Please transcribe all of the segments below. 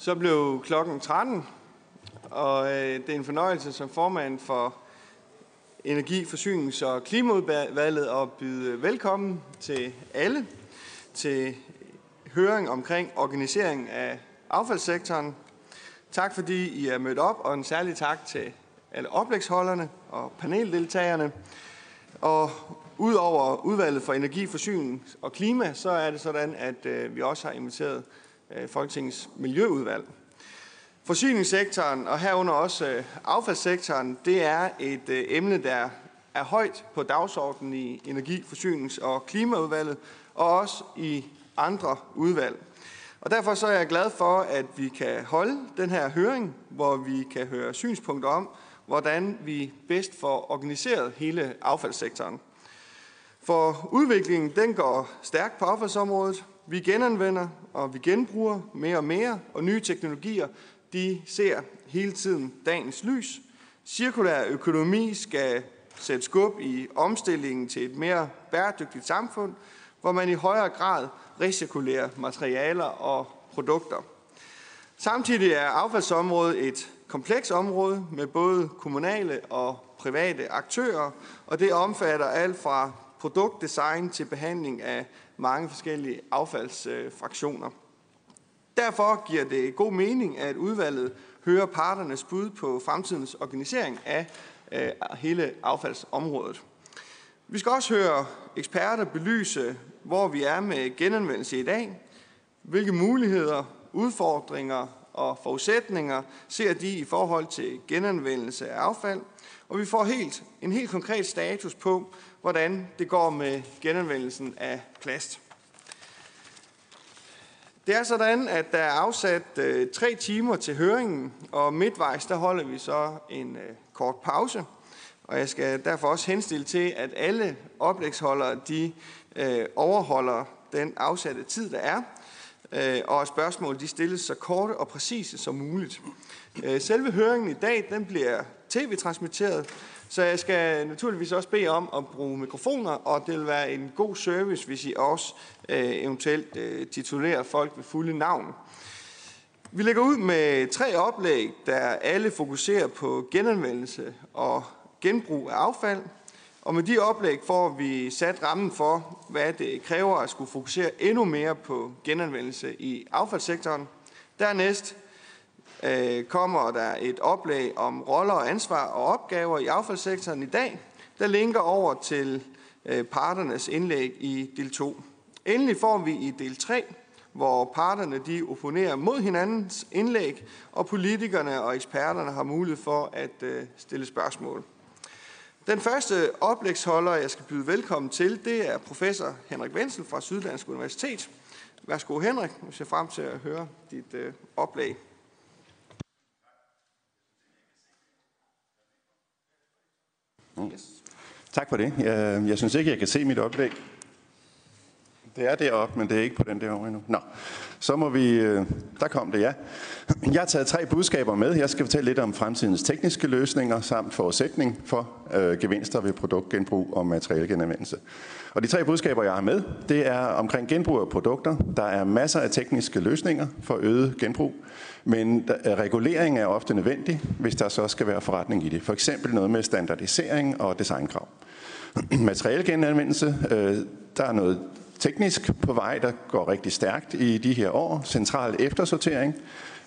Så blev klokken 13, og øh, det er en fornøjelse som formand for Energi-, Forsynings- og Klimaudvalget at byde velkommen til alle til høring omkring organisering af affaldssektoren. Tak fordi I er mødt op, og en særlig tak til alle oplægsholderne og paneldeltagerne. Og udover udvalget for energi, forsyning og klima, så er det sådan, at øh, vi også har inviteret Øh, Folketingets Miljøudvalg. Forsyningssektoren og herunder også øh, affaldssektoren, det er et øh, emne, der er højt på dagsordenen i Energi-, Forsynings- og Klimaudvalget, og også i andre udvalg. Og derfor så er jeg glad for, at vi kan holde den her høring, hvor vi kan høre synspunkter om, hvordan vi bedst får organiseret hele affaldssektoren. For udviklingen den går stærkt på affaldsområdet. Vi genanvender og vi genbruger mere og mere, og nye teknologier de ser hele tiden dagens lys. Cirkulær økonomi skal sætte skub i omstillingen til et mere bæredygtigt samfund, hvor man i højere grad recirkulerer materialer og produkter. Samtidig er affaldsområdet et komplekst område med både kommunale og private aktører, og det omfatter alt fra produktdesign til behandling af mange forskellige affaldsfraktioner. Derfor giver det god mening, at udvalget hører parternes bud på fremtidens organisering af øh, hele affaldsområdet. Vi skal også høre eksperter belyse, hvor vi er med genanvendelse i dag, hvilke muligheder, udfordringer og forudsætninger ser de i forhold til genanvendelse af affald, og vi får helt, en helt konkret status på, hvordan det går med genanvendelsen af plast. Det er sådan, at der er afsat øh, tre timer til høringen, og midtvejs der holder vi så en øh, kort pause. Og jeg skal derfor også henstille til, at alle oplægsholdere de øh, overholder den afsatte tid, der er, øh, og at spørgsmål de stilles så korte og præcise som muligt. Øh, selve høringen i dag den bliver tv-transmitteret, så jeg skal naturligvis også bede om at bruge mikrofoner, og det vil være en god service, hvis I også øh, eventuelt øh, titulerer folk ved fulde navn. Vi lægger ud med tre oplæg, der alle fokuserer på genanvendelse og genbrug af affald. Og med de oplæg får vi sat rammen for, hvad det kræver at skulle fokusere endnu mere på genanvendelse i affaldssektoren. Dernæst øh, kommer der et oplæg om roller og ansvar og opgaver i affaldssektoren i dag, der linker over til øh, parternes indlæg i del 2. Endelig får vi i del 3, hvor parterne de opponerer mod hinandens indlæg, og politikerne og eksperterne har mulighed for at øh, stille spørgsmål. Den første oplægsholder, jeg skal byde velkommen til, det er professor Henrik Wenzel fra Syddansk Universitet. Værsgo Henrik, jeg ser frem til at høre dit øh, oplæg. Yes. Tak for det. Jeg, jeg synes ikke, jeg kan se mit oplæg. Det er deroppe, men det er ikke på den der endnu. Nå, så må vi... Øh, der kom det, ja. Jeg har taget tre budskaber med. Jeg skal fortælle lidt om fremtidens tekniske løsninger samt forudsætning for øh, gevinster ved produktgenbrug og materialegenanvendelse. Og de tre budskaber, jeg har med, det er omkring genbrug af produkter. Der er masser af tekniske løsninger for øget genbrug, men øh, regulering er ofte nødvendig, hvis der så skal være forretning i det. For eksempel noget med standardisering og designkrav. Materialegenanvendelse, øh, der er noget teknisk på vej, der går rigtig stærkt i de her år. Central eftersortering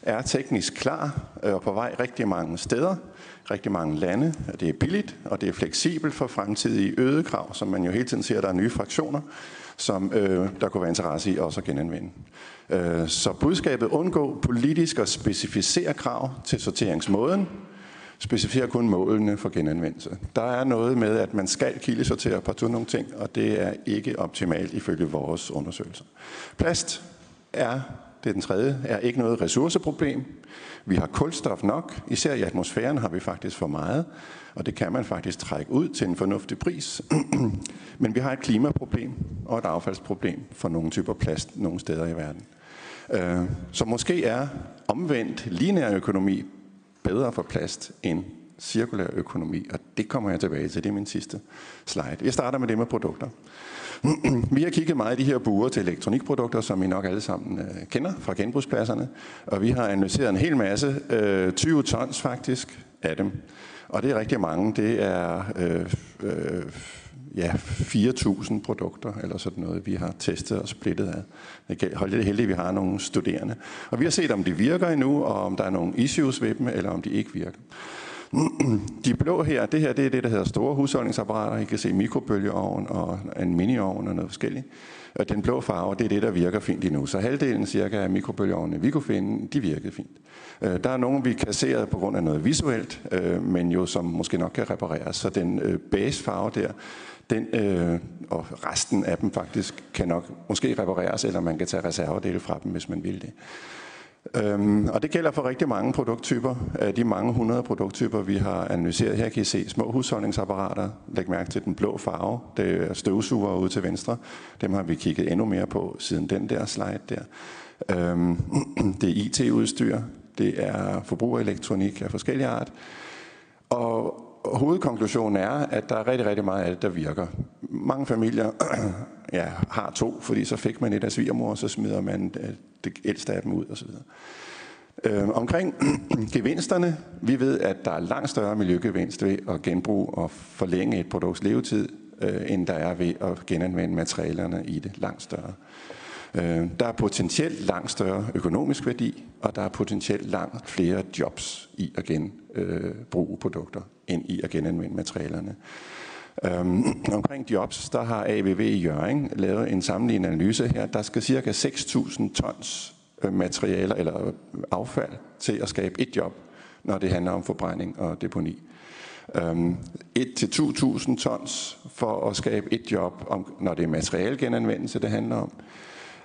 er teknisk klar øh, og på vej rigtig mange steder, rigtig mange lande. Det er billigt, og det er fleksibelt for fremtidige øde krav, som man jo hele tiden ser, at der er nye fraktioner, som øh, der kunne være interesse i også at genanvende. Øh, så budskabet undgå politisk at specificere krav til sorteringsmåden, specificerer kun målene for genanvendelse. Der er noget med, at man skal kildesortere på nogle ting, og det er ikke optimalt ifølge vores undersøgelser. Plast er, det er den tredje, er ikke noget ressourceproblem. Vi har kulstof nok, især i atmosfæren har vi faktisk for meget, og det kan man faktisk trække ud til en fornuftig pris. Men vi har et klimaproblem og et affaldsproblem for nogle typer plast nogle steder i verden. Øh, så måske er omvendt lineær økonomi bedre for plast end cirkulær økonomi, og det kommer jeg tilbage til. Det er min sidste slide. Jeg starter med det med produkter. Vi har kigget meget i de her buer til elektronikprodukter, som I nok alle sammen øh, kender fra genbrugspladserne, og vi har analyseret en hel masse, øh, 20 tons faktisk, af dem. Og det er rigtig mange. Det er øh, øh, ja, 4.000 produkter eller sådan noget, vi har testet og splittet af. Det er heldigt, at vi har nogle studerende. Og vi har set, om de virker endnu, og om der er nogle issues ved dem, eller om de ikke virker. De blå her, det her det er det, der hedder store husholdningsapparater. I kan se mikrobølgeovn og en miniovn og noget forskelligt. Og den blå farve, det er det, der virker fint endnu. Så halvdelen cirka af mikrobølgeovnene, vi kunne finde, de virkede fint. Øh, der er nogle, vi kasserede på grund af noget visuelt, øh, men jo som måske nok kan repareres. Så den øh, base farve der, den, øh, og resten af dem faktisk kan nok måske repareres, eller man kan tage reservedele fra dem, hvis man vil det. Øhm, og det gælder for rigtig mange produkttyper. Af de mange hundrede produkttyper, vi har analyseret her, kan I se små husholdningsapparater. Læg mærke til den blå farve. Det er støvsuger ude til venstre. Dem har vi kigget endnu mere på siden den der slide der. Øhm, det er IT-udstyr. Det er forbrugerelektronik af forskellige art. Og hovedkonklusionen er, at der er rigtig, rigtig meget af det, der virker. Mange familier ja, har to, fordi så fik man et af svigermor, og så smider man øh, det ældste af dem ud osv. Øh, omkring gevinsterne, vi ved, at der er langt større miljøgevinst ved at genbruge og forlænge et produkts levetid, øh, end der er ved at genanvende materialerne i det langt større. Øh, der er potentielt langt større økonomisk værdi, og der er potentielt langt flere jobs i at genbruge øh, produkter, ind i at genanvende materialerne. Øhm, omkring jobs, der har AVV i Jøring lavet en sammenlignende analyse her. Der skal cirka 6.000 tons øh, materialer eller øh, affald til at skabe et job, når det handler om forbrænding og deponi. Øhm, 1-2.000 tons for at skabe et job, om, når det er materialgenanvendelse, det handler om.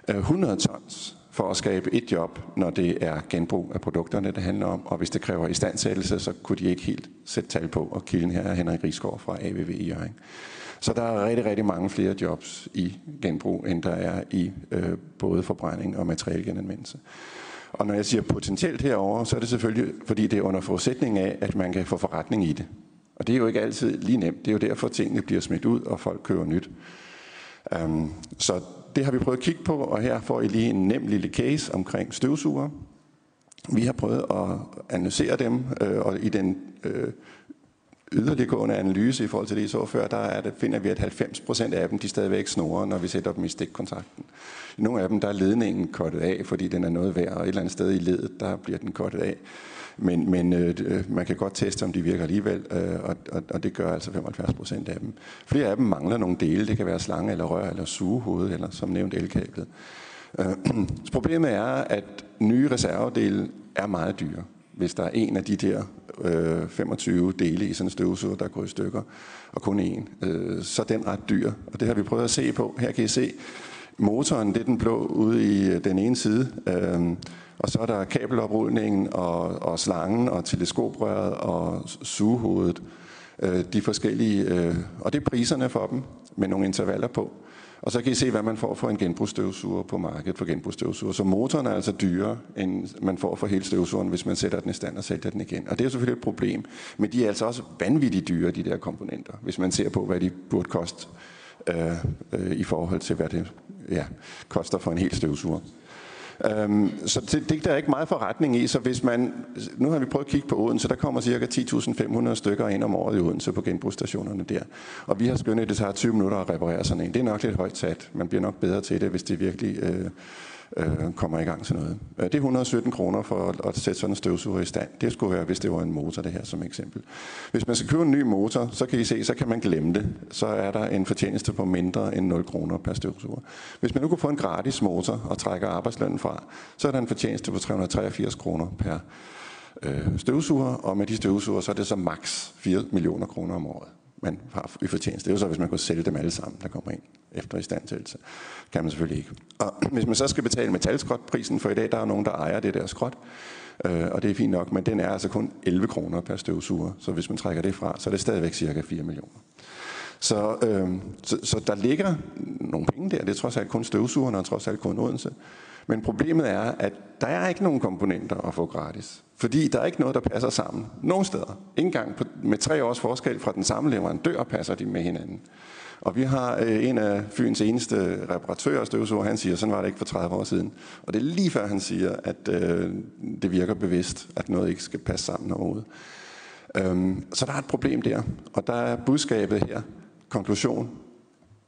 Øh, 100 tons for at skabe et job, når det er genbrug af produkterne, det handler om. Og hvis det kræver istandsættelse, så kunne de ikke helt sætte tal på. Og kilden her er Henrik Rigsgaard fra AVV i Jørgen. Så der er rigtig, rigtig mange flere jobs i genbrug, end der er i øh, både forbrænding og materialgenanvendelse. Og når jeg siger potentielt herover, så er det selvfølgelig, fordi det er under forudsætning af, at man kan få forretning i det. Og det er jo ikke altid lige nemt. Det er jo derfor, tingene bliver smidt ud, og folk køber nyt. Um, så det har vi prøvet at kigge på, og her får I lige en nem lille case omkring støvsuger. Vi har prøvet at analysere dem, øh, og i den øh, yderliggående analyse i forhold til det, I så før, der er det, finder vi, at 90% af dem de stadigvæk snorer, når vi sætter dem i stikkontakten. I nogle af dem der er ledningen kottet af, fordi den er noget værd, og et eller andet sted i ledet, der bliver den kottet af. Men, men øh, øh, man kan godt teste, om de virker alligevel, øh, og, og, og det gør altså 75 procent af dem. Flere af dem mangler nogle dele. Det kan være slange eller rør eller sugehoved, eller som nævnt elkablet. Øh, problemet er, at nye reservedele er meget dyre. Hvis der er en af de der øh, 25 dele i sådan en støvsuger, der går i stykker, og kun en, øh, så er den ret dyr. Og det har vi prøvet at se på. Her kan I se, motoren, det er den blå ude i øh, den ene side. Øh, og så er der kabeloprulningen og, og slangen og teleskoprøret og sugehovedet. Øh, de forskellige, øh, og det er priserne for dem med nogle intervaller på. Og så kan I se, hvad man får for en genbrugsstøvsuger på markedet for genbrugsstøvsuger. Så motoren er altså dyrere, end man får for hele støvsugeren, hvis man sætter den i stand og sælger den igen. Og det er selvfølgelig et problem. Men de er altså også vanvittigt dyre, de der komponenter, hvis man ser på, hvad de burde koste øh, øh, i forhold til, hvad det ja, koster for en hel støvsuger. Øhm, så det, det der er ikke meget forretning i, så hvis man, nu har vi prøvet at kigge på Odense, der kommer cirka 10.500 stykker ind om året i Odense på genbrugsstationerne der. Og vi har skønnet, at det tager 20 minutter at reparere sådan en. Det er nok lidt højt sat. Man bliver nok bedre til det, hvis det virkelig øh, øh, kommer i gang til noget. Øh, det er 117 kroner for at, at sætte sådan en støvsuger i stand. Det skulle være, hvis det var en motor, det her som eksempel. Hvis man skal købe en ny motor, så kan I se, så kan man glemme det. Så er der en fortjeneste på mindre end 0 kroner per støvsuger. Hvis man nu kunne få en gratis motor og trækker arbejdslønnen fra, så er der en fortjeneste på 383 kroner per øh, støvsuger, og med de støvsuger, så er det så maks 4 millioner kroner om året man har i fortjeneste. Det er jo så, hvis man kunne sælge dem alle sammen, der kommer ind efter istandsættelse. kan man selvfølgelig ikke. Og hvis man så skal betale metalskrotprisen, for i dag der er nogen, der ejer det der skrot, øh, og det er fint nok, men den er altså kun 11 kroner per støvsuger, så hvis man trækker det fra, så er det stadigvæk cirka 4 millioner. Så, øh, så, så der ligger nogle penge der. Det er trods alt kun støvsugerne, og trods alt kun Odense. Men problemet er, at der er ikke nogen komponenter at få gratis. Fordi der er ikke noget, der passer sammen. Nogen steder. Ingen gang på, med tre års forskel fra den samme leverandør passer de med hinanden. Og vi har øh, en af Fyns eneste reparatører støvsuger, han siger, sådan var det ikke for 30 år siden. Og det er lige før han siger, at øh, det virker bevidst, at noget ikke skal passe sammen overhovedet. Øhm, så der er et problem der, og der er budskabet her, konklusion,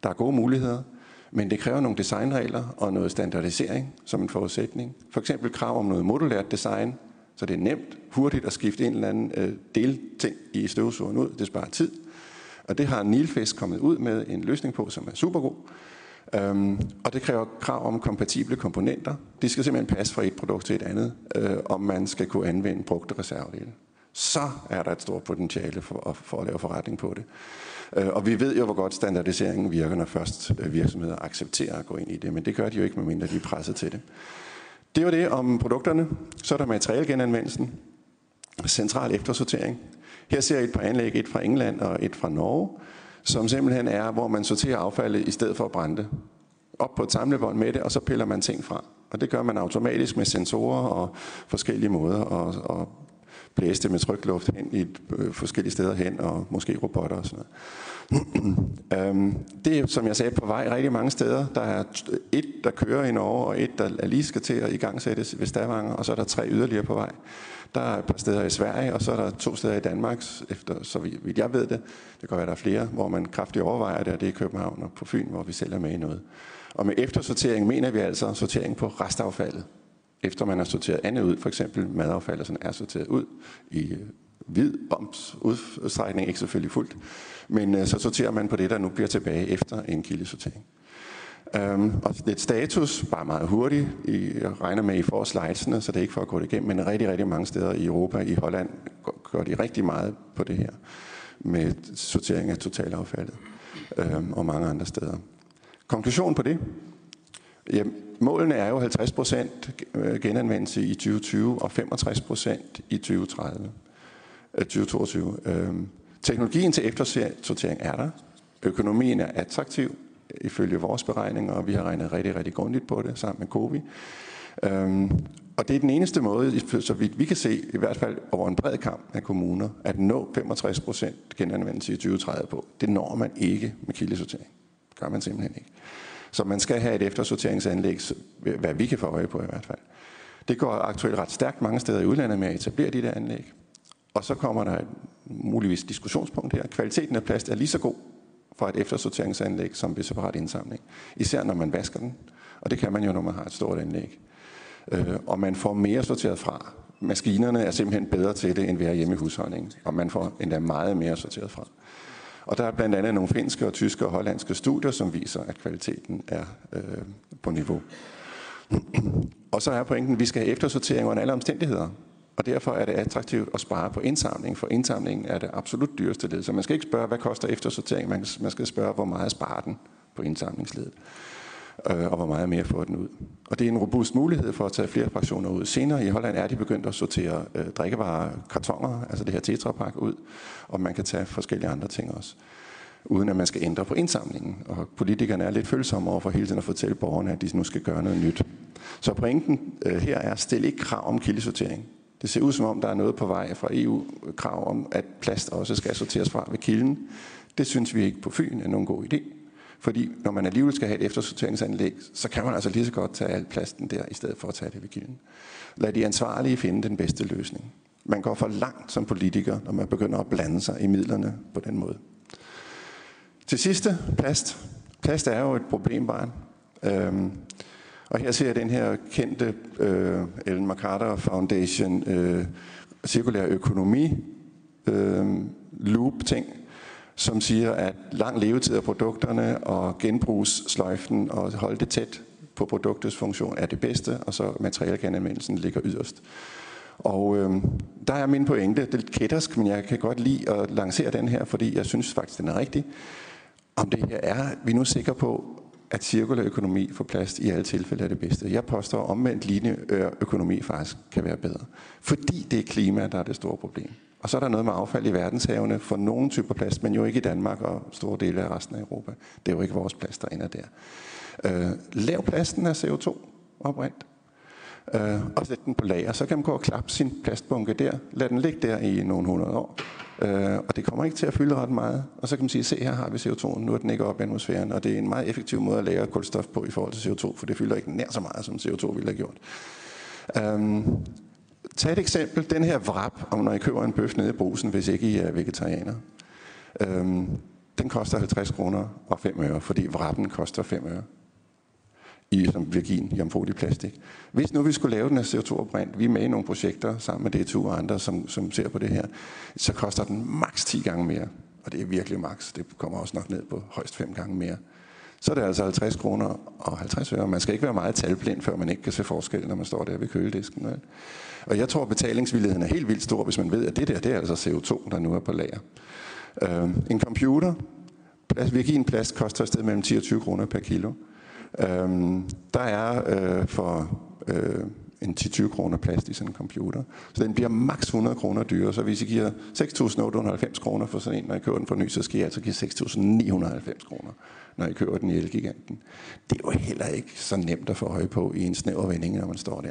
der er gode muligheder, men det kræver nogle designregler og noget standardisering som en forudsætning. For eksempel krav om noget modulært design, så det er nemt, hurtigt at skifte en eller anden øh, delting i støvsugeren ud. Det sparer tid. Og det har Nilfisk kommet ud med en løsning på, som er super god. Øhm, og det kræver krav om kompatible komponenter. De skal simpelthen passe fra et produkt til et andet, øh, om man skal kunne anvende brugte reservedele. Så er der et stort potentiale for, for at lave forretning på det. Øh, og vi ved jo, hvor godt standardiseringen virker, når først øh, virksomheder accepterer at gå ind i det, men det gør de jo ikke, medmindre de er presset til det. Det var det om produkterne. Så er der materialgenanvendelsen, central eftersortering. Her ser jeg et par anlæg, et fra England og et fra Norge, som simpelthen er, hvor man sorterer affaldet i stedet for at brænde det. Op på et samlebånd med det, og så piller man ting fra. Og det gør man automatisk med sensorer og forskellige måder og, og blæse det med trykluft hen i øh, forskellige steder hen, og måske robotter og sådan noget. Øhm, det er, som jeg sagde, på vej rigtig mange steder. Der er et, der kører i Norge, og et, der lige skal til at igangsættes ved Stavanger, og så er der tre yderligere på vej. Der er et par steder i Sverige, og så er der to steder i Danmark, efter så vidt jeg ved det. Det kan være, der er flere, hvor man kraftigt overvejer det, og det er i København og på Fyn, hvor vi selv er med i noget. Og med eftersortering mener vi altså sortering på restaffaldet efter man har sorteret andet ud, for eksempel madaffald, sådan er sorteret ud i øh, hvid bombs udstrækning, ikke selvfølgelig fuldt, men øh, så sorterer man på det, der nu bliver tilbage efter en kildesortering. Um, og lidt status, bare meget hurtigt. Jeg regner med, at I får slidesene, så det er ikke for at gå det igennem, men rigtig, rigtig mange steder i Europa, i Holland, gør de rigtig meget på det her med sortering af totalaffaldet um, og mange andre steder. Konklusion på det? Jamen, målene er jo 50% genanvendelse i 2020 og 65% i 2030, 2022. Øh, øhm, teknologien til eftersortering er der. Økonomien er attraktiv ifølge vores beregninger, og vi har regnet rigtig, rigtig grundigt på det sammen med COVID. Øhm, og det er den eneste måde, så vidt vi kan se, i hvert fald over en bred kamp af kommuner, at nå 65% genanvendelse i 2030 på. Det når man ikke med kildesortering. Det gør man simpelthen ikke. Så man skal have et eftersorteringsanlæg, hvad vi kan få øje på i hvert fald. Det går aktuelt ret stærkt mange steder i udlandet med at etablere de der anlæg. Og så kommer der et muligvis diskussionspunkt her. Kvaliteten af plast er lige så god fra et eftersorteringsanlæg som ved separat indsamling. Især når man vasker den. Og det kan man jo, når man har et stort anlæg. Øh, og man får mere sorteret fra. Maskinerne er simpelthen bedre til det, end vi er hjemme i husholdningen. Og man får endda meget mere sorteret fra. Og der er blandt andet nogle finske og tyske og hollandske studier, som viser, at kvaliteten er øh, på niveau. og så er pointen, at vi skal have eftersortering under alle omstændigheder. Og derfor er det attraktivt at spare på indsamling, for indsamlingen er det absolut dyreste led. Så man skal ikke spørge, hvad koster eftersortering, man skal spørge, hvor meget sparer den på indsamlingsledet øh, og hvor meget mere får den ud. Og det er en robust mulighed for at tage flere fraktioner ud. Senere i Holland er de begyndt at sortere øh, drikkevarer, kartonger, altså det her tetrapak ud, og man kan tage forskellige andre ting også uden at man skal ændre på indsamlingen. Og politikerne er lidt følsomme over for hele tiden at fortælle borgerne, at de nu skal gøre noget nyt. Så pointen øh, her er, at stille ikke krav om kildesortering. Det ser ud som om, der er noget på vej fra EU-krav øh, om, at plast også skal sorteres fra ved kilden. Det synes vi ikke på Fyn er nogen god idé. Fordi når man alligevel skal have et eftersorteringsanlæg, så kan man altså lige så godt tage al plasten der, i stedet for at tage det ved kilden. Lad de ansvarlige finde den bedste løsning. Man går for langt som politiker, når man begynder at blande sig i midlerne på den måde. Til sidste, plast. Plast er jo et problembarn. Øhm, og her ser jeg den her kendte øh, Ellen MacArthur Foundation øh, cirkulær økonomi øh, loop ting, som siger, at lang levetid af produkterne og genbrugssløjfen og holde det tæt på produktets funktion er det bedste, og så materialegenanvendelsen ligger yderst. Og øh, der er min pointe, det er lidt kættersk, men jeg kan godt lide at lancere den her, fordi jeg synes faktisk, den er rigtig. Om det her er, vi er nu sikre på, at cirkulær økonomi for plast i alle tilfælde er det bedste. Jeg påstår omvendt lignende øh, økonomi faktisk kan være bedre. Fordi det er klima, der er det store problem. Og så er der noget med affald i verdenshavene for nogle typer plast, men jo ikke i Danmark og store dele af resten af Europa. Det er jo ikke vores plast, der ender der. Øh, lav plasten af CO2. CO2-opbrændt, øh, og sætte den på lager. Så kan man gå og klappe sin plastbunke der, lad den ligge der i nogle hundrede år, øh, og det kommer ikke til at fylde ret meget. Og så kan man sige, se her har vi CO2, nu er den ikke op i atmosfæren, og det er en meget effektiv måde at lagre kulstof på i forhold til CO2, for det fylder ikke nær så meget, som CO2 ville have gjort. Øh, tag et eksempel, den her vrap, om når I køber en bøf nede i brusen, hvis ikke I er vegetarianer. Um, den koster 50 kroner og 5 øre, fordi vrappen koster 5 øre i som virgin jomfruelig plastik. Hvis nu vi skulle lave den af CO2-opbrændt, vi er med i nogle projekter sammen med DTU og andre, som, som ser på det her, så koster den maks 10 gange mere. Og det er virkelig maks. Det kommer også nok ned på højst 5 gange mere. Så er det altså 50 kroner og 50 øre. Man skal ikke være meget talblind, før man ikke kan se forskel, når man står der ved køledisken. Vel? Og jeg tror, at betalingsvilligheden er helt vildt stor, hvis man ved, at det der, det er altså CO2, der nu er på lager. Uh, en computer, plast, virgin plast koster et sted mellem 10 og 20 kroner per kilo. Øhm, der er øh, for øh, en 10-20 kroner plads i sådan en computer. Så den bliver maks 100 kroner dyrere. Så hvis I giver 6.890 kroner for sådan en, når I køber den for ny, så skal I altså give 6.990 kroner, når I køber den i Elgiganten. Det er jo heller ikke så nemt at få øje på i en snæver vending, når man står der.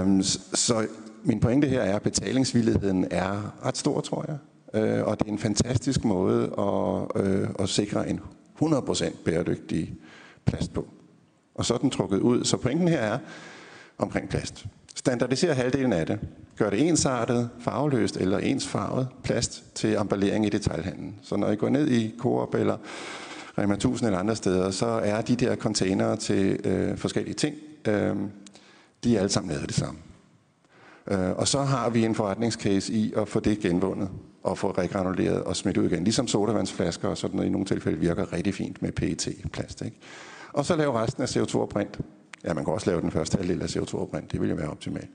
Øhm, så min pointe her er, at betalingsvilligheden er ret stor, tror jeg. Øh, og det er en fantastisk måde at, øh, at sikre en 100% bæredygtig plast på. Og så er den trukket ud. Så pointen her er omkring plast. Standardiser halvdelen af det. Gør det ensartet, farveløst eller ensfarvet plast til emballering i detaljhandlen. Så når I går ned i Coop eller Rema 1000 eller andre steder, så er de der containere til øh, forskellige ting, øh, de er alle sammen lavet det samme. Øh, og så har vi en forretningscase i at få det genvundet og få regranuleret og smidt ud igen. Ligesom sodavandsflasker og sådan noget i nogle tilfælde virker rigtig fint med PET-plast. Og så lave resten af CO2-oprint. Ja, man kan også lave den første halvdel af CO2-oprint, Det vil jo være optimalt.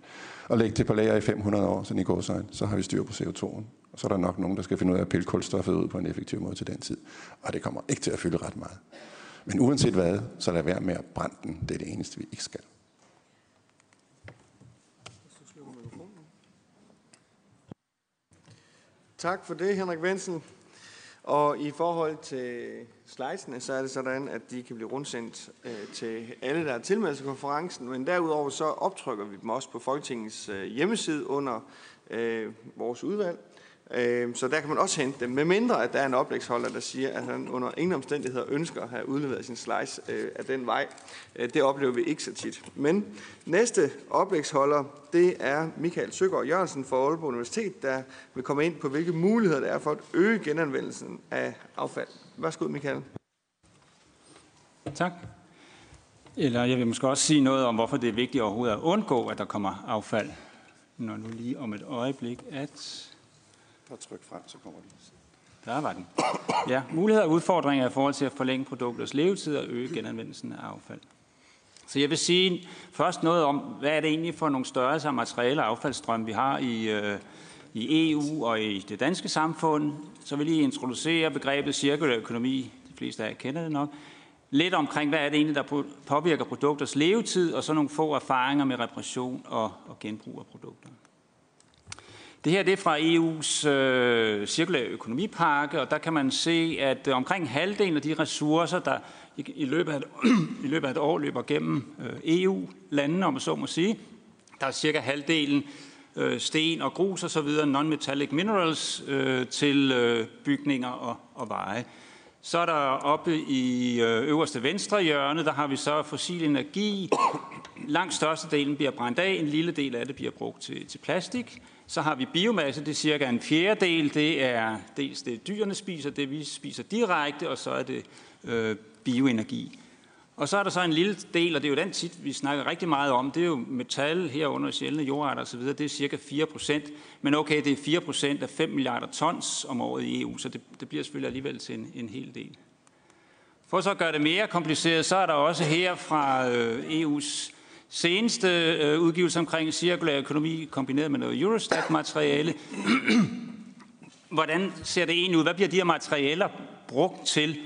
Og lægge det på lager i 500 år, sådan i går så, så har vi styr på CO2'en. Og så er der nok nogen, der skal finde ud af at pille kulstoffet ud på en effektiv måde til den tid. Og det kommer ikke til at fylde ret meget. Men uanset hvad, så lad være med at brænde den. Det er det eneste, vi ikke skal. Tak for det, Henrik Vensen. Og i forhold til slidesene, så er det sådan, at de kan blive rundsendt øh, til alle, der er tilmeldt konferencen, men derudover så optrykker vi dem også på Folketingets øh, hjemmeside under øh, vores udvalg. Øh, så der kan man også hente dem, med mindre at der er en oplægsholder, der siger, at han under ingen omstændigheder ønsker at have udleveret sin slice øh, af den vej. Øh, det oplever vi ikke så tit. Men næste oplægsholder, det er Michael Søgaard Jørgensen fra Aalborg Universitet, der vil komme ind på, hvilke muligheder der er for at øge genanvendelsen af affald. Værsgo, Michael. Tak. Eller jeg vil måske også sige noget om, hvorfor det er vigtigt overhovedet at undgå, at der kommer affald. Når nu lige om et øjeblik, at og tryk frem, så kommer de. Der var den. Ja, muligheder og udfordringer i forhold til at forlænge produkters levetid og øge genanvendelsen af affald. Så jeg vil sige først noget om, hvad er det egentlig for nogle størrelser af materiale og affaldsstrøm, vi har i, øh, i EU og i det danske samfund. Så vil jeg introducere begrebet cirkulær økonomi. De fleste af jer kender det nok. Lidt omkring, hvad er det egentlig, der påvirker produkters levetid, og så nogle få erfaringer med reparation og, og genbrug af produkter. Det her det er fra EU's øh, cirkulære økonomipakke, og der kan man se, at øh, omkring halvdelen af de ressourcer, der i, i, løbet, af et, i løbet af et år løber gennem øh, EU-landene, om man så må sige, der er cirka halvdelen øh, sten og grus og så videre, non-metallic minerals øh, til øh, bygninger og, og veje. Så er der oppe i øh, øverste venstre hjørne, der har vi så fossil energi. Langt størstedelen bliver brændt af, en lille del af det bliver brugt til, til plastik. Så har vi biomasse, det er cirka en fjerdedel. Det er dels det, dyrene spiser, det vi spiser direkte, og så er det øh, bioenergi. Og så er der så en lille del, og det er jo den tit, vi snakker rigtig meget om, det er jo metal herunder sjældne jordarter osv., det er cirka 4 procent. Men okay, det er 4 procent af 5 milliarder tons om året i EU, så det, det bliver selvfølgelig alligevel til en, en hel del. For så at gøre det mere kompliceret, så er der også her fra øh, EU's seneste øh, udgivelse omkring cirkulær økonomi kombineret med noget Eurostat-materiale. Hvordan ser det egentlig ud? Hvad bliver de her materialer brugt til?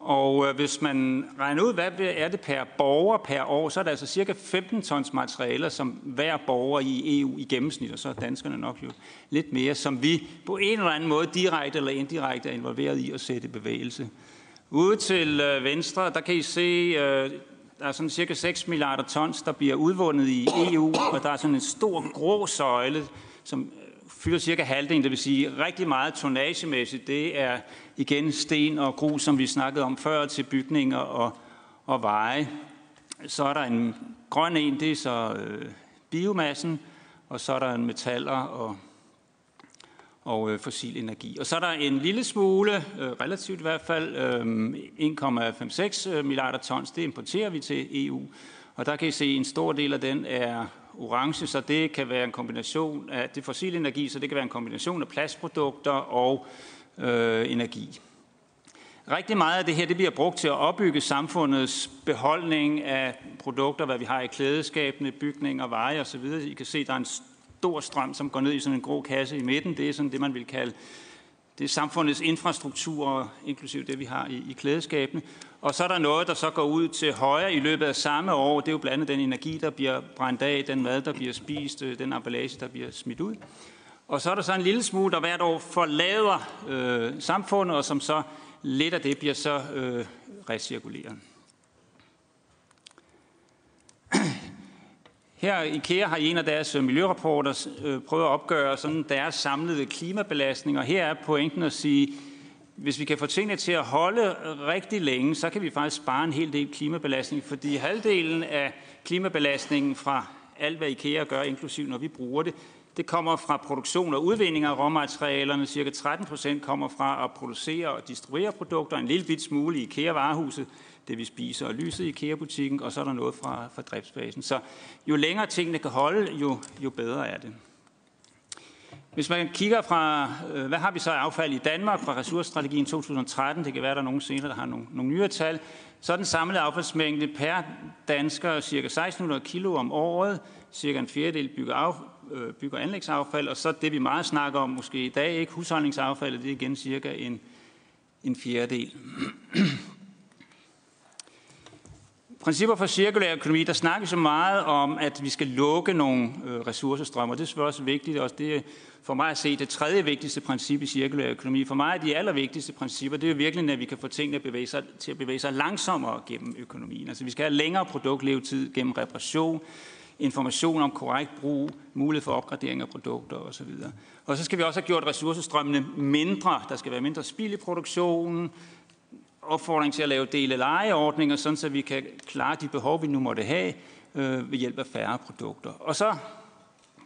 Og øh, hvis man regner ud, hvad er det per borger per år, så er det altså cirka 15 tons materialer, som hver borger i EU i gennemsnit, og så er danskerne nok jo lidt mere, som vi på en eller anden måde direkte eller indirekte er involveret i at sætte bevægelse. Ude til øh, venstre, der kan I se øh, der er sådan cirka 6 milliarder tons, der bliver udvundet i EU, og der er sådan en stor grå søjle, som øh, fylder cirka halvdelen, det vil sige rigtig meget tonagemæssigt. Det er igen sten og grus, som vi snakkede om før, til bygninger og, og veje. Så er der en grøn en, det er så øh, biomassen, og så er der en metaller og, og øh, fossil energi. Og så er der en lille smule, øh, relativt i hvert fald, øh, 1,56 øh, milliarder tons, det importerer vi til EU. Og der kan I se, at en stor del af den er orange, så det kan være en kombination af det fossil energi, så det kan være en kombination af plastprodukter og øh, energi. Rigtig meget af det her det bliver brugt til at opbygge samfundets beholdning af produkter, hvad vi har i klædeskabene, bygninger, veje osv. I kan se, at der er en stor strøm, som går ned i sådan en grå kasse i midten. Det er sådan det, man vil kalde det er samfundets infrastruktur, inklusive det, vi har i, i klædeskabene. Og så er der noget, der så går ud til højre i løbet af samme år. Det er jo blandt andet den energi, der bliver brændt af, den mad, der bliver spist, øh, den emballage, der bliver smidt ud. Og så er der så en lille smule, der hvert år forlader øh, samfundet, og som så lidt af det bliver så øh, recirkuleret. Her i IKEA har en af deres øh, miljørapporter øh, prøvet at opgøre sådan deres samlede klimabelastning, og her er pointen at sige, hvis vi kan få tingene til at holde rigtig længe, så kan vi faktisk spare en hel del klimabelastning, fordi halvdelen af klimabelastningen fra alt, hvad IKEA gør, inklusiv når vi bruger det, det kommer fra produktion og udvinding af råmaterialerne. Cirka 13 procent kommer fra at producere og distribuere produkter. En lille bit smule i IKEA-varehuset, det vi spiser, og lyset i IKEA-butikken, og så er der noget fra, fra driftsbasen. Så jo længere tingene kan holde, jo, jo bedre er det. Hvis man kigger fra, øh, hvad har vi så af affald i Danmark fra ressourcestrategien 2013, det kan være, der er nogen senere, der har nogle, nogle nyere tal, så er den samlede affaldsmængde per dansker ca. 1600 kilo om året, cirka en fjerdedel bygger, af, øh, bygger anlægsaffald, og så det, vi meget snakker om måske i dag, ikke husholdningsaffald, det er igen cirka en, en fjerdedel. Principper for cirkulær økonomi, der snakkes så meget om, at vi skal lukke nogle øh, ressourcestrømmer. Det er selvfølgelig også vigtigt, og det er for mig at se det tredje vigtigste princip i cirkulær økonomi. For mig er de allervigtigste principper, det er virkelig, at vi kan få tingene at bevæge sig, til at bevæge sig langsommere gennem økonomien. Altså vi skal have længere produktlevetid gennem reparation, information om korrekt brug, mulighed for opgradering af produkter osv. Og så skal vi også have gjort ressourcestrømmene mindre. Der skal være mindre spild i produktionen, opfordring til at lave dele lejeordninger, sådan så vi kan klare de behov, vi nu måtte have øh, ved hjælp af færre produkter. Og så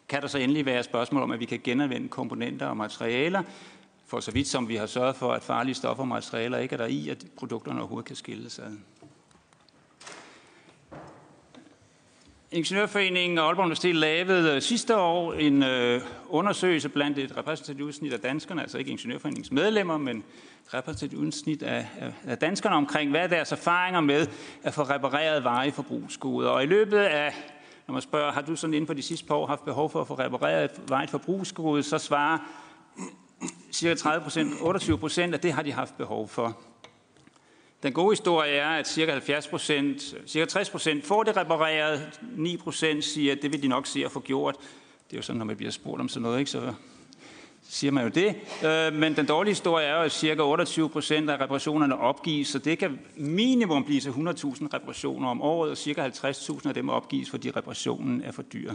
kan der så endelig være spørgsmål om, at vi kan genanvende komponenter og materialer, for så vidt som vi har sørget for, at farlige stoffer og materialer ikke er der i, at produkterne overhovedet kan skilles ad. Ingeniørforeningen og Aalborg Universitet lavede øh, sidste år en øh, undersøgelse blandt et repræsentativt udsnit af danskerne, altså ikke Ingeniørforeningens medlemmer, men repræsentativt udsnit af, af, danskerne omkring, hvad er deres erfaringer med at få repareret veje forbrugsgoder. Og i løbet af, når man spørger, har du sådan inden for de sidste par år haft behov for at få repareret et vejet forbrugsgode, så svarer cirka 30 procent, 28 procent, at det har de haft behov for. Den gode historie er, at cirka 70 procent, cirka 60 procent får det repareret. 9 procent siger, at det vil de nok se at få gjort. Det er jo sådan, når man bliver spurgt om sådan noget, ikke? så siger man jo det. Øh, men den dårlige historie er jo, at ca. 28 procent af reparationerne opgives, så det kan minimum blive til 100.000 reparationer om året, og ca. 50.000 af dem opgives, fordi reparationen er for dyr.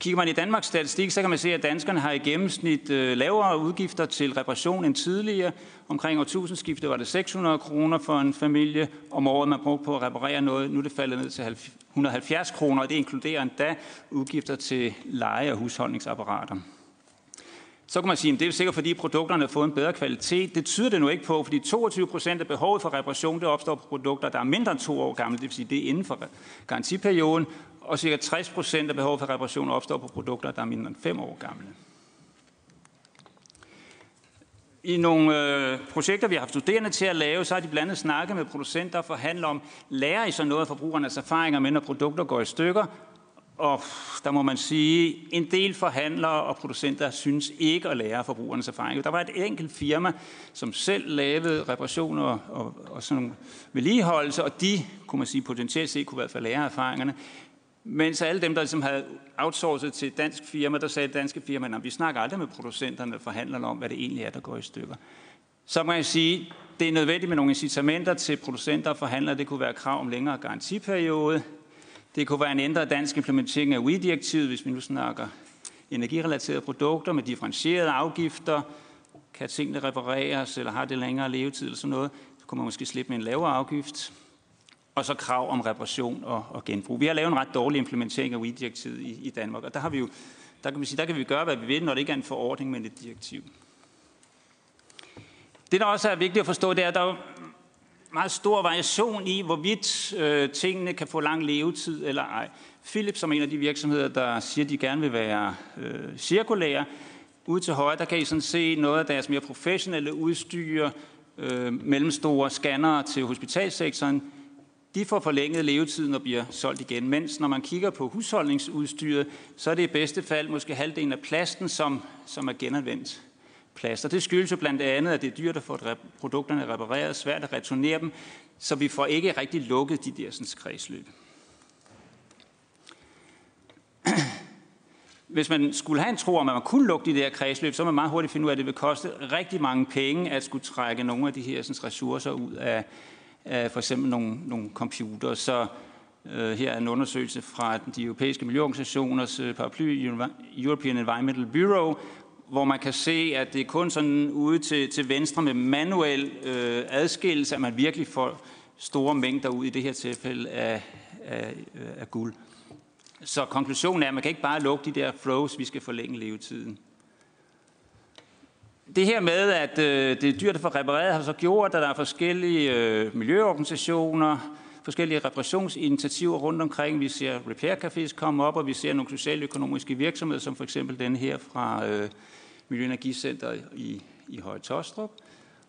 Kigger man i Danmarks statistik, så kan man se, at danskerne har i gennemsnit øh, lavere udgifter til reparation end tidligere. Omkring årtusindskiftet var det 600 kroner for en familie om året, man brugte på at reparere noget. Nu er det faldet ned til 170 kroner, og det inkluderer endda udgifter til leje- og husholdningsapparater. Så kan man sige, at det er sikkert, fordi produkterne har fået en bedre kvalitet. Det tyder det nu ikke på, fordi 22 procent af behovet for reparation det opstår på produkter, der er mindre end to år gamle, det vil sige, det er inden for garantiperioden, og cirka 60 procent af behovet for reparation opstår på produkter, der er mindre end 5 år gamle. I nogle øh, projekter, vi har haft studerende til at lave, så har de blandt andet snakket med producenter og forhandler om, lærer I så noget af forbrugernes erfaringer med, når produkter går i stykker? Og der må man sige, en del forhandlere og producenter synes ikke at lære forbrugernes erfaring. Der var et enkelt firma, som selv lavede reparationer og, og, og sådan nogle vedligeholdelse, og de, kunne man sige, potentielt set kunne i hvert fald lære erfaringerne. Mens alle dem, der ligesom havde outsourcet til et dansk firma, der sagde danske firma, at vi snakker aldrig med producenterne og forhandlerne om, hvad det egentlig er, der går i stykker. Så må jeg sige, det er nødvendigt med nogle incitamenter til producenter og forhandlere. Det kunne være krav om længere garantiperiode. Det kunne være en ændret dansk implementering af UI-direktivet, hvis vi nu snakker energirelaterede produkter med differentierede afgifter. Kan tingene repareres, eller har det længere levetid eller sådan noget? Så kunne man måske slippe med en lavere afgift. Og så krav om reparation og, og genbrug. Vi har lavet en ret dårlig implementering af UI-direktivet i, i Danmark, og der har vi jo der kan, vi sige, der kan vi gøre, hvad vi vil, når det ikke er en forordning, men et direktiv. Det, der også er vigtigt at forstå, det er, at der meget stor variation i, hvorvidt øh, tingene kan få lang levetid eller ej. Philip, som er en af de virksomheder, der siger, at de gerne vil være øh, cirkulære, ude til højre, der kan I sådan se noget af deres mere professionelle udstyr, øh, mellemstore scannere til hospitalsektoren. De får forlænget levetiden og bliver solgt igen, mens når man kigger på husholdningsudstyret, så er det i bedste fald måske halvdelen af plasten, som, som er genanvendt plast. Og det skyldes jo blandt andet, at det er dyrt at få produkterne repareret, svært at returnere dem, så vi får ikke rigtig lukket de der sådan, kredsløb. Hvis man skulle have en tro om, at man kunne lukke de der kredsløb, så må man meget hurtigt finde ud af, at det vil koste rigtig mange penge at skulle trække nogle af de her sådan, ressourcer ud af, af for eksempel nogle, nogle computer. Så øh, her er en undersøgelse fra de europæiske miljøorganisationers øh, paraply, European Environmental Bureau, hvor man kan se, at det er kun sådan ude til, til venstre med manuel øh, adskillelse, at man virkelig får store mængder ud i det her tilfælde af, af, øh, af guld. Så konklusionen er, at man kan ikke bare lukke de der flows, vi skal forlænge levetiden. Det her med, at øh, det er dyrt at få repareret, har så gjort, at der er forskellige øh, miljøorganisationer, forskellige reparationsinitiativer rundt omkring. Vi ser repair cafés komme op, og vi ser nogle socialøkonomiske virksomheder, som for eksempel den her fra øh, Miljøenergicenter i, i Høje Tostrup.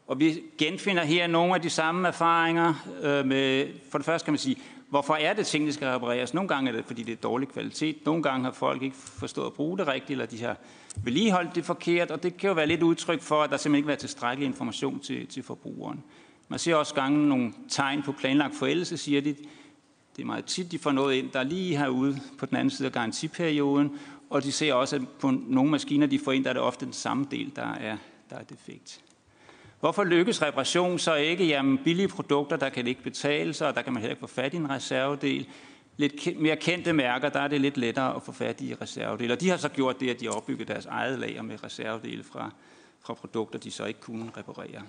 Og vi genfinder her nogle af de samme erfaringer øh, med, for det første kan man sige, hvorfor er det ting, der skal repareres? Nogle gange er det, fordi det er dårlig kvalitet. Nogle gange har folk ikke forstået at bruge det rigtigt, eller de har vedligeholdt det forkert. Og det kan jo være lidt udtryk for, at der simpelthen ikke er tilstrækkelig information til, til forbrugeren. Man ser også gange nogle tegn på planlagt forældelse, siger de. Det er meget tit, de får noget ind, der lige herude på den anden side af garantiperioden, og de ser også, at på nogle maskiner, de får ind, der er det ofte den samme del, der er, der er defekt. Hvorfor lykkes reparation så ikke? Jamen billige produkter, der kan ikke betale sig, og der kan man heller ikke få fat i en reservedel. Lidt mere kendte mærker, der er det lidt lettere at få fat i reservedele. Og de har så gjort det, at de har opbygget deres eget lager med reservedele fra, fra produkter, de så ikke kunne reparere.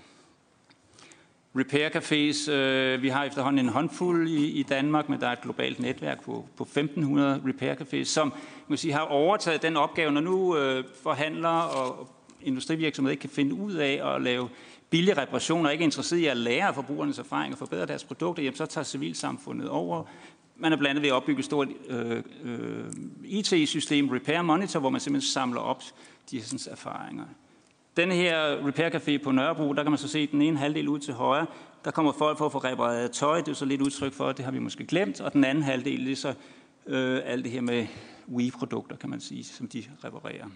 Repair cafés, øh, vi har efterhånden en håndfuld i, i Danmark, men der er et globalt netværk på, på 1500 repair cafés, som man sige, har overtaget den opgave, når nu øh, forhandlere og industrivirksomheder ikke kan finde ud af at lave billige reparationer, og ikke er interesseret i at lære af forbrugernes erfaring og forbedre deres produkter, jamen så tager civilsamfundet over. Man er blandt andet ved at opbygge et stort øh, øh, IT-system, Repair Monitor, hvor man simpelthen samler op de her erfaringer. Den her Repair Café på Nørrebro, der kan man så se den ene halvdel ud til højre. Der kommer folk for at få repareret tøj. Det er så lidt udtryk for, at det har vi måske glemt. Og den anden halvdel, det er så øh, alt det her med Wii-produkter, kan man sige, som de reparerer.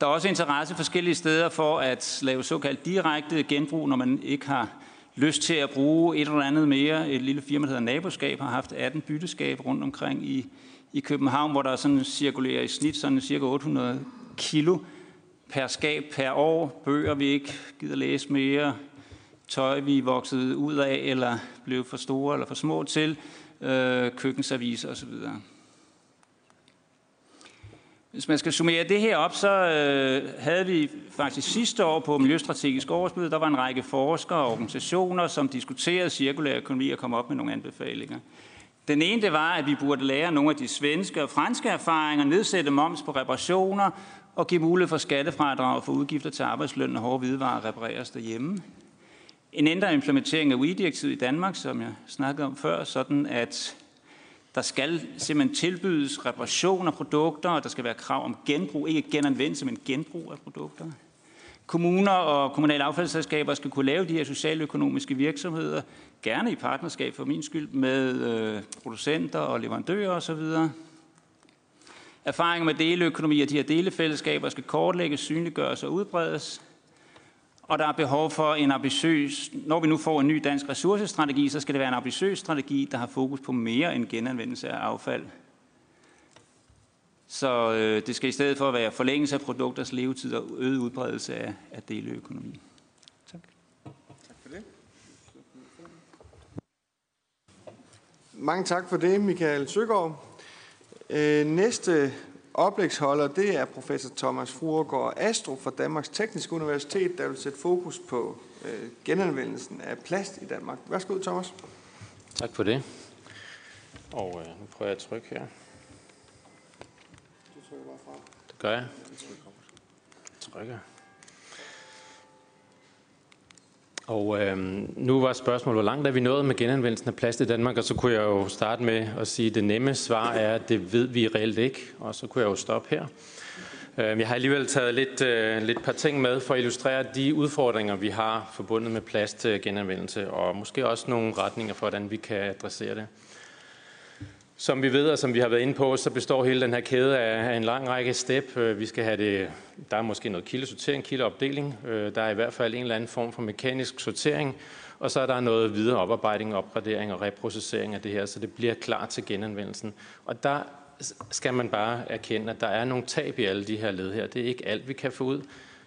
Der er også interesse forskellige steder for at lave såkaldt direkte genbrug, når man ikke har lyst til at bruge et eller andet mere. Et lille firma, der hedder Naboskab, har haft 18 bytteskab rundt omkring i, i København, hvor der sådan cirkulerer i snit sådan cirka 800 kilo per skab per år, bøger vi ikke gider læse mere, tøj vi er vokset ud af eller blev for store eller for små til, øh, køkkenservice osv. Hvis man skal summere det her op, så øh, havde vi faktisk sidste år på Miljøstrategisk Årsmøde, der var en række forskere og organisationer, som diskuterede cirkulær økonomi og kom op med nogle anbefalinger. Den ene det var, at vi burde lære nogle af de svenske og franske erfaringer, nedsætte moms på reparationer og give mulighed for skattefradrag for udgifter til arbejdsløn, og hårde hvidevarer repareres derhjemme. En ændret implementering af WE-direktivet i Danmark, som jeg snakkede om før, sådan at der skal simpelthen tilbydes reparation af produkter, og der skal være krav om genbrug, ikke genanvendelse, men genbrug af produkter. Kommuner og kommunale affaldsselskaber skal kunne lave de her socialøkonomiske virksomheder, gerne i partnerskab for min skyld, med øh, producenter og leverandører osv. Erfaringer med deleøkonomi og de her delefællesskaber skal kortlægges, synliggøres og udbredes. Og der er behov for en ambitiøs, når vi nu får en ny dansk ressourcestrategi, så skal det være en ambitiøs strategi, der har fokus på mere end genanvendelse af affald. Så øh, det skal i stedet for være forlængelse af produkters levetid og øget udbredelse af, af deleøkonomien. Tak. Tak for det. Mange tak for det, Michael Søgaard. Øh, næste oplægsholder, det er professor Thomas Fruergaard Astro fra Danmarks Tekniske Universitet, der vil sætte fokus på øh, genanvendelsen af plast i Danmark. Værsgo, Thomas. Tak for det. Og øh, nu prøver jeg at trykke her. Du trykker bare fra. Det gør jeg. Jeg trykker. Og øh, nu var spørgsmålet, hvor langt er vi nået med genanvendelsen af plast i Danmark? Og så kunne jeg jo starte med at sige, at det nemme svar er, at det ved vi reelt ikke. Og så kunne jeg jo stoppe her. Øh, jeg har alligevel taget lidt, øh, lidt par ting med for at illustrere de udfordringer, vi har forbundet med plastgenanvendelse, øh, og måske også nogle retninger for, hvordan vi kan adressere det. Som vi ved, og som vi har været inde på, så består hele den her kæde af en lang række step. Øh, vi skal have det, der er måske noget kildesortering, kildeopdeling. Øh, der er i hvert fald en eller anden form for mekanisk sortering. Og så er der noget videre oparbejdning, opgradering og reprocessering af det her, så det bliver klar til genanvendelsen. Og der skal man bare erkende, at der er nogle tab i alle de her led her. Det er ikke alt, vi kan få ud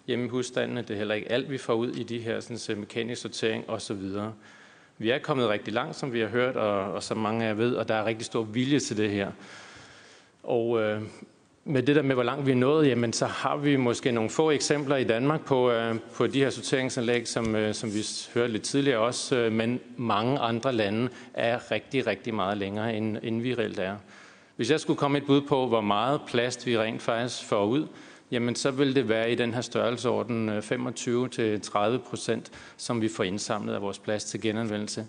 hjemme i husstandene. Det er heller ikke alt, vi får ud i de her sådan, mekanisk sortering osv. Vi er kommet rigtig langt, som vi har hørt, og, og som mange af jer ved, og der er rigtig stor vilje til det her. Og øh, med det der med, hvor langt vi er nået, jamen, så har vi måske nogle få eksempler i Danmark på, øh, på de her sorteringsanlæg, som, øh, som vi hørte lidt tidligere også, øh, men mange andre lande er rigtig, rigtig meget længere, end, end vi reelt er. Hvis jeg skulle komme et bud på, hvor meget plast vi rent faktisk får ud, jamen så vil det være i den her størrelseorden 25-30 øh, procent, som vi får indsamlet af vores plast til genanvendelse.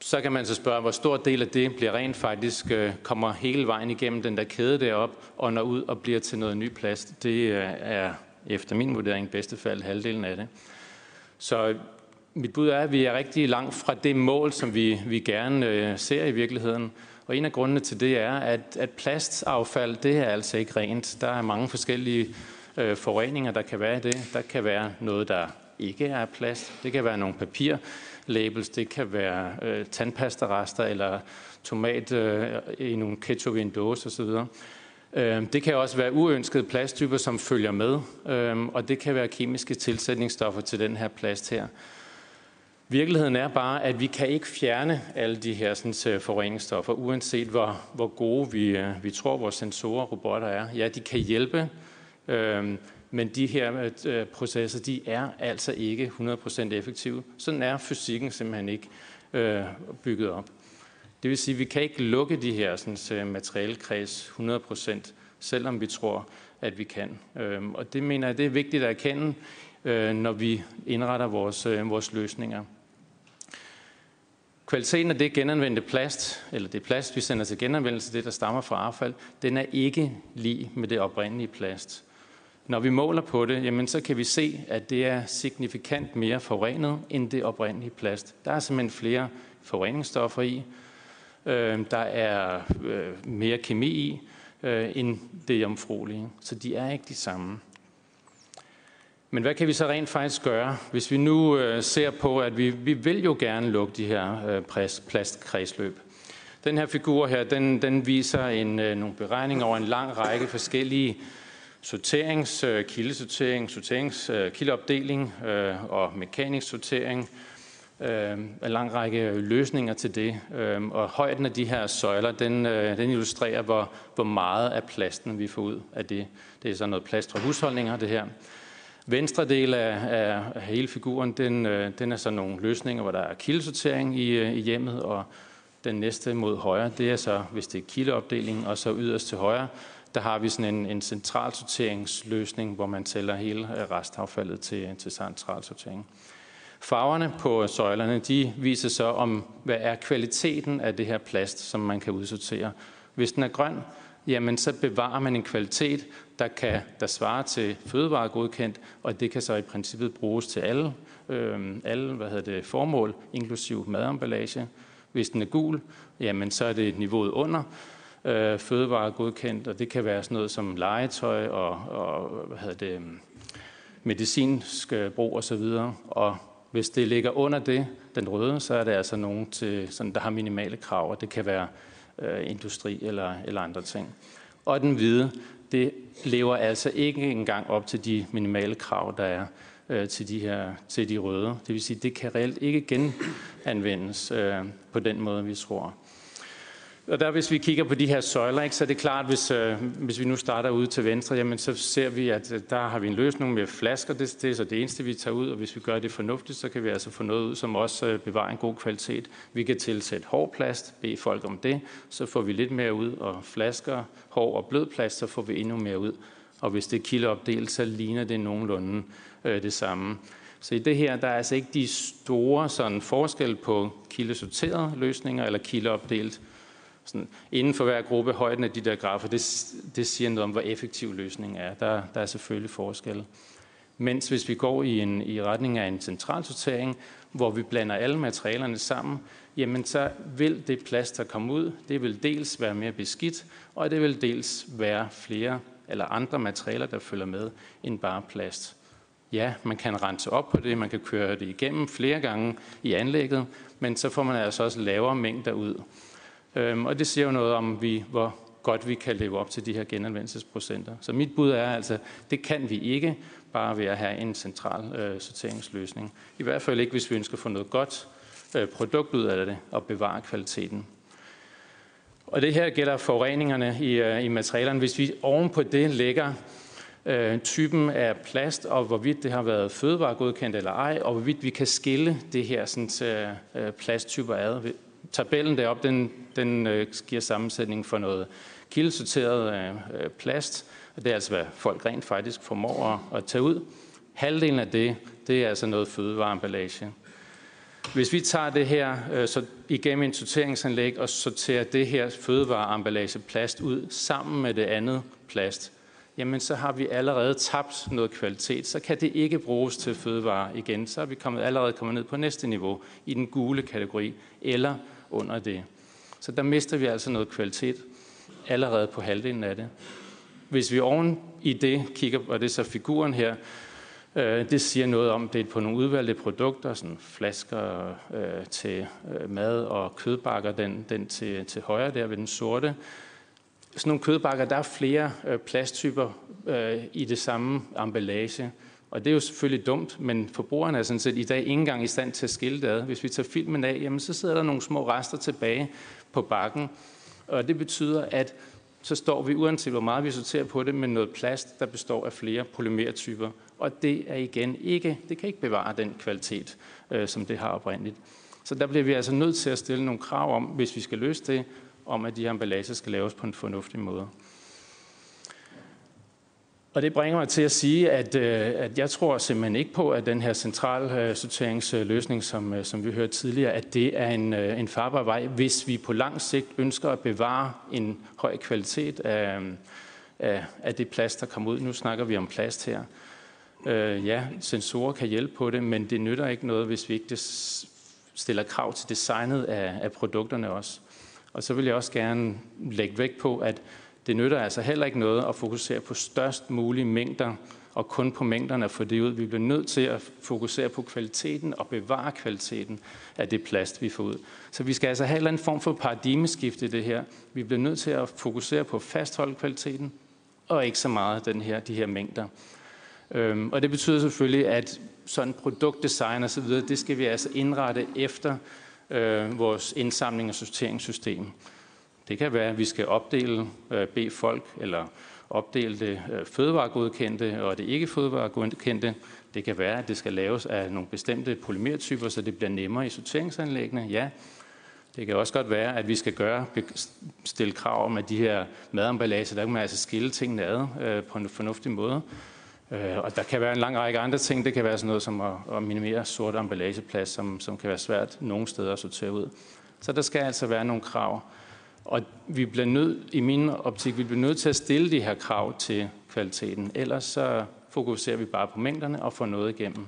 Så kan man så spørge, hvor stor del af det bliver rent faktisk øh, kommer hele vejen igennem den der kæde derop og når ud og bliver til noget ny plast. Det øh, er efter min vurdering bedste fald halvdelen af det. Så mit bud er, at vi er rigtig langt fra det mål, som vi, vi gerne ser i virkeligheden. Og en af grundene til det er, at, at plastaffald, det er altså ikke rent. Der er mange forskellige øh, forureninger, der kan være i det. Der kan være noget, der ikke er plast. Det kan være nogle papirlabels, det kan være øh, tandpastarester eller tomat øh, i nogle ketchup i en dåse osv. Øh, det kan også være uønskede plasttyper, som følger med, øh, og det kan være kemiske tilsætningsstoffer til den her plast her. Virkeligheden er bare, at vi kan ikke fjerne alle de her sådan, øh, forureningsstoffer, uanset hvor, hvor gode vi, øh, vi tror, vores sensorer og robotter er. Ja, de kan hjælpe, øh, men de her øh, øh, processer, de er altså ikke 100% effektive. Sådan er fysikken simpelthen ikke øh, bygget op. Det vil sige, at vi kan ikke lukke de her sådan, materialekreds 100%, selvom vi tror, at vi kan. Øh, og det mener jeg, det er vigtigt at erkende, øh, når vi indretter vores, øh, vores løsninger. Kvaliteten af det genanvendte plast, eller det plast, vi sender til genanvendelse, det der stammer fra affald, den er ikke lige med det oprindelige plast. Når vi måler på det, jamen, så kan vi se, at det er signifikant mere forurenet end det oprindelige plast. Der er simpelthen flere forureningsstoffer i. Øh, der er øh, mere kemi i øh, end det jomfruelige. Så de er ikke de samme. Men hvad kan vi så rent faktisk gøre, hvis vi nu øh, ser på, at vi, vi vil jo gerne lukke de her øh, plastkredsløb. Den her figur her, den, den viser en, øh, nogle beregninger over en lang række forskellige sorterings, øh, kildesortering, sorterings, øh, kildeopdeling øh, og mekanisk sortering. Øh, en lang række løsninger til det. Øh, og højden af de her søjler, den, øh, den illustrerer, hvor, hvor meget af plasten vi får ud af det. Det er så noget plast fra husholdninger, det her. Venstre del af, af hele figuren, den, øh, den er så nogle løsninger, hvor der er kildesortering i, øh, i hjemmet, og den næste mod højre, det er så, hvis det er kildeopdeling, og så yderst til højre, der har vi sådan en, en centralsorteringsløsning, hvor man tæller hele øh, restaffaldet til, til centralsortering. Farverne på søjlerne, de viser så om, hvad er kvaliteten af det her plast, som man kan udsortere. Hvis den er grøn, jamen så bevarer man en kvalitet, der, kan, der svarer til fødevaregodkendt, og det kan så i princippet bruges til alle, øh, alle hvad hedder det, formål, inklusiv mademballage. Hvis den er gul, jamen så er det niveauet under øh, fødevaregodkendt, og det kan være sådan noget som legetøj og, og hvad hedder det, øhm, medicinsk øh, brug osv. Og hvis det ligger under det, den røde, så er det altså nogen, til, sådan, der har minimale krav, og det kan være øh, industri eller, eller andre ting. Og den hvide, det lever altså ikke engang op til de minimale krav, der er øh, til, de her, til de røde. Det vil sige, det kan reelt ikke genanvendes øh, på den måde, vi tror. Og der, hvis vi kigger på de her søjler, ikke, så er det klart, hvis, øh, hvis vi nu starter ude til venstre, jamen, så ser vi, at øh, der har vi en løsning med flasker. Det, det er så det eneste, vi tager ud, og hvis vi gør det fornuftigt, så kan vi altså få noget ud, som også øh, bevarer en god kvalitet. Vi kan tilsætte hård plast, bede folk om det, så får vi lidt mere ud, og flasker, hård og blød plast, så får vi endnu mere ud. Og hvis det er kildeopdelt, så ligner det nogenlunde øh, det samme. Så i det her, der er altså ikke de store sådan, forskel på kildesorterede løsninger eller kildeopdelt sådan, inden for hver gruppe, højden af de der grafer, det, det siger noget om, hvor effektiv løsningen er. Der, der er selvfølgelig forskel. Mens hvis vi går i, en, i retning af en central sortering, hvor vi blander alle materialerne sammen, jamen så vil det plast, der kommer ud, det vil dels være mere beskidt, og det vil dels være flere eller andre materialer, der følger med, end bare plast. Ja, man kan rense op på det, man kan køre det igennem flere gange i anlægget, men så får man altså også lavere mængder ud. Øhm, og det siger jo noget om, vi, hvor godt vi kan leve op til de her genanvendelsesprocenter. Så mit bud er altså, det kan vi ikke bare ved at have en central øh, sorteringsløsning. I hvert fald ikke, hvis vi ønsker at få noget godt øh, produkt ud af det og bevare kvaliteten. Og det her gælder forureningerne i, øh, i materialerne. Hvis vi oven på det lægger øh, typen af plast, og hvorvidt det har været fødevaregodkendt eller ej, og hvorvidt vi kan skille det her sådan, øh, plasttyper ad tabellen deroppe, den, den øh, giver sammensætning for noget kildesorteret øh, øh, plast, og det er altså, hvad folk rent faktisk formår at, at tage ud. Halvdelen af det, det er altså noget fødevareemballage. Hvis vi tager det her øh, så igennem en sorteringsanlæg og sorterer det her fødevareemballage plast ud sammen med det andet plast, jamen så har vi allerede tabt noget kvalitet. Så kan det ikke bruges til fødevare igen. Så er vi kommet, allerede kommet ned på næste niveau i den gule kategori, eller under det. Så der mister vi altså noget kvalitet allerede på halvdelen af det. Hvis vi oven i det kigger, og det er så figuren her, øh, det siger noget om, det er på nogle udvalgte produkter, sådan flasker øh, til øh, mad og kødbakker, den, den til, til højre der ved den sorte. Sådan nogle kødbakker, der er flere øh, plasttyper øh, i det samme emballage. Og det er jo selvfølgelig dumt, men forbrugerne er sådan set i dag ikke engang i stand til at skille det ad. Hvis vi tager filmen af, jamen, så sidder der nogle små rester tilbage på bakken. Og det betyder, at så står vi, uanset hvor meget vi sorterer på det, med noget plast, der består af flere polymertyper. Og det er igen ikke, det kan ikke bevare den kvalitet, øh, som det har oprindeligt. Så der bliver vi altså nødt til at stille nogle krav om, hvis vi skal løse det, om at de her emballager skal laves på en fornuftig måde. Og det bringer mig til at sige, at, øh, at jeg tror simpelthen ikke på, at den her central sorteringsløsning, som, øh, som vi hørte tidligere, at det er en, øh, en farbar vej, hvis vi på lang sigt ønsker at bevare en høj kvalitet af, af, af det plast, der kommer ud. Nu snakker vi om plast her. Øh, ja, sensorer kan hjælpe på det, men det nytter ikke noget, hvis vi ikke stiller krav til designet af, af produkterne også. Og så vil jeg også gerne lægge vægt på, at det nytter altså heller ikke noget at fokusere på størst mulige mængder og kun på mængderne for det ud. Vi bliver nødt til at fokusere på kvaliteten og bevare kvaliteten af det plast, vi får ud. Så vi skal altså have en form for paradigmeskift i det her. Vi bliver nødt til at fokusere på at fastholde kvaliteten, og ikke så meget den her, de her mængder. Øhm, og det betyder selvfølgelig, at sådan produktdesign og så videre, det skal vi altså indrette efter øh, vores indsamling- og sorteringssystem. Det kan være, at vi skal opdele, øh, bede folk, eller opdele det øh, fødevaregodkendte og det ikke fødevaregodkendte. Det kan være, at det skal laves af nogle bestemte polymertyper, så det bliver nemmere i sorteringsanlæggene. Ja, det kan også godt være, at vi skal gøre, stille krav om, at de her mademballager, der kan man altså skille tingene ad øh, på en fornuftig måde. Øh, og der kan være en lang række andre ting. Det kan være sådan noget som at, at minimere sort emballageplads, som, som kan være svært nogle steder at sortere ud. Så der skal altså være nogle krav. Og vi bliver nødt, i min optik, vi bliver nødt til at stille de her krav til kvaliteten. Ellers så fokuserer vi bare på mængderne og får noget igennem.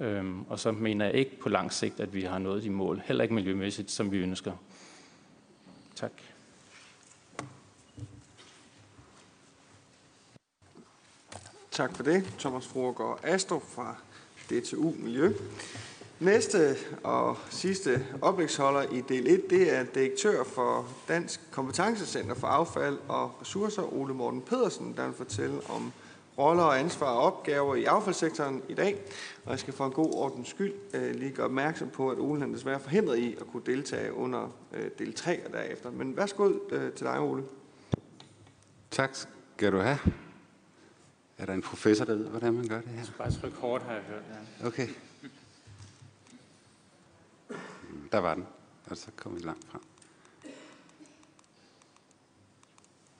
Øhm, og så mener jeg ikke på lang sigt, at vi har nået de mål, heller ikke miljømæssigt, som vi ønsker. Tak. Tak for det, Thomas Froger Astrup fra DTU Miljø. Næste og sidste oplægsholder i del 1, det er direktør for Dansk Kompetencecenter for Affald og Ressourcer, Ole Morten Pedersen, der vil fortælle om roller og ansvar og opgaver i affaldssektoren i dag. Og jeg skal for en god ordens skyld øh, lige gøre opmærksom på, at Ole han desværre forhindret i at kunne deltage under øh, del 3 og derefter. Men værsgo øh, til dig, Ole. Tak skal du have. Er der en professor, der ved, hvordan man gør det her? Bare tryk hårdt, har jeg hørt. Ja. Okay. Der var den. Og så kom vi langt frem.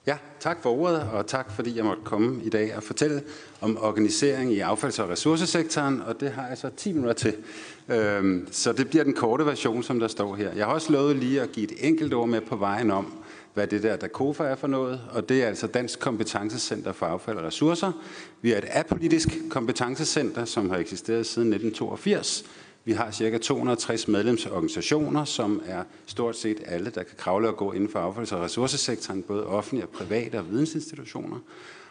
Ja, tak for ordet, og tak fordi jeg måtte komme i dag og fortælle om organisering i affalds- og ressourcesektoren, og det har jeg så 10 minutter til. Øhm, så det bliver den korte version, som der står her. Jeg har også lovet lige at give et enkelt ord med på vejen om, hvad det der DACOFA er for noget, og det er altså Dansk Kompetencecenter for Affald og Ressourcer. Vi er et apolitisk kompetencecenter, som har eksisteret siden 1982, vi har ca. 260 medlemsorganisationer, som er stort set alle, der kan kravle og gå inden for affalds- og ressourcesektoren, både offentlige og private og vidensinstitutioner.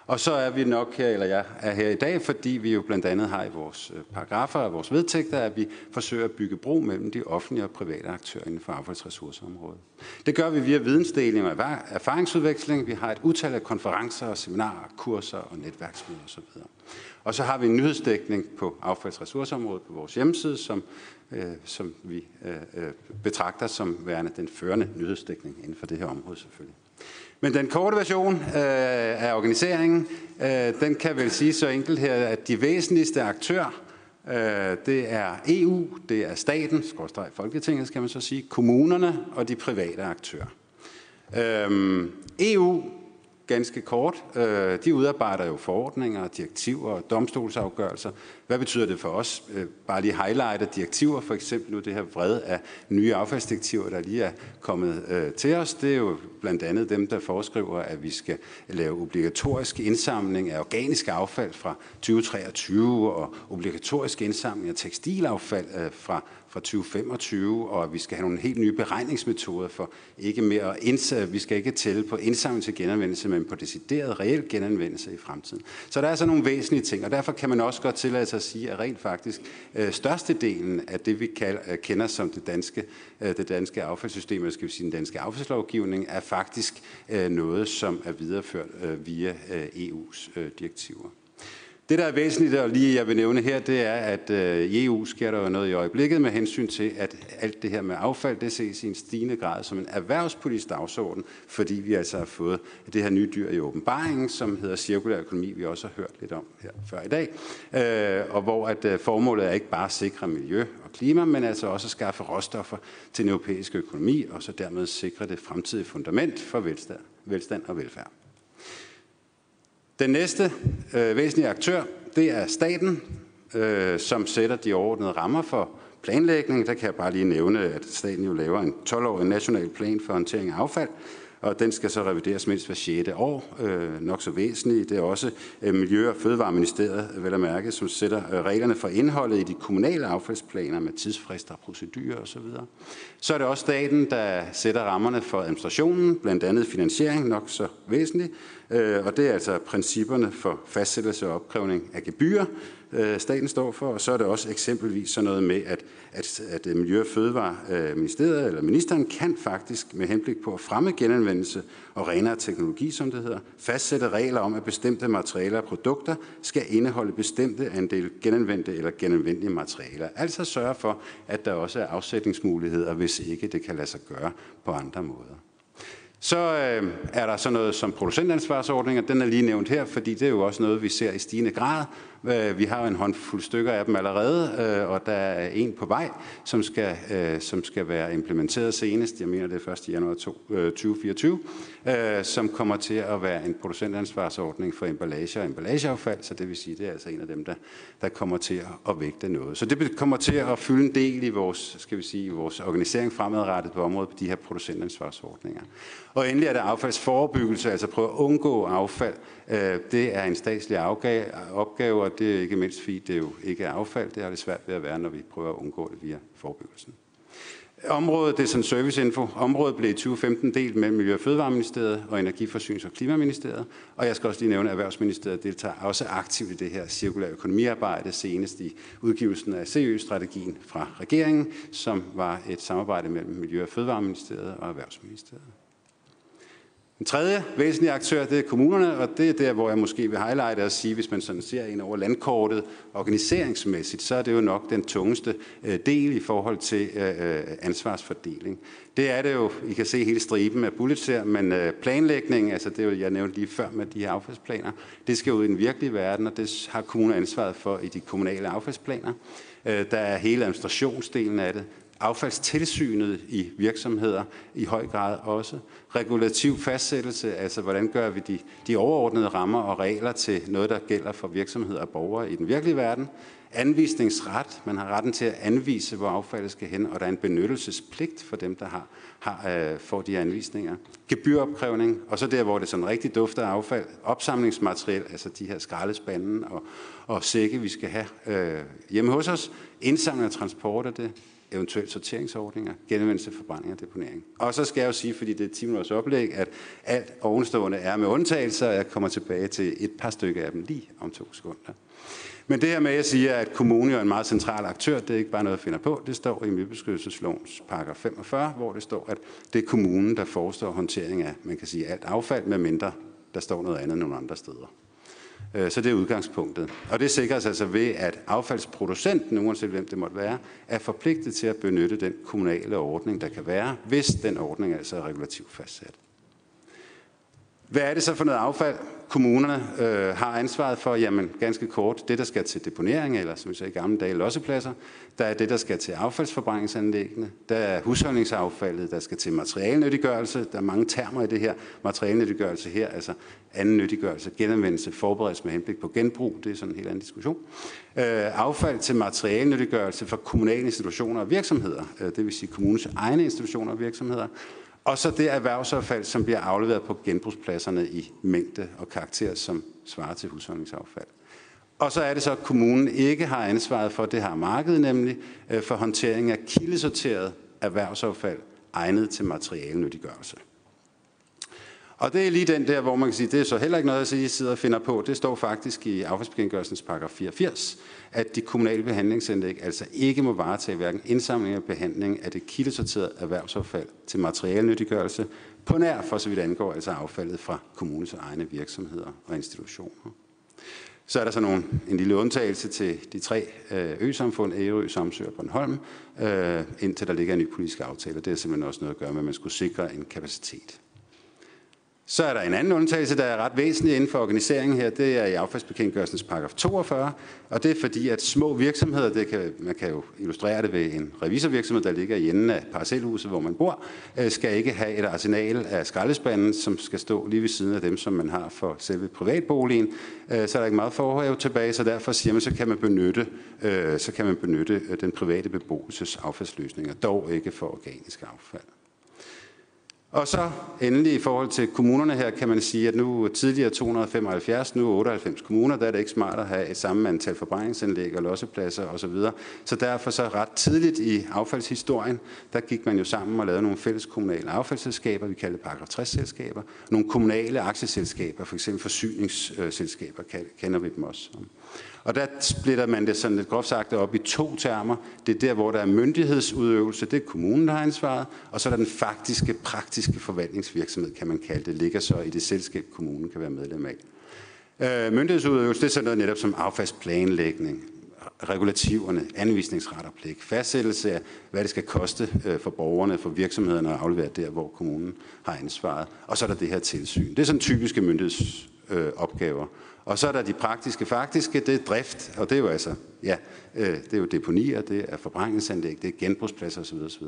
Og så er vi nok her, eller jeg er her i dag, fordi vi jo blandt andet har i vores øh, paragrafer og vores vedtægter, at vi forsøger at bygge bro mellem de offentlige og private aktører inden for affaldsressourceområdet. Det gør vi via vidensdeling og erfaringsudveksling. Vi har et utal af konferencer, seminarer, kurser og netværksmøder osv. Og så har vi en nyhedsdækning på affaldsressourceområdet på vores hjemmeside, som, øh, som vi øh, øh, betragter som værende den førende nyhedsdækning inden for det her område selvfølgelig. Men den korte version øh, af organiseringen, øh, den kan vel sige så enkelt her, at de væsentligste aktører, øh, det er EU, det er staten, skorstræk Folketinget skal man så sige, kommunerne og de private aktører. Øh, EU ganske kort. Øh, de udarbejder jo forordninger, direktiver og domstolsafgørelser. Hvad betyder det for os? Øh, bare lige highlighter direktiver, for eksempel nu det her vred af nye affaldsdirektiver, der lige er kommet øh, til os. Det er jo blandt andet dem, der foreskriver, at vi skal lave obligatorisk indsamling af organisk affald fra 2023 og obligatorisk indsamling af tekstilaffald fra fra 2025, og vi skal have nogle helt nye beregningsmetoder for ikke mere indsat, vi skal ikke tælle på indsamling til genanvendelse, men på decideret reel genanvendelse i fremtiden. Så der er altså nogle væsentlige ting, og derfor kan man også godt tillade sig at sige, at rent faktisk øh, størstedelen af det, vi kalder, øh, kender som det danske, øh, det danske affaldssystem, eller skal vi sige den danske affaldslovgivning, er faktisk øh, noget, som er videreført øh, via øh, EU's øh, direktiver. Det, der er væsentligt, og lige jeg vil nævne her, det er, at øh, i EU sker der jo noget i øjeblikket med hensyn til, at alt det her med affald, det ses i en stigende grad som en erhvervspolitisk dagsorden, fordi vi altså har fået det her nye dyr i åbenbaringen, som hedder cirkulær økonomi, vi også har hørt lidt om her før i dag, øh, og hvor at øh, formålet er ikke bare at sikre miljø og klima, men altså også at skaffe råstoffer til den europæiske økonomi, og så dermed sikre det fremtidige fundament for velstand, velstand og velfærd. Den næste øh, væsentlige aktør, det er staten, øh, som sætter de overordnede rammer for planlægning. Der kan jeg bare lige nævne, at staten jo laver en 12-årig national plan for håndtering af affald, og den skal så revideres mindst hver 6. år, øh, nok så væsentligt. Det er også øh, Miljø- og Fødevareministeriet, vel at mærke, som sætter øh, reglerne for indholdet i de kommunale affaldsplaner med tidsfrister, procedurer osv. Så er det også staten, der sætter rammerne for administrationen, blandt andet finansiering, nok så væsentligt, Øh, og det er altså principperne for fastsættelse og opkrævning af gebyrer, øh, staten står for, og så er det også eksempelvis sådan noget med, at, at, at øh, Miljø- og Fødevareministeriet eller ministeren kan faktisk med henblik på at fremme genanvendelse og renere teknologi, som det hedder, fastsætte regler om, at bestemte materialer og produkter skal indeholde bestemte andel genanvendte eller genanvendelige materialer. Altså sørge for, at der også er afsætningsmuligheder, hvis ikke det kan lade sig gøre på andre måder. Så øh, er der så noget som producentansvarsordninger. Den er lige nævnt her, fordi det er jo også noget, vi ser i stigende grad. Øh, vi har en håndfuld stykker af dem allerede, øh, og der er en på vej, som skal, øh, som skal være implementeret senest. Jeg mener, det er 1. januar 2024, som kommer til at være en producentansvarsordning for emballage og emballageaffald. Så det vil sige, det er altså en af dem, der, der kommer til at vægte noget. Så det kommer til at fylde en del i vores, skal vi sige, vores organisering fremadrettet på området på de her producentansvarsordninger. Og endelig er der affaldsforebyggelse, altså prøve at undgå affald. Det er en statslig opgave, og det er ikke mindst fordi det jo ikke er affald. Det har det svært ved at være, når vi prøver at undgå det via forebyggelsen. Området, det er sådan serviceinfo. Området blev i 2015 delt mellem Miljø- og Fødevareministeriet og Energiforsynings- og Klimaministeriet. Og jeg skal også lige nævne, at Erhvervsministeriet deltager også aktivt i det her cirkulære økonomiarbejde, senest i udgivelsen af CØ-strategien fra regeringen, som var et samarbejde mellem Miljø- og Fødevareministeriet og Erhvervsministeriet. Den tredje væsentlige aktør, det er kommunerne, og det er der, hvor jeg måske vil highlighte og sige, hvis man sådan ser ind over landkortet organiseringsmæssigt, så er det jo nok den tungeste øh, del i forhold til øh, øh, ansvarsfordeling. Det er det jo, I kan se hele striben af bullets her, men planlægning, altså det er jo, jeg nævnte lige før med de her affaldsplaner, det skal ud i den virkelige verden, og det har kommuner ansvaret for i de kommunale affaldsplaner. Der er hele administrationsdelen af det, affaldstilsynet i virksomheder i høj grad også. Regulativ fastsættelse, altså hvordan gør vi de, de overordnede rammer og regler til noget, der gælder for virksomheder og borgere i den virkelige verden. Anvisningsret, man har retten til at anvise, hvor affaldet skal hen, og der er en benyttelsespligt for dem, der har, har øh, får de anvisninger. Gebyropkrævning, og så der, hvor det sådan rigtig dufter af affald, opsamlingsmateriel, altså de her skraldespanden og, og sække, vi skal have øh, hjemme hos os, indsamling og transport af det, eventuelt sorteringsordninger, genanvendelse, forbrænding og deponering. Og så skal jeg jo sige, fordi det er 10 minutters oplæg, at alt ovenstående er med undtagelser, og jeg kommer tilbage til et par stykker af dem lige om to sekunder. Men det her med, at jeg siger, at kommunen er en meget central aktør, det er ikke bare noget, jeg finder på. Det står i Miljøbeskyttelseslovens paragraf 45, hvor det står, at det er kommunen, der forestår håndtering af, man kan sige, alt affald, med mindre der står noget andet nogle andre steder. Øh, så det er udgangspunktet. Og det sikres altså ved, at affaldsproducenten, uanset hvem det måtte være, er forpligtet til at benytte den kommunale ordning, der kan være, hvis den ordning altså er regulativt fastsat. Hvad er det så for noget affald, kommunerne øh, har ansvaret for? Jamen, ganske kort, det der skal til deponering, eller som vi sagde i gamle dage, lossepladser. Der er det, der skal til affaldsforbrændingsanlæggene. Der er husholdningsaffaldet, der skal til materialnyttiggørelse. Der er mange termer i det her. Materialnyttiggørelse her, altså anden nyttiggørelse, genanvendelse, forberedelse med henblik på genbrug. Det er sådan en helt anden diskussion. Øh, affald til materialnyttiggørelse for kommunale institutioner og virksomheder. Øh, det vil sige kommunens egne institutioner og virksomheder. Og så det erhvervsaffald, som bliver afleveret på genbrugspladserne i mængde og karakter, som svarer til husholdningsaffald. Og så er det så, at kommunen ikke har ansvaret for, det har markedet nemlig, øh, for håndtering af kildesorteret erhvervsaffald egnet til materialenyttiggørelse. Og det er lige den der, hvor man kan sige, det er så heller ikke noget, at sidder og finder på. Det står faktisk i affaldsbekendtgørelsens paragraf 84, at de kommunale behandlingsanlæg altså ikke må varetage hverken indsamling og behandling af det kildesorterede erhvervsaffald til materialnyttiggørelse på nær for så vidt angår altså affaldet fra kommunens egne virksomheder og institutioner. Så er der så nogle, en lille undtagelse til de tre øh, ø-samfund, Ærø, Samsø og Bornholm, øh, indtil der ligger en ny politisk aftale. Det er simpelthen også noget at gøre med, at man skulle sikre en kapacitet. Så er der en anden undtagelse, der er ret væsentlig inden for organiseringen her. Det er i affaldsbekendtgørelsens paragraf 42, og det er fordi, at små virksomheder, det kan, man kan jo illustrere det ved en revisorvirksomhed, der ligger i enden af parcelhuset, hvor man bor, øh, skal ikke have et arsenal af skraldespanden, som skal stå lige ved siden af dem, som man har for selve privatboligen. Øh, så er der ikke meget forhave tilbage, så derfor siger man, så kan man benytte, øh, så kan man benytte den private beboelses affaldsløsninger, dog ikke for organisk affald. Og så endelig i forhold til kommunerne her, kan man sige, at nu tidligere 275, nu 98 kommuner, der er det ikke smart at have et samme antal forbrændingsanlæg og lossepladser osv. Så, så derfor så ret tidligt i affaldshistorien, der gik man jo sammen og lavede nogle fælles kommunale affaldsselskaber, vi kaldte paragraf 60-selskaber, nogle kommunale aktieselskaber, for eksempel forsyningsselskaber, kender vi dem også. Og der splitter man det sådan lidt groft sagt op i to termer. Det er der, hvor der er myndighedsudøvelse, det er kommunen, der har ansvaret, og så er der den faktiske, praktiske forvaltningsvirksomhed, kan man kalde det, ligger så i det selskab, kommunen kan være medlem af. Øh, myndighedsudøvelse, det er sådan noget netop som affaldsplanlægning, regulativerne, anvisningsret og pligt, fastsættelse af, hvad det skal koste øh, for borgerne, for virksomhederne at aflevere der, hvor kommunen har ansvaret. Og så er der det her tilsyn. Det er sådan typiske myndighedsopgaver. Øh, og så er der de praktiske, faktiske, det er drift, og det er jo altså, ja, øh, det er jo deponier, det er forbrændingsanlæg, det er genbrugspladser osv. osv.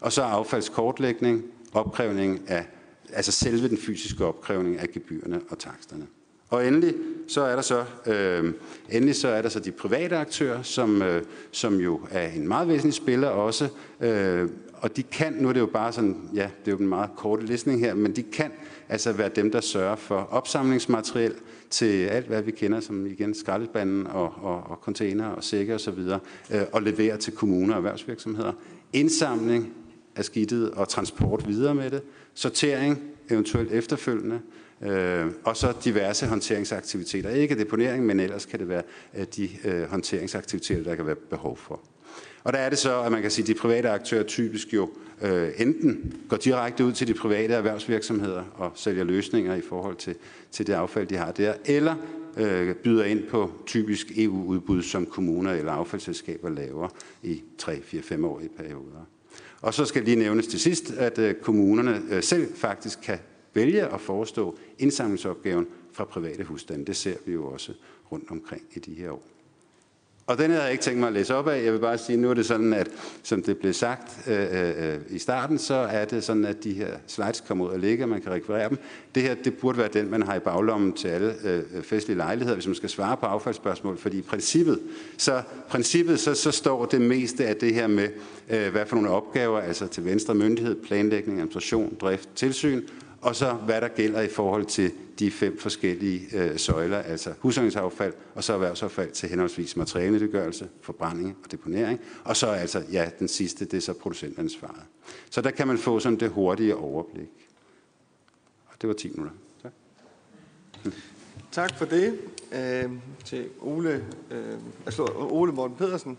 Og så affaldskortlægning, opkrævning af, altså selve den fysiske opkrævning af gebyrerne og taksterne. Og endelig så er der så, øh, endelig så er der så de private aktører, som, øh, som jo er en meget væsentlig spiller også, øh, og de kan, nu er det jo bare sådan, ja, det er jo en meget kort listning her, men de kan altså være dem, der sørger for opsamlingsmateriel, til alt, hvad vi kender som igen skraldespanden og, og, og container og sække osv., og, øh, og levere til kommuner og erhvervsvirksomheder. Indsamling, af skidtet og transport videre med det, sortering eventuelt efterfølgende, øh, og så diverse håndteringsaktiviteter. Ikke deponering, men ellers kan det være de øh, håndteringsaktiviteter, der kan være behov for. Og der er det så, at man kan sige, at de private aktører typisk jo øh, enten går direkte ud til de private erhvervsvirksomheder og sælger løsninger i forhold til, til det affald, de har der, eller øh, byder ind på typisk EU-udbud, som kommuner eller affaldsselskaber laver i 3, 4, 5 år i perioder. Og så skal lige nævnes til sidst, at øh, kommunerne øh, selv faktisk kan vælge at forestå indsamlingsopgaven fra private husstande. Det ser vi jo også rundt omkring i de her år. Og den havde jeg ikke tænkt mig at læse op af. Jeg vil bare sige, at nu er det sådan, at som det blev sagt øh, øh, i starten, så er det sådan, at de her slides kommer ud og ligger, man kan rekvirere dem. Det her, det burde være den, man har i baglommen til alle øh, øh, festlige lejligheder, hvis man skal svare på affaldsspørgsmål, fordi i princippet, så, princippet, så, så står det meste af det her med, øh, hvad for nogle opgaver, altså til venstre myndighed, planlægning, administration, drift, tilsyn, og så hvad der gælder i forhold til de fem forskellige øh, søjler, altså husholdningsaffald og så erhvervsaffald til henholdsvis materialenedgørelse, forbrænding og deponering, og så altså, ja, den sidste, det er så producentansvaret. Så der kan man få sådan det hurtige overblik. Og det var 10 minutter. Tak. Tak for det øh, til Ole, øh, altså Ole Morten Pedersen,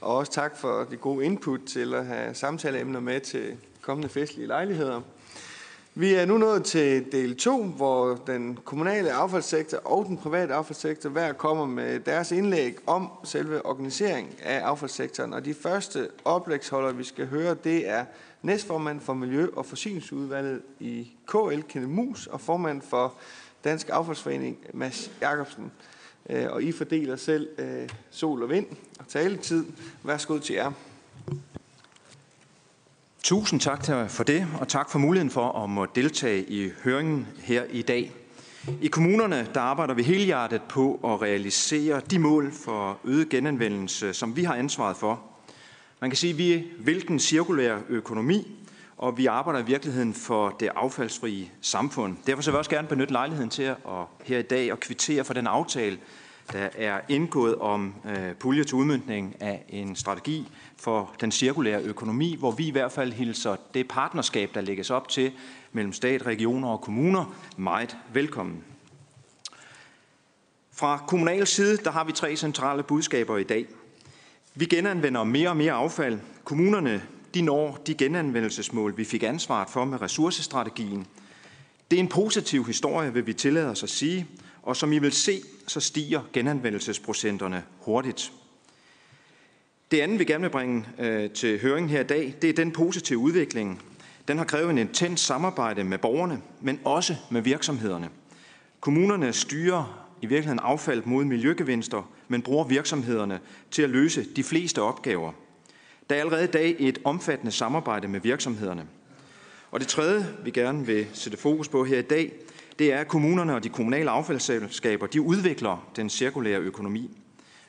og også tak for de gode input til at have samtaleemner med til kommende festlige lejligheder. Vi er nu nået til del 2, hvor den kommunale affaldssektor og den private affaldssektor hver kommer med deres indlæg om selve organiseringen af affaldssektoren. Og de første oplægsholder, vi skal høre, det er næstformand for Miljø- og Forsyningsudvalget i KL, Kenneth Mus, og formand for Dansk Affaldsforening, Mads Jacobsen. Øh, og I fordeler selv øh, sol og vind og taletid. Værsgo til jer. Tusind tak for det, og tak for muligheden for at må deltage i høringen her i dag. I kommunerne der arbejder vi helhjertet på at realisere de mål for øget genanvendelse, som vi har ansvaret for. Man kan sige, at vi vil den cirkulære økonomi, og vi arbejder i virkeligheden for det affaldsfrie samfund. Derfor så vil jeg også gerne benytte lejligheden til at her i dag at kvittere for den aftale, der er indgået om øh, pulje til udmyndning af en strategi for den cirkulære økonomi, hvor vi i hvert fald hilser det partnerskab, der lægges op til mellem stat, regioner og kommuner, meget velkommen. Fra kommunal side, der har vi tre centrale budskaber i dag. Vi genanvender mere og mere affald. Kommunerne de når de genanvendelsesmål, vi fik ansvaret for med ressourcestrategien. Det er en positiv historie, vil vi tillade os at sige, og som I vil se, så stiger genanvendelsesprocenterne hurtigt. Det andet, vi gerne vil bringe øh, til høring her i dag, det er den positive udvikling. Den har krævet en intens samarbejde med borgerne, men også med virksomhederne. Kommunerne styrer i virkeligheden affald mod miljøgevinster, men bruger virksomhederne til at løse de fleste opgaver. Der er allerede i dag et omfattende samarbejde med virksomhederne. Og det tredje, vi gerne vil sætte fokus på her i dag, det er, at kommunerne og de kommunale affaldsselskaber de udvikler den cirkulære økonomi.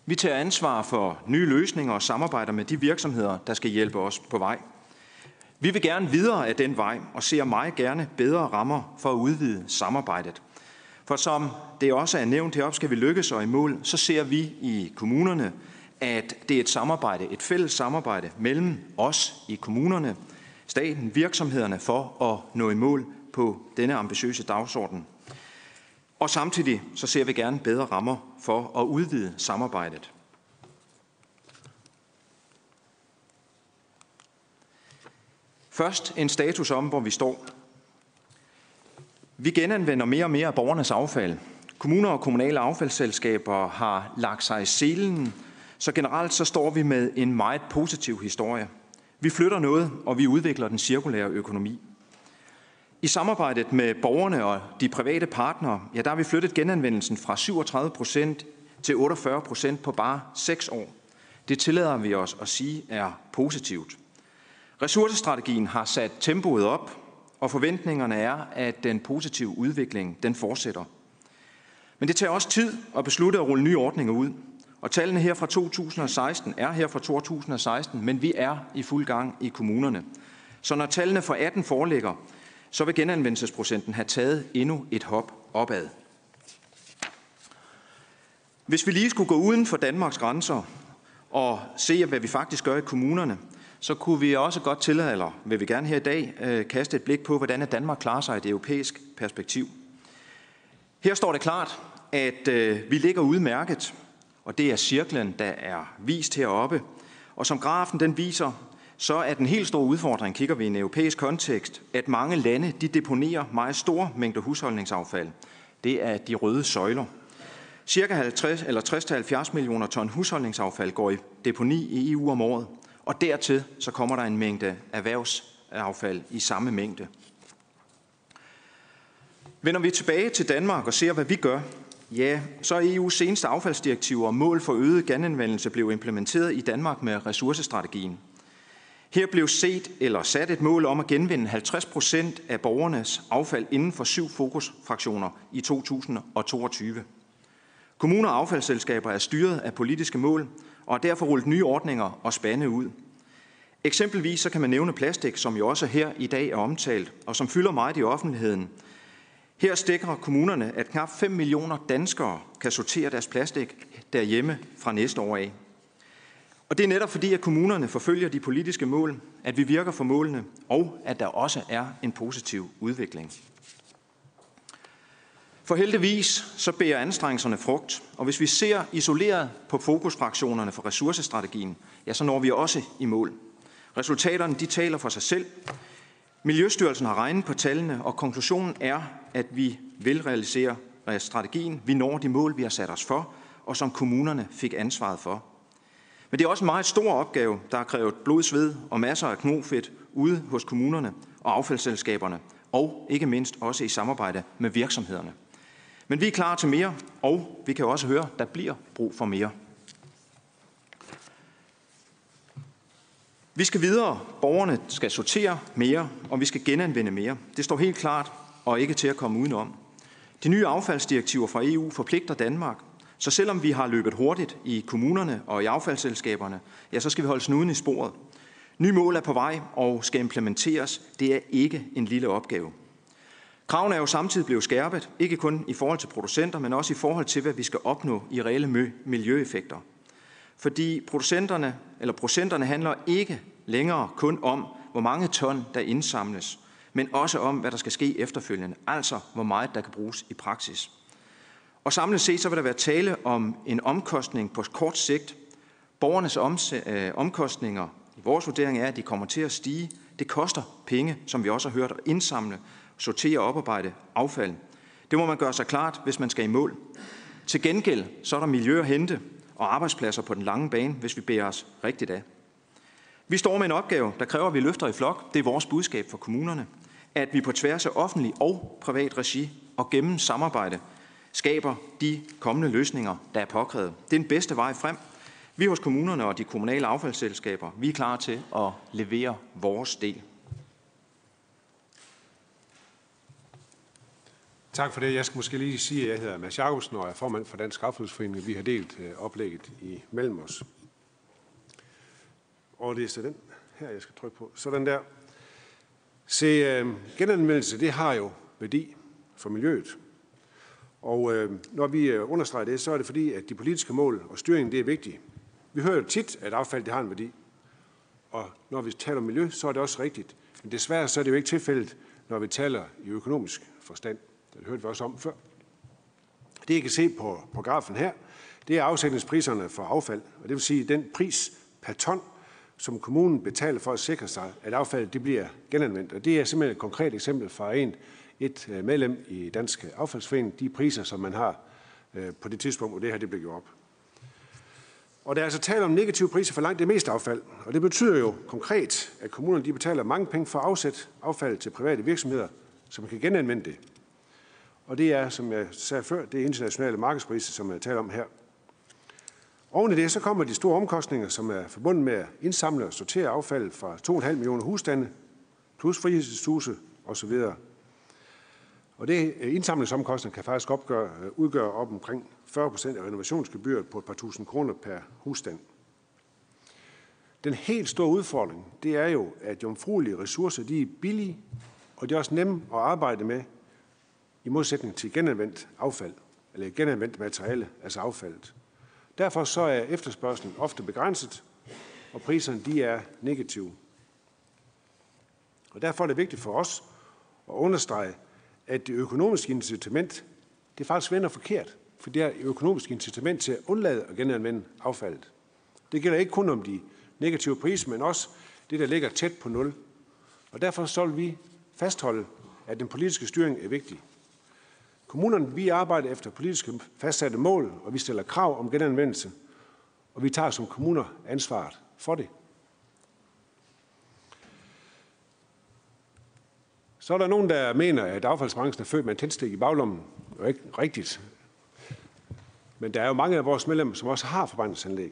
Vi tager ansvar for nye løsninger og samarbejder med de virksomheder, der skal hjælpe os på vej. Vi vil gerne videre af den vej og ser meget gerne bedre rammer for at udvide samarbejdet. For som det også er nævnt heroppe, skal vi lykkes og i mål, så ser vi i kommunerne, at det er et samarbejde, et fælles samarbejde mellem os i kommunerne, staten, virksomhederne for at nå i mål på denne ambitiøse dagsorden. Og samtidig så ser vi gerne bedre rammer for at udvide samarbejdet. Først en status om, hvor vi står. Vi genanvender mere og mere af borgernes affald. Kommuner og kommunale affaldsselskaber har lagt sig i selen, så generelt så står vi med en meget positiv historie. Vi flytter noget, og vi udvikler den cirkulære økonomi. I samarbejdet med borgerne og de private partnere, ja, der har vi flyttet genanvendelsen fra 37 procent til 48 procent på bare 6 år. Det tillader vi os at sige er positivt. Ressourcestrategien har sat tempoet op, og forventningerne er, at den positive udvikling den fortsætter. Men det tager også tid at beslutte at rulle nye ordninger ud. Og tallene her fra 2016 er her fra 2016, men vi er i fuld gang i kommunerne. Så når tallene for 18 foreligger, så vil genanvendelsesprocenten have taget endnu et hop opad. Hvis vi lige skulle gå uden for Danmarks grænser og se, hvad vi faktisk gør i kommunerne, så kunne vi også godt tillade, eller vil vi gerne her i dag, øh, kaste et blik på, hvordan Danmark klarer sig i et europæisk perspektiv. Her står det klart, at øh, vi ligger udmærket, og det er cirklen, der er vist heroppe. Og som grafen den viser, så er den helt store udfordring, kigger vi i en europæisk kontekst, at mange lande de deponerer meget store mængder husholdningsaffald. Det er de røde søjler. Cirka 50 eller 60-70 millioner ton husholdningsaffald går i deponi i EU om året, og dertil så kommer der en mængde erhvervsaffald i samme mængde. Vender vi tilbage til Danmark og ser, hvad vi gør, ja, så er EU's seneste affaldsdirektiv og mål for øget genanvendelse blev implementeret i Danmark med ressourcestrategien. Her blev set eller sat et mål om at genvinde 50 procent af borgernes affald inden for syv fokusfraktioner i 2022. Kommuner og affaldsselskaber er styret af politiske mål og har derfor rullet nye ordninger og spande ud. Eksempelvis så kan man nævne plastik, som jo også her i dag er omtalt, og som fylder meget i offentligheden. Her stikker kommunerne, at knap 5 millioner danskere kan sortere deres plastik derhjemme fra næste år af. Og det er netop fordi, at kommunerne forfølger de politiske mål, at vi virker for målene, og at der også er en positiv udvikling. For heldigvis så bærer anstrengelserne frugt, og hvis vi ser isoleret på fokusfraktionerne for ressourcestrategien, ja, så når vi også i mål. Resultaterne de taler for sig selv. Miljøstyrelsen har regnet på tallene, og konklusionen er, at vi vil realisere øh, strategien. Vi når de mål, vi har sat os for, og som kommunerne fik ansvaret for. Men det er også en meget stor opgave, der har krævet blod, sved og masser af knofedt ude hos kommunerne og affaldsselskaberne, og ikke mindst også i samarbejde med virksomhederne. Men vi er klar til mere, og vi kan også høre, der bliver brug for mere. Vi skal videre. Borgerne skal sortere mere, og vi skal genanvende mere. Det står helt klart, og ikke til at komme udenom. De nye affaldsdirektiver fra EU forpligter Danmark, så selvom vi har løbet hurtigt i kommunerne og i affaldsselskaberne, ja, så skal vi holde snuden i sporet. Nye mål er på vej og skal implementeres. Det er ikke en lille opgave. Kravene er jo samtidig blevet skærpet, ikke kun i forhold til producenter, men også i forhold til, hvad vi skal opnå i reelle miljøeffekter. Fordi producenterne, eller procenterne handler ikke længere kun om, hvor mange ton der indsamles, men også om, hvad der skal ske efterfølgende, altså hvor meget der kan bruges i praksis. Og samlet set så vil der være tale om en omkostning på kort sigt. Borgernes øh, omkostninger i vores vurdering er, at de kommer til at stige. Det koster penge, som vi også har hørt, at indsamle sortere og oparbejde affald. Det må man gøre sig klart, hvis man skal i mål. Til gengæld så er der miljø at hente og arbejdspladser på den lange bane, hvis vi bærer os rigtigt af. Vi står med en opgave, der kræver, at vi løfter i flok. Det er vores budskab for kommunerne. At vi på tværs af offentlig og privat regi og gennem samarbejde skaber de kommende løsninger, der er påkrævet. Det er den bedste vej frem. Vi hos kommunerne og de kommunale affaldsselskaber, vi er klar til at levere vores del. Tak for det. Jeg skal måske lige sige, at jeg hedder Mads Jacobsen og er formand for Dansk Affaldsforening. Vi har delt øh, oplægget i mellem os. Og det er så den her, jeg skal trykke på. Sådan der. Se, øh, genanvendelse, det har jo værdi for miljøet. Og øh, når vi øh, understreger det, så er det fordi, at de politiske mål og styringen, det er vigtigt. Vi hører jo tit, at affald det har en værdi. Og når vi taler om miljø, så er det også rigtigt. Men desværre så er det jo ikke tilfældet, når vi taler i økonomisk forstand. Det hørte vi også om før. Det, I kan se på, på grafen her, det er afsætningspriserne for affald. Og det vil sige den pris per ton, som kommunen betaler for at sikre sig, at affaldet det bliver genanvendt. Og det er simpelthen et konkret eksempel fra en, et øh, medlem i Dansk Affaldsforening, de priser, som man har øh, på det tidspunkt, hvor det her det blev gjort op. Og der er altså tale om negative priser for langt det meste affald. Og det betyder jo konkret, at kommunerne de betaler mange penge for at afsætte affald til private virksomheder, som kan genanvende det. Og det er, som jeg sagde før, det er internationale markedspriser, som jeg taler om her. Oven i det, så kommer de store omkostninger, som er forbundet med at indsamle og sortere affald fra 2,5 millioner husstande, plus frihedshuse osv. Og det øh, indsamlingsomkostning kan faktisk opgøre, øh, udgøre op omkring 40 procent af renovationsgebyret på et par tusind kroner per husstand. Den helt store udfordring, det er jo, at jomfruelige ressourcer, de er billige, og de er også nemme at arbejde med, i modsætning til genanvendt affald, eller genanvendt materiale, altså affaldet. Derfor så er efterspørgselen ofte begrænset, og priserne de er negative. Og derfor er det vigtigt for os at understrege, at det økonomiske incitament, det faktisk vender forkert. For det er et økonomisk incitament til at undlade at genanvende affaldet. Det gælder ikke kun om de negative priser, men også det, der ligger tæt på nul. Og derfor så vil vi fastholde, at den politiske styring er vigtig. Kommunerne, vi arbejder efter politiske fastsatte mål, og vi stiller krav om genanvendelse, og vi tager som kommuner ansvaret for det. Så er der nogen, der mener, at affaldsbranchen er født med en tændstik i baglommen. Det er ikke rigtigt. Men der er jo mange af vores medlemmer, som også har forbrændingsanlæg.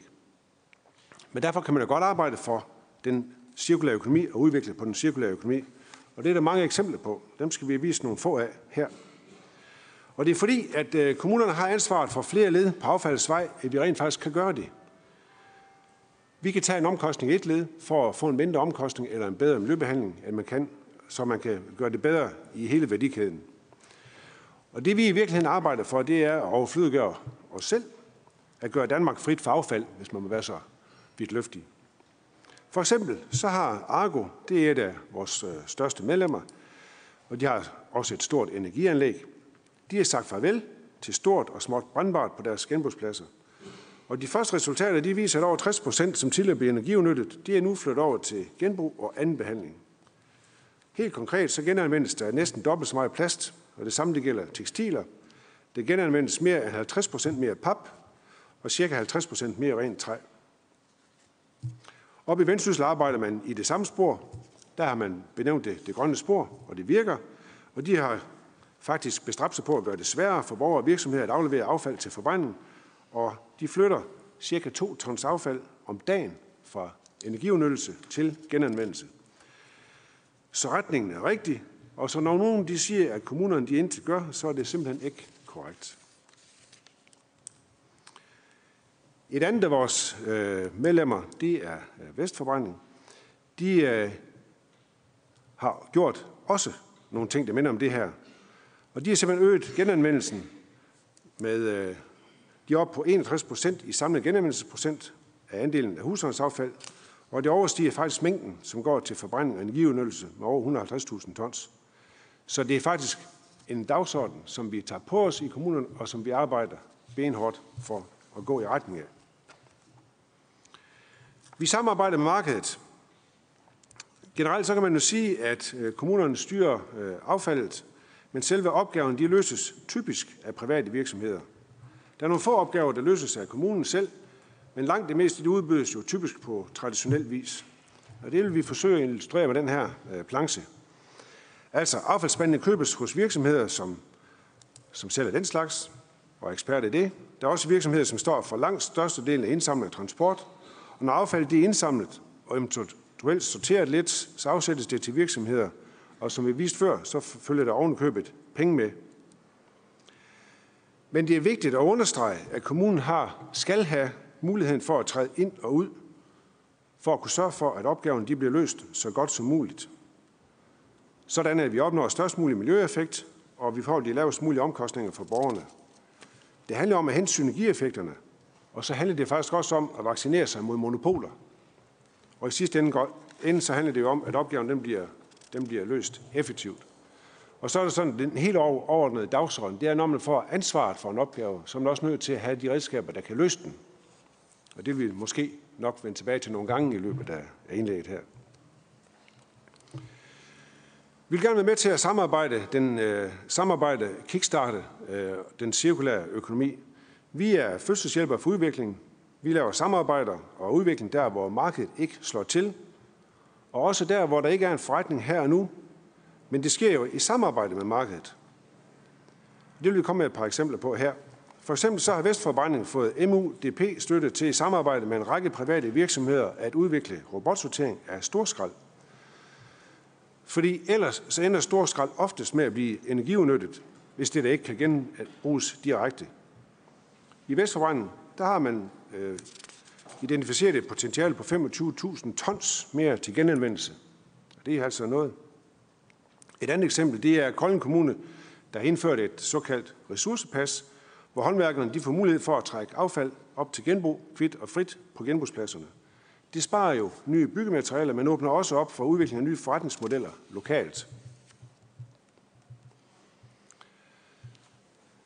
Men derfor kan man jo godt arbejde for den cirkulære økonomi og udvikle på den cirkulære økonomi. Og det er der mange eksempler på. Dem skal vi vise nogle få af her. Og det er fordi, at øh, kommunerne har ansvaret for flere led på affaldsvej, at vi rent faktisk kan gøre det. Vi kan tage en omkostning i et led for at få en mindre omkostning eller en bedre miljøbehandling, end man kan, så man kan gøre det bedre i hele værdikæden. Og det vi i virkeligheden arbejder for, det er at overflødiggøre os selv, at gøre Danmark frit for affald, hvis man må være så vidt løftig. For eksempel så har Argo, det er et af vores øh, største medlemmer, og de har også et stort energianlæg. De har sagt farvel til stort og småt brandbart på deres genbrugspladser. Og de første resultater de viser, at over 60 procent, som tidligere blev energiudnyttet, de er nu flyttet over til genbrug og anden behandling. Helt konkret så genanvendes der næsten dobbelt så meget plast, og det samme det gælder tekstiler. Det genanvendes mere end 50 procent mere pap, og cirka 50 procent mere rent træ. Op i Vendsyssel arbejder man i det samme spor. Der har man benævnt det, det grønne spor, og det virker. Og de har faktisk bestræbt sig på at gøre det sværere for borgere og virksomheder at aflevere affald til forbrænding, og de flytter cirka 2 tons affald om dagen fra energiudnyttelse til genanvendelse. Så retningen er rigtig, og så når nogen de siger, at kommunerne de intet gør, så er det simpelthen ikke korrekt. Et andet af vores øh, medlemmer, det er øh, Vestforbrænding. De øh, har gjort også nogle ting, der minder om det her. Og de har simpelthen øget genanvendelsen med, øh, de er oppe på 61 procent i samlet genanvendelsesprocent af andelen af husholdningsaffald, og det overstiger faktisk mængden, som går til forbrænding og energiudnyttelse med over 150.000 tons. Så det er faktisk en dagsorden, som vi tager på os i kommunen, og som vi arbejder benhårdt for at gå i retning af. Vi samarbejder med markedet. Generelt så kan man jo sige, at øh, kommunerne styrer øh, affaldet, men selve opgaven de løses typisk af private virksomheder. Der er nogle få opgaver, der løses af kommunen selv, men langt det meste det udbydes jo typisk på traditionel vis. Og det vil vi forsøge at illustrere med den her øh, planche. Altså affaldsspandene købes hos virksomheder, som, som sælger den slags, og eksperter i det. Der er også virksomheder, som står for langt størstedelen af indsamling og transport, og når affaldet er indsamlet og eventuelt sorteret lidt, så afsættes det til virksomheder, og som vi viste før, så følger der ovenkøbet penge med. Men det er vigtigt at understrege, at kommunen har, skal have muligheden for at træde ind og ud, for at kunne sørge for, at opgaven de bliver løst så godt som muligt. Sådan at vi opnår størst mulig miljøeffekt, og vi får de lavest mulige omkostninger for borgerne. Det handler om at hente synergieffekterne, og så handler det faktisk også om at vaccinere sig mod monopoler. Og i sidste ende, så handler det jo om, at opgaven den bliver, den bliver løst effektivt. Og så er det sådan, den helt overordnede dagsorden, det er, når man får ansvaret for en opgave, så er man også nødt til at have de redskaber, der kan løse den. Og det vil vi måske nok vende tilbage til nogle gange i løbet af indlægget her. Vi vil gerne være med til at samarbejde, den, øh, samarbejde kickstarte øh, den cirkulære økonomi vi er fødselshjælper for udvikling. Vi laver samarbejder og udvikling der, hvor markedet ikke slår til. Og også der, hvor der ikke er en forretning her og nu. Men det sker jo i samarbejde med markedet. Det vil vi komme med et par eksempler på her. For eksempel så har Vestforbrænding fået MUDP-støtte til i samarbejde med en række private virksomheder at udvikle robotsortering af storskrald. Fordi ellers så ender storskrald oftest med at blive energiudnyttet, hvis det der ikke kan genbruges direkte. I Vestforbrænding der har man øh, identificeret et potentiale på 25.000 tons mere til genanvendelse. Det er altså noget. Et andet eksempel, det er Kolding Kommune, der har indført et såkaldt ressourcepas, hvor håndværkerne de får mulighed for at trække affald op til genbrug, kvidt og frit på genbrugspladserne. Det sparer jo nye byggematerialer, men åbner også op for udvikling af nye forretningsmodeller lokalt.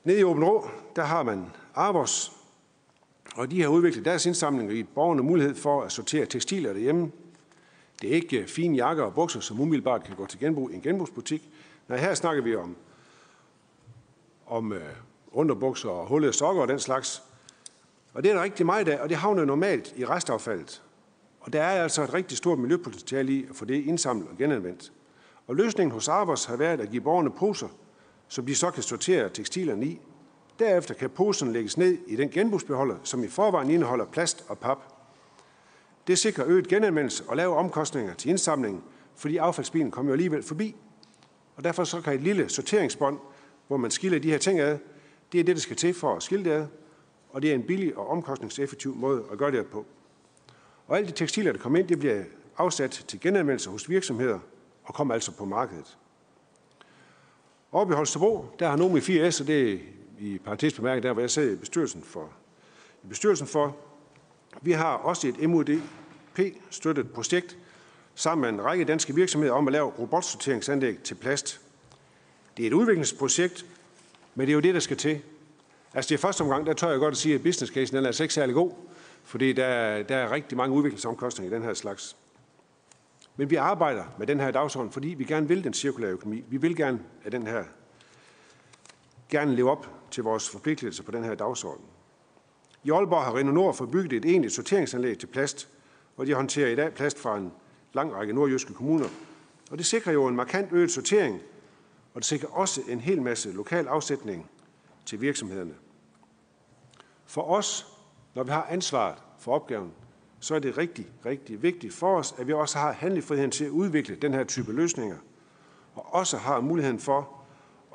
Nede i Åben Rå, der har man Arbors, og de har udviklet deres indsamling og givet borgerne mulighed for at sortere tekstiler derhjemme. Det er ikke fine jakker og bukser, som umiddelbart kan gå til genbrug i en genbrugsbutik. Nej, her snakker vi om, om øh, underbukser og hullede sokker og den slags. Og det er der rigtig meget af, og det havner normalt i restaffaldet. Og der er altså et rigtig stort miljøpotentiale i at få det indsamlet og genanvendt. Og løsningen hos Arbors har været at give borgerne poser, som de så kan sortere tekstilerne i. Derefter kan posen lægges ned i den genbrugsbeholder, som i forvejen indeholder plast og pap. Det sikrer øget genanvendelse og lave omkostninger til indsamlingen, fordi affaldsbilen kommer jo alligevel forbi. Og derfor så kan et lille sorteringsbånd, hvor man skiller de her ting ad, det er det, der skal til for at skille det ad, og det er en billig og omkostningseffektiv måde at gøre det på. Og alle de tekstiler, der kommer ind, det bliver afsat til genanvendelse hos virksomheder og kommer altså på markedet. Oppe i Holstebro, der har Nomi 4S, og det er i parentes bemærket, der hvor jeg sidder i bestyrelsen for, i bestyrelsen for. Vi har også et MUDP-støttet projekt sammen med en række danske virksomheder om at lave robotsorteringsanlæg til plast. Det er et udviklingsprojekt, men det er jo det, der skal til. Altså det er første omgang, der tør jeg godt at sige, at business casen den er altså ikke særlig god, fordi der, der er rigtig mange udviklingsomkostninger i den her slags. Men vi arbejder med den her dagsorden, fordi vi gerne vil den cirkulære økonomi. Vi vil gerne at den her gerne leve op til vores forpligtelser på den her dagsorden. I Aalborg har Renault Nord forbygget bygget et egentligt sorteringsanlæg til plast, og de håndterer i dag plast fra en lang række nordjyske kommuner. Og det sikrer jo en markant øget sortering, og det sikrer også en hel masse lokal afsætning til virksomhederne. For os, når vi har ansvaret for opgaven, så er det rigtig, rigtig vigtigt for os, at vi også har handlefriheden til at udvikle den her type løsninger, og også har muligheden for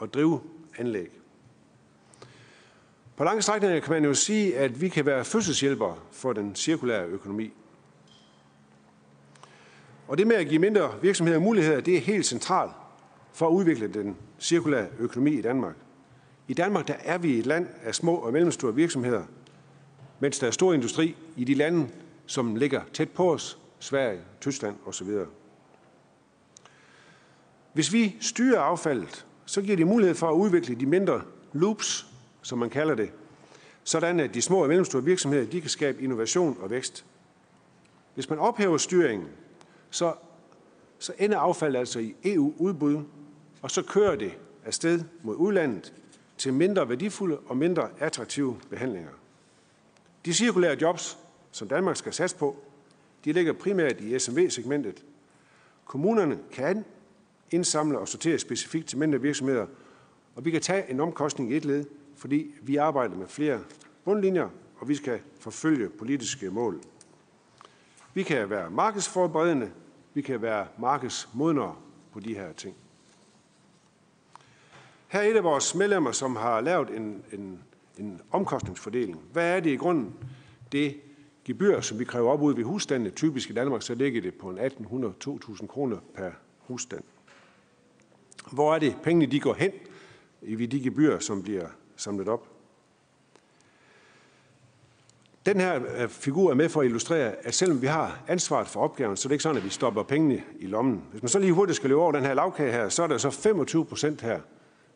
at drive anlæg. På lange strækninger kan man jo sige, at vi kan være fødselshjælpere for den cirkulære økonomi. Og det med at give mindre virksomheder muligheder, det er helt centralt for at udvikle den cirkulære økonomi i Danmark. I Danmark der er vi et land af små og mellemstore virksomheder, mens der er stor industri i de lande, som ligger tæt på os, Sverige, Tyskland osv. Hvis vi styrer affaldet, så giver det mulighed for at udvikle de mindre loops, som man kalder det, sådan at de små og mellemstore virksomheder de kan skabe innovation og vækst. Hvis man ophæver styringen, så, så ender affaldet altså i EU-udbud, og så kører det afsted mod udlandet til mindre værdifulde og mindre attraktive behandlinger. De cirkulære jobs, som Danmark skal satse på, de ligger primært i SMV-segmentet. Kommunerne kan indsamle og sortere specifikt til mindre virksomheder, og vi kan tage en omkostning i et led, fordi vi arbejder med flere bundlinjer, og vi skal forfølge politiske mål. Vi kan være markedsforberedende, vi kan være markedsmodnere på de her ting. Her er et af vores medlemmer, som har lavet en, en, en omkostningsfordeling. Hvad er det i grunden? Det gebyr, som vi kræver op ud ved husstandene, typisk i Danmark, så ligger det på en 1800-2000 kroner per husstand. Hvor er det, pengene de går hen i de gebyr, som bliver samlet op? Den her øh, figur er med for at illustrere, at selvom vi har ansvaret for opgaven, så er det ikke sådan, at vi stopper pengene i lommen. Hvis man så lige hurtigt skal løbe over den her lavkage her, så er der så 25 procent her,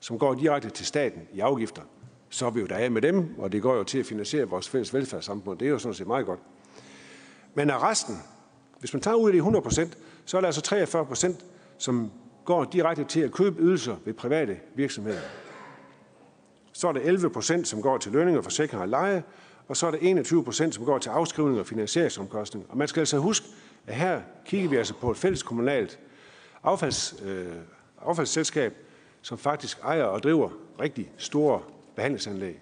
som går direkte til staten i afgifter. Så er vi jo der af med dem, og det går jo til at finansiere vores fælles velfærdssamfund. Det er jo sådan set meget godt. Men af resten, hvis man tager ud af de 100 procent, så er der altså 43 procent, som går direkte til at købe ydelser ved private virksomheder. Så er der 11 procent, som går til lønninger, forsikring og leje, og så er der 21 procent, som går til afskrivning og finansieringsomkostning. Og man skal altså huske, at her kigger vi altså på et fælles kommunalt affalds, øh, affaldsselskab, som faktisk ejer og driver rigtig store behandlingsanlæg.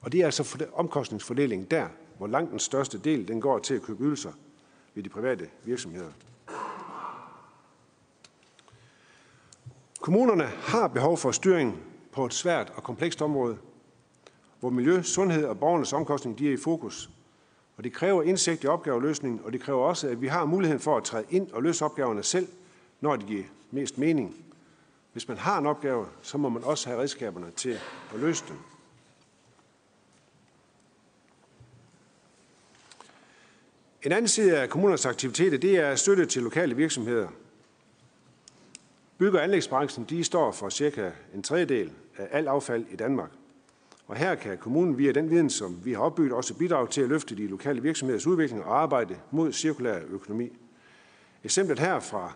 Og det er altså for omkostningsfordelingen der, hvor langt den største del den går til at købe ydelser ved de private virksomheder. Kommunerne har behov for styring på et svært og komplekst område, hvor miljø, sundhed og borgernes omkostning de er i fokus. Og det kræver indsigt i opgaveløsningen, og det kræver også, at vi har muligheden for at træde ind og løse opgaverne selv, når det giver mest mening. Hvis man har en opgave, så må man også have redskaberne til at løse den. En anden side af kommunernes aktiviteter, det er støtte til lokale virksomheder. Bygge- og anlægsbranchen, de står for cirka en tredjedel af alt affald i Danmark. Og her kan kommunen via den viden, som vi har opbygget, også bidrage til at løfte de lokale virksomheders udvikling og arbejde mod cirkulær økonomi. Eksemplet her fra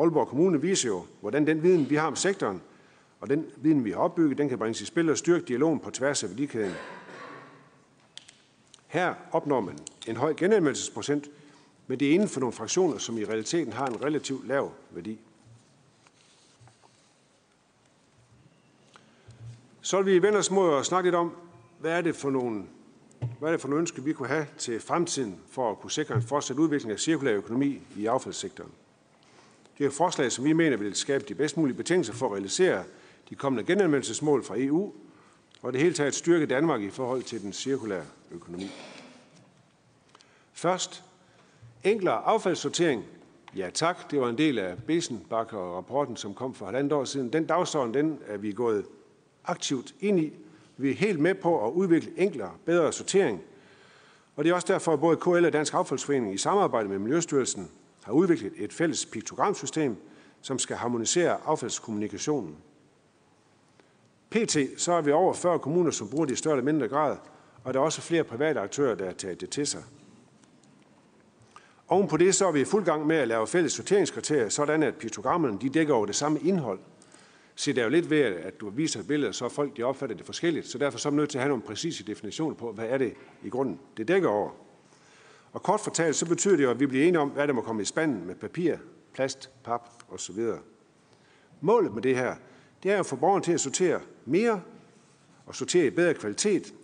Aalborg Kommune viser jo, hvordan den viden, vi har om sektoren, og den viden, vi har opbygget, den kan bringes i spil og styrke dialogen på tværs af værdikæden. Her opnår man en høj genanmeldelsesprocent, men det er inden for nogle fraktioner, som i realiteten har en relativt lav værdi. Så vil vi vende os mod at snakke lidt om, hvad er det for nogle hvad er det for nogle ønsker, vi kunne have til fremtiden for at kunne sikre en fortsat udvikling af cirkulær økonomi i affaldssektoren. Det er et forslag, som vi mener vil skabe de bedst mulige betingelser for at realisere de kommende genanvendelsesmål fra EU, og det hele taget styrke Danmark i forhold til den cirkulære økonomi. Først, enklere affaldssortering. Ja tak, det var en del af Besenbakker-rapporten, som kom for halvandet år siden. Den dagsorden, den er vi gået aktivt ind i. Vi er helt med på at udvikle enklere, bedre sortering. Og det er også derfor, at både KL og Dansk Affaldsforening i samarbejde med Miljøstyrelsen har udviklet et fælles piktogramsystem, som skal harmonisere affaldskommunikationen. PT så er vi over 40 kommuner, som bruger det i større eller mindre grad, og der er også flere private aktører, der har taget det til sig. Oven på det så er vi i fuld gang med at lave fælles sorteringskriterier, sådan at piktogrammerne de dækker over det samme indhold. Så det er jo lidt ved, at du viser et billede, så folk de opfatter det forskelligt. Så derfor så er vi nødt til at have nogle præcise definitioner på, hvad er det i grunden, det dækker over. Og kort fortalt, så betyder det jo, at vi bliver enige om, hvad der må komme i spanden med papir, plast, pap osv. Målet med det her, det er at få borgeren til at sortere mere og sortere i bedre kvalitet,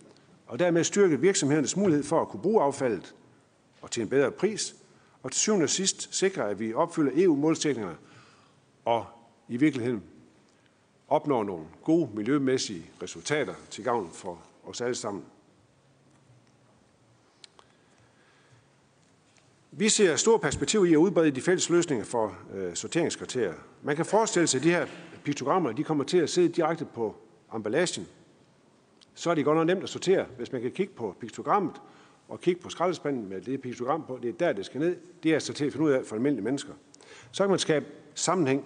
og dermed styrke virksomhedernes mulighed for at kunne bruge affaldet og til en bedre pris, og til syvende og sidst sikre, at vi opfylder EU-målsætningerne og i virkeligheden opnår nogle gode miljømæssige resultater til gavn for os alle sammen. Vi ser stor perspektiv i at udbrede de fælles løsninger for øh, sorteringskriterier. Man kan forestille sig, at de her piktogrammer de kommer til at sidde direkte på emballagen. Så er det godt nok nemt at sortere, hvis man kan kigge på piktogrammet og kigge på skraldespanden med det piktogram på. Det er der, det skal ned. Det er altså til at finde ud af for almindelige mennesker. Så kan man skabe sammenhæng,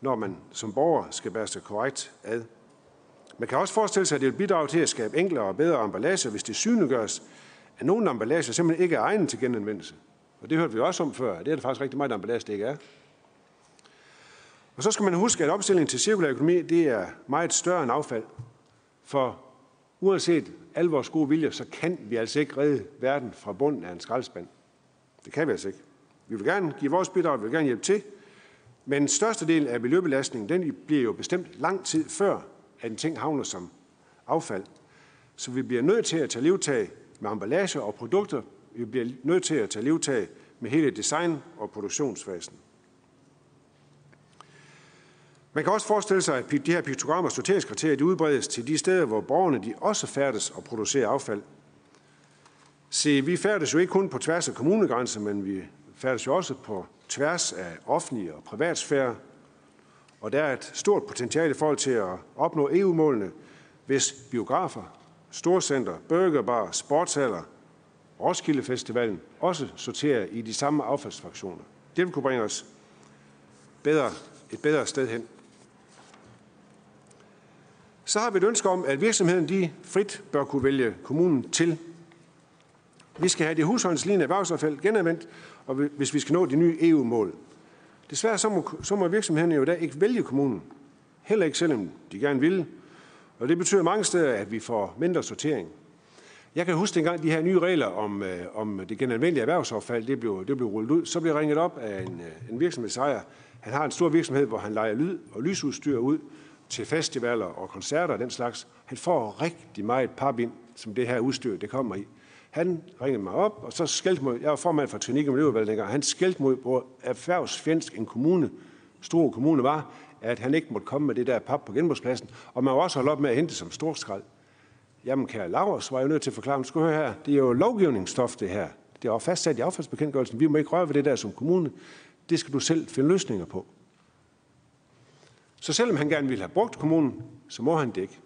når man som borger skal bære sig korrekt ad. Man kan også forestille sig, at det vil bidrage til at skabe enklere og bedre emballager, hvis det synliggøres, at nogle emballager simpelthen ikke er egnet til genanvendelse. Og det hørte vi også om før. Det er der faktisk rigtig meget emballage, det ikke er. Og så skal man huske, at opstillingen til cirkulær økonomi, det er meget større end affald. For uanset al vores gode vilje, så kan vi altså ikke redde verden fra bunden af en skraldespand. Det kan vi altså ikke. Vi vil gerne give vores bidrag, vi vil gerne hjælpe til, men del af miljøbelastningen, den bliver jo bestemt lang tid før, at en ting havner som affald. Så vi bliver nødt til at tage livtag med emballage og produkter. Vi bliver nødt til at tage livtag med hele design- og produktionsfasen. Man kan også forestille sig, at de her piktogrammer og sorteringskriterier de udbredes til de steder, hvor borgerne de også færdes og producerer affald. Se, vi færdes jo ikke kun på tværs af kommunegrænser, men vi færdes jo også på tværs af offentlige og privatsfære. Og der er et stort potentiale i forhold til at opnå EU-målene, hvis biografer, storcenter, burgerbar, sportshaller, Roskilde Festivalen også sorterer i de samme affaldsfraktioner. Det vil kunne bringe os bedre, et bedre sted hen. Så har vi et ønske om, at virksomheden de frit bør kunne vælge kommunen til. Vi skal have det husholdningslignende erhvervsaffald genanvendt, og hvis vi skal nå de nye EU-mål. Desværre så må, så må virksomhederne jo da ikke vælge kommunen. Heller ikke selvom de gerne vil. Og det betyder mange steder, at vi får mindre sortering. Jeg kan huske dengang de her nye regler om, øh, om det genanvendelige erhvervsaffald, det blev, det blev rullet ud. Så blev ringet op af en, øh, en virksomhedsejer. Han har en stor virksomhed, hvor han leger lyd og lysudstyr ud til festivaler og koncerter og den slags. Han får rigtig meget papind, som det her udstyr det kommer i. Han ringede mig op, og så skældte mod, jeg var formand for teknik- og miljøudvalget dengang, han skældte mod, hvor erhvervsfjendsk en kommune, stor kommune var, at han ikke måtte komme med det der pap på genbrugspladsen, og man var også holdt op med at hente det som storskrald. Jamen, kære Lars, var jeg nødt til at forklare, skal høre her, det er jo lovgivningsstof, det her. Det er fastsat i affaldsbekendtgørelsen. Vi må ikke røre ved det der som kommune. Det skal du selv finde løsninger på. Så selvom han gerne ville have brugt kommunen, så må han det ikke.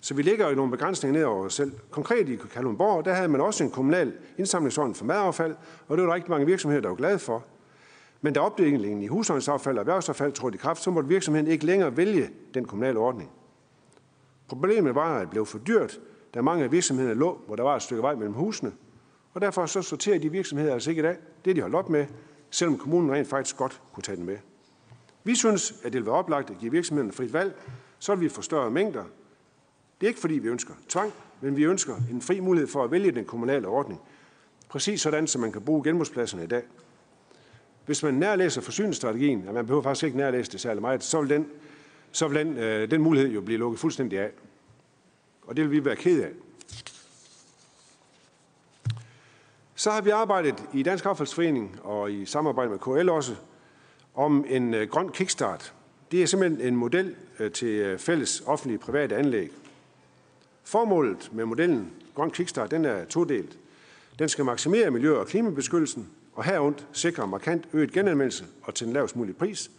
Så vi ligger jo nogle begrænsninger ned over os selv. Konkret i Kalundborg, der havde man også en kommunal indsamlingsordning for madaffald, og det var der rigtig mange virksomheder, der var glade for. Men da opdelingen i husholdningsaffald og erhvervsaffald trådte i kraft, så måtte virksomheden ikke længere vælge den kommunale ordning. Problemet var, at det blev for dyrt, da mange af virksomhederne lå, hvor der var et stykke vej mellem husene. Og derfor så sorterer de virksomheder altså ikke i dag. Det de holdt op med, selvom kommunen rent faktisk godt kunne tage den med. Vi synes, at det vil være oplagt at give virksomhederne frit valg, så vil vi få større mængder. Det er ikke fordi, vi ønsker tvang, men vi ønsker en fri mulighed for at vælge den kommunale ordning. Præcis sådan, som man kan bruge genbrugspladserne i dag. Hvis man nærlæser forsyningsstrategien, og man behøver faktisk ikke nærlæse det særlig meget, så vil den, så vil den, øh, den mulighed jo blive lukket fuldstændig af. Og det vil vi være ked af. Så har vi arbejdet i Dansk Affaldsforening og i samarbejde med KL også om en øh, grøn kickstart. Det er simpelthen en model øh, til øh, fælles offentlige private anlæg. Formålet med modellen Grøn Kickstart den er todelt. Den skal maksimere miljø- og klimabeskyttelsen, og herundt sikre markant øget genanvendelse og til den lavest mulige pris.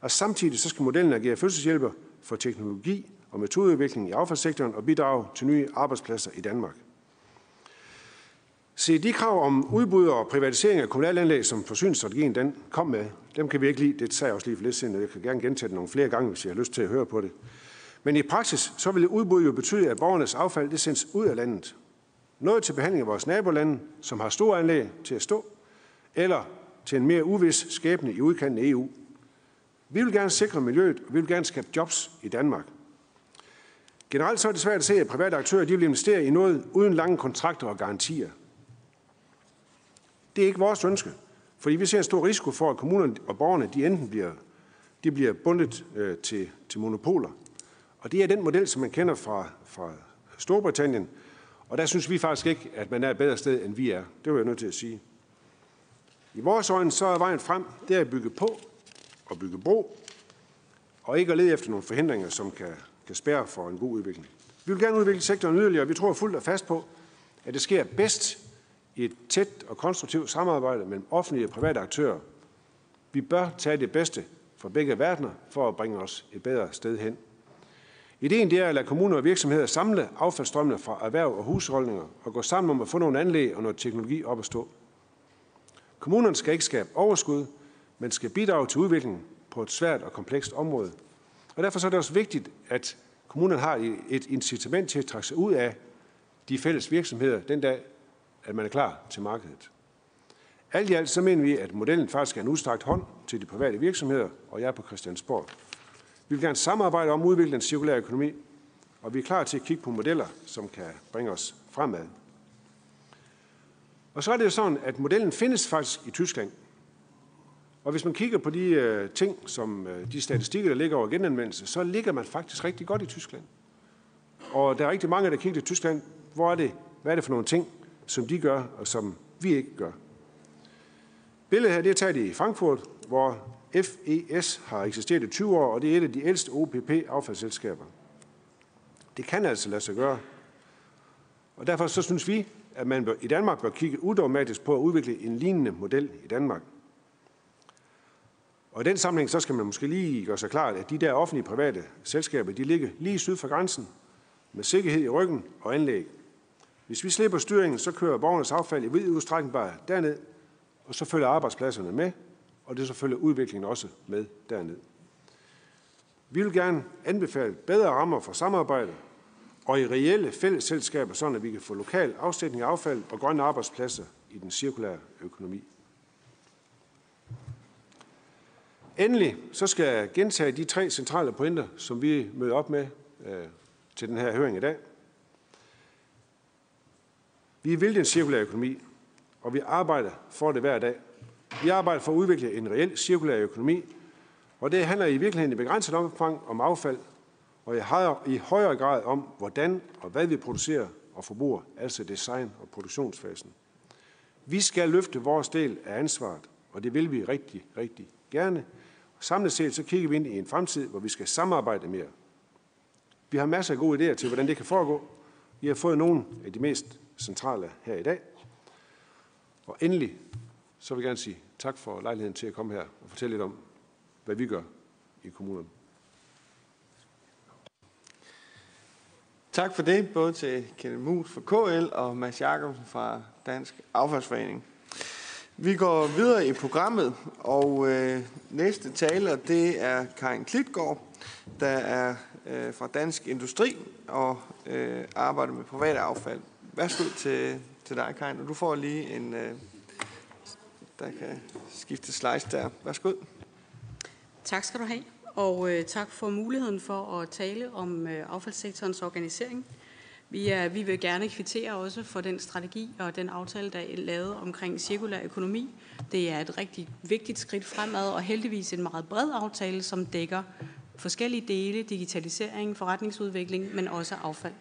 Og samtidig så skal modellen agere fødselshjælper for teknologi og metodeudvikling i affaldssektoren og bidrage til nye arbejdspladser i Danmark. Se, de krav om udbud og privatisering af kommunale anlæg, som forsyningsstrategien den kom med, dem kan vi ikke lide. Det sagde jeg også lige for lidt siden, og jeg kan gerne gentage det nogle flere gange, hvis jeg har lyst til at høre på det. Men i praksis, så vil udbud jo betyde, at borgernes affald det sendes ud af landet. Noget til behandling af vores nabolande, som har store anlæg til at stå, eller til en mere uvis skæbne i udkanten af EU. Vi vil gerne sikre miljøet, og vi vil gerne skabe jobs i Danmark. Generelt så er det svært at se, at private aktører de vil investere i noget uden lange kontrakter og garantier. Det er ikke vores ønske, fordi vi ser en stor risiko for, at kommunerne og borgerne de enten bliver, de bliver bundet øh, til, til monopoler. Og det er den model, som man kender fra, fra Storbritannien. Og der synes vi faktisk ikke, at man er et bedre sted, end vi er. Det var jeg nødt til at sige. I vores øjne så er vejen frem, det er at bygge på og bygge bro, og ikke at lede efter nogle forhindringer, som kan, kan spærre for en god udvikling. Vi vil gerne udvikle sektoren yderligere, og vi tror fuldt og fast på, at det sker bedst i et tæt og konstruktivt samarbejde mellem offentlige og private aktører. Vi bør tage det bedste fra begge verdener for at bringe os et bedre sted hen. Ideen det er at lade kommuner og virksomheder samle affaldsstrømmene fra erhverv og husholdninger og gå sammen om at få nogle anlæg og noget teknologi op at stå. Kommunerne skal ikke skabe overskud, men skal bidrage til udviklingen på et svært og komplekst område. Og derfor er det også vigtigt, at kommunerne har et incitament til at trække sig ud af de fælles virksomheder den dag, at man er klar til markedet. Alt i alt så mener vi, at modellen faktisk er en udstrakt hånd til de private virksomheder, og jeg er på Christiansborg. Vi vil gerne samarbejde om at udvikle den cirkulære økonomi, og vi er klar til at kigge på modeller, som kan bringe os fremad. Og så er det jo sådan, at modellen findes faktisk i Tyskland. Og hvis man kigger på de øh, ting, som øh, de statistikker, der ligger over genanvendelse, så ligger man faktisk rigtig godt i Tyskland. Og der er rigtig mange, der kigger til Tyskland. Hvor er det, hvad er det for nogle ting, som de gør, og som vi ikke gør? Billedet her, det er taget i Frankfurt, hvor FES har eksisteret i 20 år, og det er et af de ældste OPP-affaldsselskaber. Det kan altså lade sig gøre. Og derfor så synes vi, at man bør, i Danmark bør kigge udogmatisk på at udvikle en lignende model i Danmark. Og i den sammenhæng, så skal man måske lige gøre sig klart, at de der offentlige private selskaber, de ligger lige syd for grænsen, med sikkerhed i ryggen og anlæg. Hvis vi slipper styringen, så kører borgernes affald i vid udstrækning bare derned, og så følger arbejdspladserne med, og det så følger udviklingen også med derned. Vi vil gerne anbefale bedre rammer for samarbejde og i reelle fællesselskaber, sådan at vi kan få lokal afsætning af affald og grønne arbejdspladser i den cirkulære økonomi. Endelig så skal jeg gentage de tre centrale pointer, som vi møder op med øh, til den her høring i dag. Vi vil den cirkulære økonomi, og vi arbejder for det hver dag. Vi arbejder for at udvikle en reel cirkulær økonomi, og det handler i virkeligheden i begrænset omfang om affald, og i højere, i højere grad om, hvordan og hvad vi producerer og forbruger, altså design- og produktionsfasen. Vi skal løfte vores del af ansvaret, og det vil vi rigtig, rigtig gerne. Samlet set så kigger vi ind i en fremtid, hvor vi skal samarbejde mere. Vi har masser af gode idéer til, hvordan det kan foregå. Vi har fået nogle af de mest centrale her i dag. Og endelig, så vil jeg gerne sige tak for lejligheden til at komme her og fortælle lidt om, hvad vi gør i kommunen. Tak for det, både til Kenneth Mus fra KL og Mads Jacobsen fra Dansk Affaldsforening. Vi går videre i programmet, og øh, næste taler det er Karin Klitgaard, der er øh, fra Dansk Industri og øh, arbejder med privat affald. Værsgo til, til dig, Karin, og du får lige en, øh, der kan skifte slice der. Værsgo. Tak skal du have, og øh, tak for muligheden for at tale om øh, affaldssektorens organisering. Vi, er, vi vil gerne kvittere også for den strategi og den aftale, der er lavet omkring cirkulær økonomi. Det er et rigtig vigtigt skridt fremad, og heldigvis en meget bred aftale, som dækker forskellige dele, digitalisering, forretningsudvikling, men også affald.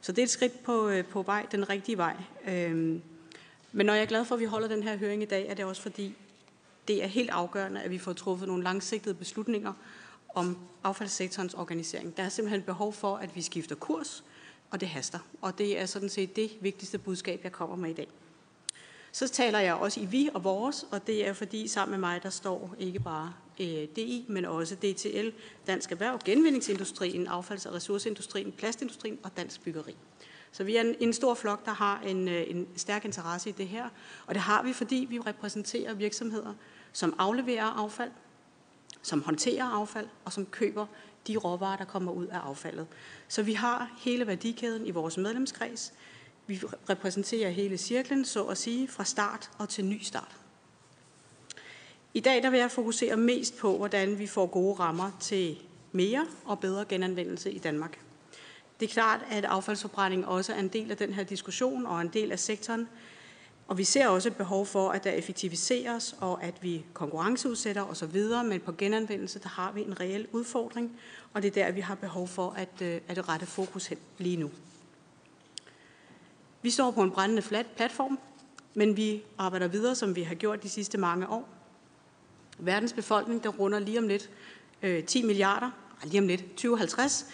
Så det er et skridt på, øh, på vej, den rigtige vej. Øhm, men når jeg er glad for, at vi holder den her høring i dag, er det også fordi, det er helt afgørende, at vi får truffet nogle langsigtede beslutninger om affaldssektorens organisering. Der er simpelthen behov for, at vi skifter kurs, og det haster. Og det er sådan set det vigtigste budskab, jeg kommer med i dag. Så taler jeg også i vi og vores, og det er fordi sammen med mig, der står ikke bare øh, DI, men også DTL, Dansk Erhverv, Genvindingsindustrien, Affalds- og Ressourceindustrien, Plastindustrien og Dansk Byggeri. Så vi er en, en stor flok, der har en, øh, en stærk interesse i det her. Og det har vi, fordi vi repræsenterer virksomheder, som afleverer affald, som håndterer affald og som køber de råvarer, der kommer ud af affaldet. Så vi har hele værdikæden i vores medlemskreds. Vi repræsenterer hele cirklen, så at sige, fra start og til ny start. I dag der vil jeg fokusere mest på, hvordan vi får gode rammer til mere og bedre genanvendelse i Danmark. Det er klart, at affaldsforbrænding også er en del af den her diskussion og en del af sektoren. Og vi ser også et behov for, at der effektiviseres og at vi konkurrenceudsætter osv., men på genanvendelse, der har vi en reel udfordring, og det er der, vi har behov for at, øh, at rette fokus hen lige nu. Vi står på en brændende flat platform, men vi arbejder videre, som vi har gjort de sidste mange år. Verdens befolkning, der runder lige om lidt øh, 10 milliarder, lige om lidt 2050,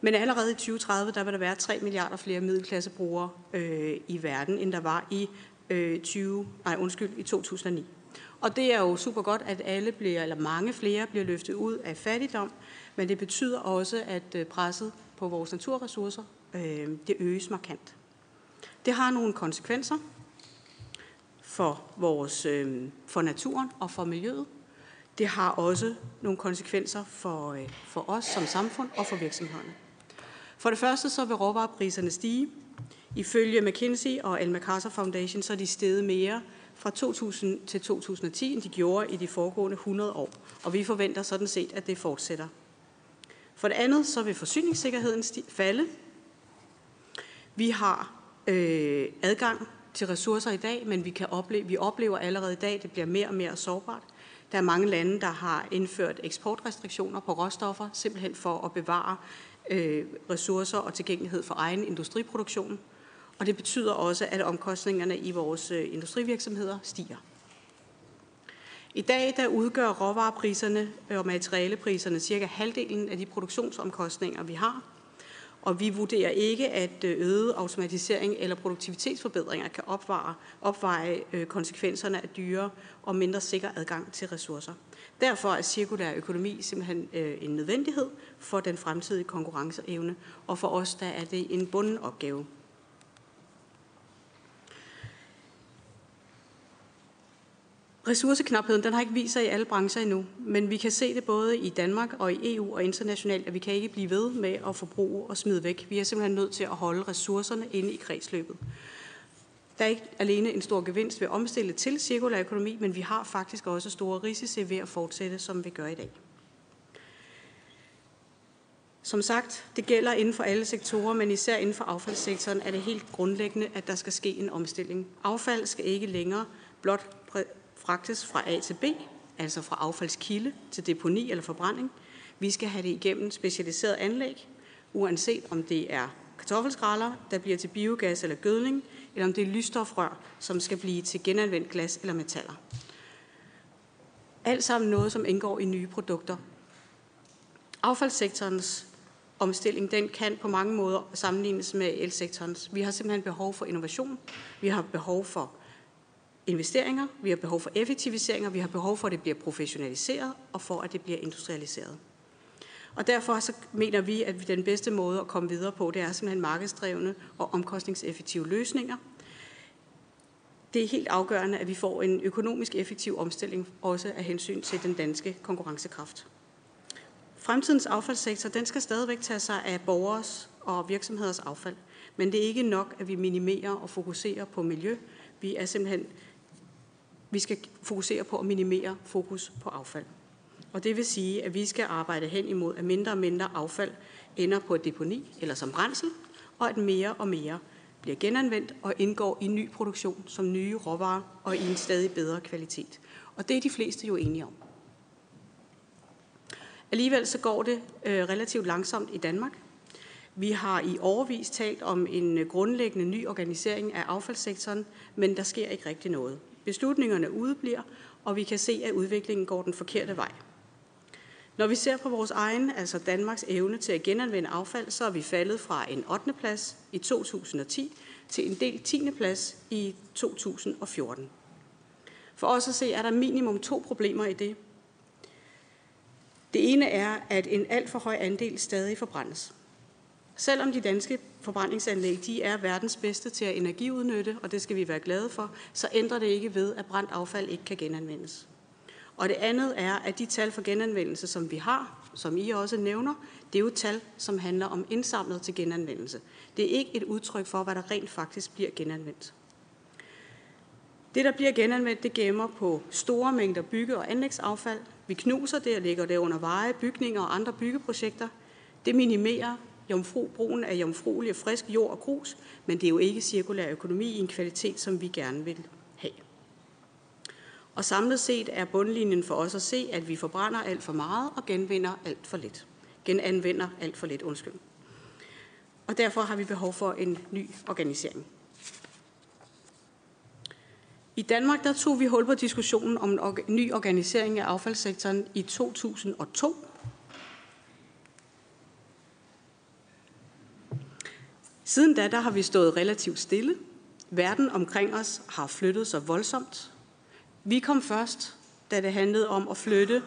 men allerede i 2030, der vil der være 3 milliarder flere middelklassebrugere øh, i verden, end der var i øh, 20, nej, undskyld, i 2009. Og det er jo super godt, at alle bliver, eller mange flere bliver løftet ud af fattigdom, men det betyder også, at øh, presset på vores naturressourcer, øh, det øges markant. Det har nogle konsekvenser for, vores, øh, for naturen og for miljøet. Det har også nogle konsekvenser for, øh, for os som samfund og for virksomhederne. For det første så vil råvarepriserne stige. Ifølge McKinsey og El MacArthur Foundation så er de steget mere fra 2000 til 2010, end de gjorde i de foregående 100 år. Og vi forventer sådan set, at det fortsætter. For det andet så vil forsyningssikkerheden falde. Vi har øh, adgang til ressourcer i dag, men vi, kan opleve, vi oplever allerede i dag, at det bliver mere og mere sårbart. Der er mange lande, der har indført eksportrestriktioner på råstoffer, simpelthen for at bevare øh, ressourcer og tilgængelighed for egen industriproduktion. Og det betyder også, at omkostningerne i vores øh, industrivirksomheder stiger. I dag der udgør råvarepriserne øh, og materialepriserne cirka halvdelen af de produktionsomkostninger, vi har. Og vi vurderer ikke, at øh, øget automatisering eller produktivitetsforbedringer kan opveje, opveje konsekvenserne af dyre og mindre sikker adgang til ressourcer. Derfor er cirkulær økonomi simpelthen en nødvendighed for den fremtidige konkurrenceevne, og for os der er det en bunden opgave. Ressourceknapheden den har ikke vist sig i alle brancher endnu, men vi kan se det både i Danmark og i EU og internationalt, at vi kan ikke blive ved med at forbruge og smide væk. Vi er simpelthen nødt til at holde ressourcerne inde i kredsløbet. Der er ikke alene en stor gevinst ved at omstille til cirkulær økonomi, men vi har faktisk også store risici ved at fortsætte, som vi gør i dag. Som sagt, det gælder inden for alle sektorer, men især inden for affaldssektoren er det helt grundlæggende, at der skal ske en omstilling. Affald skal ikke længere blot fragtes fra A til B, altså fra affaldskilde til deponi eller forbrænding. Vi skal have det igennem specialiseret anlæg, uanset om det er kartoffelskralder, der bliver til biogas eller gødning, eller om det er lysstofrør, som skal blive til genanvendt glas eller metaller. Alt sammen noget, som indgår i nye produkter. Affaldssektorens omstilling, den kan på mange måder sammenlignes med elsektorens. Vi har simpelthen behov for innovation, vi har behov for investeringer, vi har behov for effektiviseringer, vi har behov for, at det bliver professionaliseret og for, at det bliver industrialiseret. Og derfor så mener vi, at den bedste måde at komme videre på, det er simpelthen markedsdrevne og omkostningseffektive løsninger. Det er helt afgørende, at vi får en økonomisk effektiv omstilling, også af hensyn til den danske konkurrencekraft. Fremtidens affaldssektor den skal stadigvæk tage sig af borgers og virksomheders affald. Men det er ikke nok, at vi minimerer og fokuserer på miljø. Vi er simpelthen vi skal fokusere på at minimere fokus på affald. Og det vil sige, at vi skal arbejde hen imod, at mindre og mindre affald ender på et deponi eller som brændsel, og at mere og mere bliver genanvendt og indgår i ny produktion som nye råvarer og i en stadig bedre kvalitet. Og det er de fleste jo enige om. Alligevel så går det øh, relativt langsomt i Danmark. Vi har i overvis talt om en øh, grundlæggende ny organisering af affaldssektoren, men der sker ikke rigtig noget. Beslutningerne udebliver, og vi kan se, at udviklingen går den forkerte vej. Når vi ser på vores egen, altså Danmarks evne til at genanvende affald, så er vi faldet fra en 8. plads i 2010 til en del 10. plads i 2014. For os at se er der minimum to problemer i det. Det ene er, at en alt for høj andel stadig forbrændes. Selvom de danske forbrændingsanlæg de er verdens bedste til at energiudnytte, og det skal vi være glade for, så ændrer det ikke ved, at brændt affald ikke kan genanvendes. Og det andet er, at de tal for genanvendelse, som vi har, som I også nævner, det er jo tal, som handler om indsamlet til genanvendelse. Det er ikke et udtryk for, hvad der rent faktisk bliver genanvendt. Det, der bliver genanvendt, det gemmer på store mængder bygge- og anlægsaffald. Vi knuser det og lægger det under veje, bygninger og andre byggeprojekter. Det minimerer jomfru, brugen af jomfruelig og frisk jord og grus, men det er jo ikke cirkulær økonomi i en kvalitet, som vi gerne vil have. Og samlet set er bundlinjen for os at se, at vi forbrænder alt for meget og genvinder alt for lidt. Genanvender alt for lidt, undskyld. Og derfor har vi behov for en ny organisering. I Danmark der tog vi hul på diskussionen om en ny organisering af affaldssektoren i 2002. Siden da der har vi stået relativt stille. Verden omkring os har flyttet sig voldsomt. Vi kom først, da det handlede om at flytte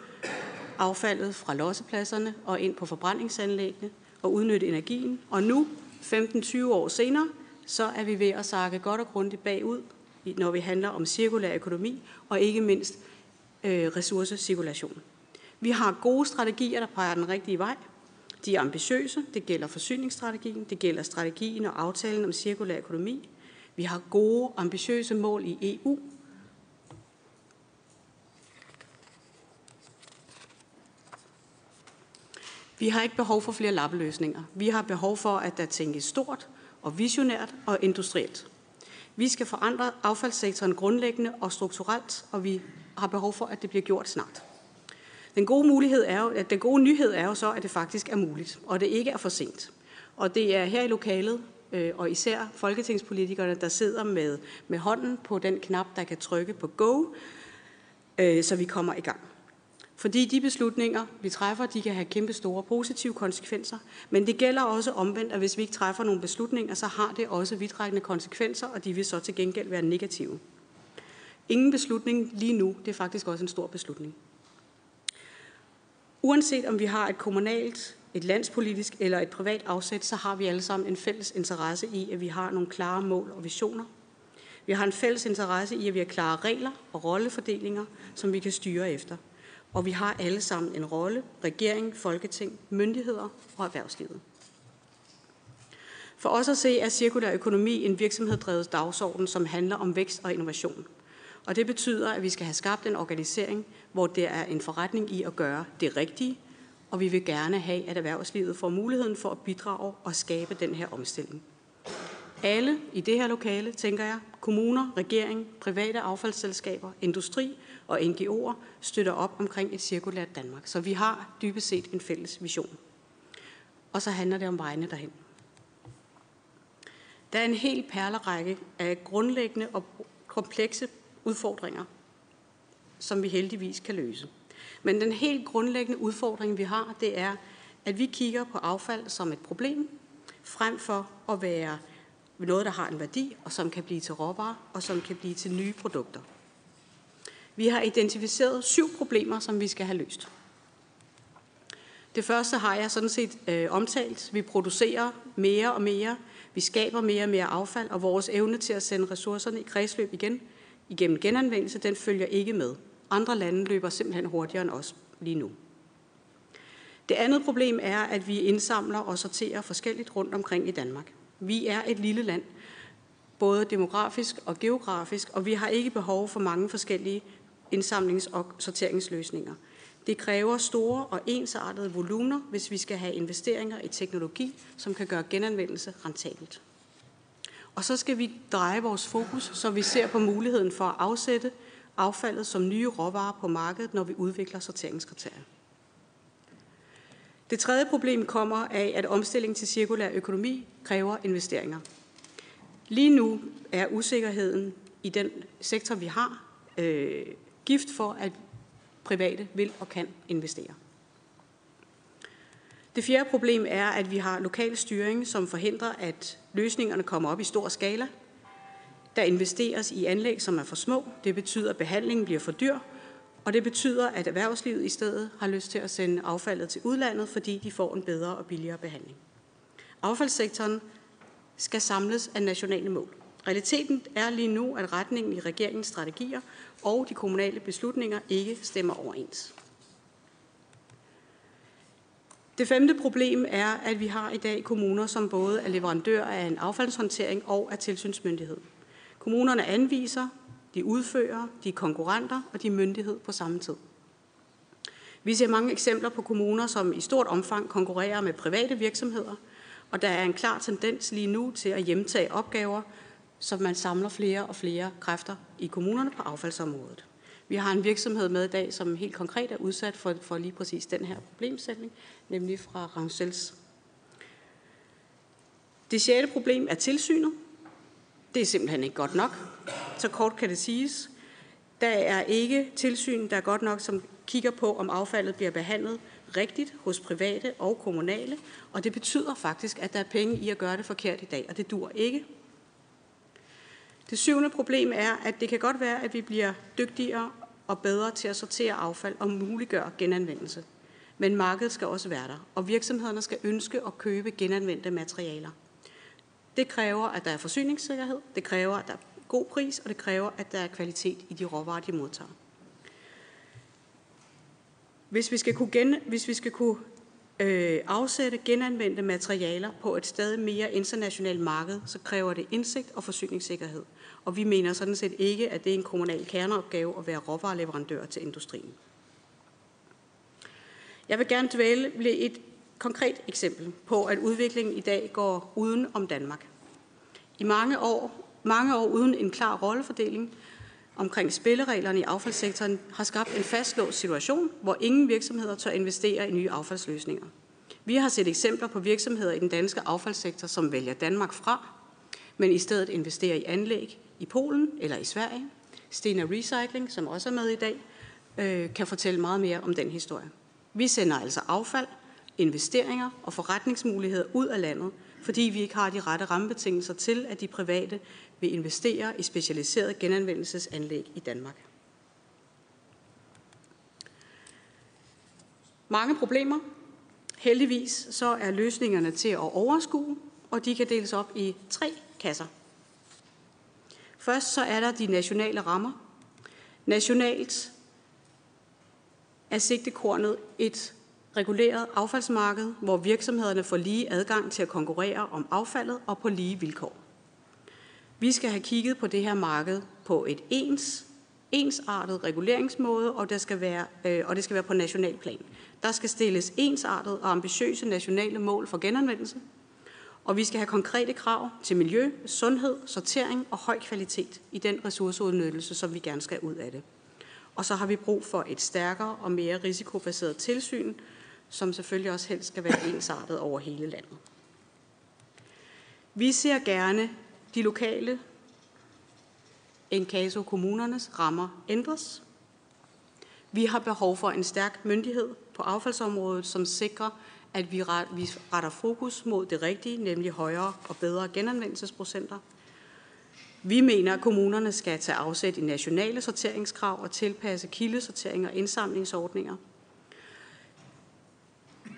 affaldet fra lossepladserne og ind på forbrændingsanlæggene og udnytte energien. Og nu, 15-20 år senere, så er vi ved at sakke godt og grundigt bagud, når vi handler om cirkulær økonomi og ikke mindst øh, ressourcecirkulation. Vi har gode strategier, der peger den rigtige vej. De er ambitiøse. Det gælder forsyningsstrategien, det gælder strategien og aftalen om cirkulær økonomi. Vi har gode, ambitiøse mål i EU, Vi har ikke behov for flere lappeløsninger. Vi har behov for, at der tænkes stort og visionært og industrielt. Vi skal forandre affaldssektoren grundlæggende og strukturelt, og vi har behov for, at det bliver gjort snart. Den gode, mulighed er jo, at den gode nyhed er jo så, at det faktisk er muligt, og det ikke er for sent. Og det er her i lokalet, øh, og især folketingspolitikerne, der sidder med, med hånden på den knap, der kan trykke på go, øh, så vi kommer i gang. Fordi de beslutninger, vi træffer, de kan have kæmpe store positive konsekvenser. Men det gælder også omvendt, at hvis vi ikke træffer nogle beslutninger, så har det også vidtrækkende konsekvenser, og de vil så til gengæld være negative. Ingen beslutning lige nu, det er faktisk også en stor beslutning. Uanset om vi har et kommunalt, et landspolitisk eller et privat afsæt, så har vi alle sammen en fælles interesse i, at vi har nogle klare mål og visioner. Vi har en fælles interesse i, at vi har klare regler og rollefordelinger, som vi kan styre efter – og vi har alle sammen en rolle, regering, folketing, myndigheder og erhvervslivet. For os at se er cirkulær økonomi en virksomheddrevet dagsorden, som handler om vækst og innovation. Og det betyder, at vi skal have skabt en organisering, hvor der er en forretning i at gøre det rigtige, og vi vil gerne have, at erhvervslivet får muligheden for at bidrage og skabe den her omstilling. Alle i det her lokale, tænker jeg, kommuner, regering, private affaldsselskaber, industri og NGO'er støtter op omkring et cirkulært Danmark. Så vi har dybest set en fælles vision. Og så handler det om vejene derhen. Der er en hel perlerække af grundlæggende og komplekse udfordringer, som vi heldigvis kan løse. Men den helt grundlæggende udfordring, vi har, det er, at vi kigger på affald som et problem, frem for at være noget, der har en værdi, og som kan blive til råvarer, og som kan blive til nye produkter. Vi har identificeret syv problemer, som vi skal have løst. Det første har jeg sådan set øh, omtalt. Vi producerer mere og mere. Vi skaber mere og mere affald, og vores evne til at sende ressourcerne i kredsløb igen igennem genanvendelse, den følger ikke med. Andre lande løber simpelthen hurtigere end os lige nu. Det andet problem er, at vi indsamler og sorterer forskelligt rundt omkring i Danmark. Vi er et lille land, både demografisk og geografisk, og vi har ikke behov for mange forskellige indsamlings- og sorteringsløsninger. Det kræver store og ensartede volumener, hvis vi skal have investeringer i teknologi, som kan gøre genanvendelse rentabelt. Og så skal vi dreje vores fokus, så vi ser på muligheden for at afsætte affaldet som nye råvarer på markedet, når vi udvikler sorteringskriterier. Det tredje problem kommer af, at omstilling til cirkulær økonomi kræver investeringer. Lige nu er usikkerheden i den sektor, vi har, øh, gift for, at private vil og kan investere. Det fjerde problem er, at vi har lokal styring, som forhindrer, at løsningerne kommer op i stor skala. Der investeres i anlæg, som er for små. Det betyder, at behandlingen bliver for dyr, og det betyder, at erhvervslivet i stedet har lyst til at sende affaldet til udlandet, fordi de får en bedre og billigere behandling. Affaldssektoren skal samles af nationale mål. Realiteten er lige nu, at retningen i regeringens strategier og de kommunale beslutninger ikke stemmer overens. Det femte problem er, at vi har i dag kommuner, som både er leverandør af en affaldshåndtering og er tilsynsmyndighed. Kommunerne anviser, de udfører, de er konkurrenter og de er myndighed på samme tid. Vi ser mange eksempler på kommuner, som i stort omfang konkurrerer med private virksomheder, og der er en klar tendens lige nu til at hjemtage opgaver, så man samler flere og flere kræfter i kommunerne på affaldsområdet. Vi har en virksomhed med i dag, som helt konkret er udsat for, for lige præcis den her problemsætning, nemlig fra Rangels. Det sjette problem er tilsynet. Det er simpelthen ikke godt nok. Så kort kan det siges. Der er ikke tilsyn, der er godt nok, som kigger på, om affaldet bliver behandlet rigtigt hos private og kommunale, og det betyder faktisk, at der er penge i at gøre det forkert i dag, og det dur ikke. Det syvende problem er, at det kan godt være, at vi bliver dygtigere og bedre til at sortere affald og muliggøre genanvendelse. Men markedet skal også være der, og virksomhederne skal ønske at købe genanvendte materialer. Det kræver, at der er forsyningssikkerhed, det kræver, at der er god pris, og det kræver, at der er kvalitet i de råvarer, de modtager. Hvis vi skal kunne, gen, hvis vi skal kunne øh, afsætte genanvendte materialer på et stadig mere internationalt marked, så kræver det indsigt og forsyningssikkerhed. Og vi mener sådan set ikke, at det er en kommunal kerneopgave at være råvareleverandør til industrien. Jeg vil gerne dvæle ved et konkret eksempel på, at udviklingen i dag går uden om Danmark. I mange år, mange år uden en klar rollefordeling omkring spillereglerne i affaldssektoren har skabt en fastlåst situation, hvor ingen virksomheder tør investere i nye affaldsløsninger. Vi har set eksempler på virksomheder i den danske affaldssektor, som vælger Danmark fra, men i stedet investerer i anlæg i Polen eller i Sverige. Stena Recycling, som også er med i dag, øh, kan fortælle meget mere om den historie. Vi sender altså affald, investeringer og forretningsmuligheder ud af landet, fordi vi ikke har de rette rammebetingelser til, at de private vil investere i specialiseret genanvendelsesanlæg i Danmark. Mange problemer. Heldigvis så er løsningerne til at overskue, og de kan deles op i tre kasser. Først så er der de nationale rammer. Nationalt er sigtekornet et reguleret affaldsmarked, hvor virksomhederne får lige adgang til at konkurrere om affaldet og på lige vilkår. Vi skal have kigget på det her marked på et ens, ensartet reguleringsmåde, og, der skal være, øh, og det skal være på national plan. Der skal stilles ensartet og ambitiøse nationale mål for genanvendelse, og vi skal have konkrete krav til miljø, sundhed, sortering og høj kvalitet i den ressourceudnyttelse, som vi gerne skal ud af det. Og så har vi brug for et stærkere og mere risikobaseret tilsyn, som selvfølgelig også helst skal være ensartet over hele landet. Vi ser gerne de lokale Encaso kommunernes rammer ændres. Vi har behov for en stærk myndighed på affaldsområdet, som sikrer, at vi retter fokus mod det rigtige, nemlig højere og bedre genanvendelsesprocenter. Vi mener, at kommunerne skal tage afsæt i nationale sorteringskrav og tilpasse kildesortering og indsamlingsordninger –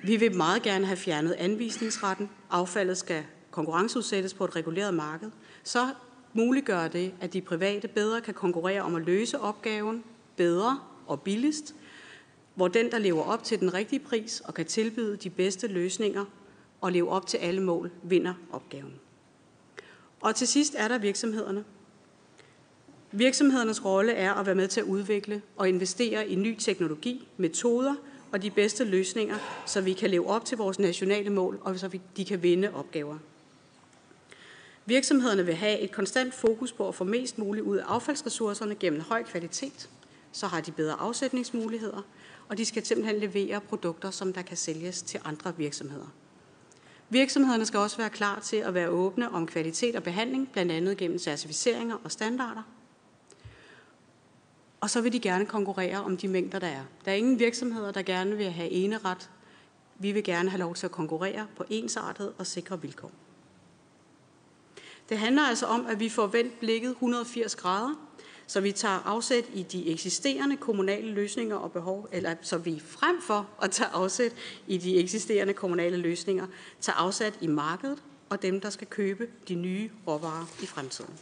Vi vil meget gerne have fjernet anvisningsretten. Affaldet skal konkurrenceudsættes på et reguleret marked. Så muliggør det, at de private bedre kan konkurrere om at løse opgaven bedre og billigst, hvor den, der lever op til den rigtige pris og kan tilbyde de bedste løsninger og leve op til alle mål, vinder opgaven. Og til sidst er der virksomhederne. Virksomhedernes rolle er at være med til at udvikle og investere i ny teknologi, metoder og de bedste løsninger, så vi kan leve op til vores nationale mål, og så de kan vinde opgaver. Virksomhederne vil have et konstant fokus på at få mest muligt ud af affaldsressourcerne gennem høj kvalitet. Så har de bedre afsætningsmuligheder, og de skal simpelthen levere produkter, som der kan sælges til andre virksomheder. Virksomhederne skal også være klar til at være åbne om kvalitet og behandling, blandt andet gennem certificeringer og standarder. Og så vil de gerne konkurrere om de mængder, der er. Der er ingen virksomheder, der gerne vil have ene ret. Vi vil gerne have lov til at konkurrere på ensartet og sikre vilkår. Det handler altså om, at vi får vendt blikket 180 grader, så vi tager afsæt i de eksisterende kommunale løsninger og behov, eller så vi frem for at tage afsæt i de eksisterende kommunale løsninger, tager afsæt i markedet og dem, der skal købe de nye råvarer i fremtiden.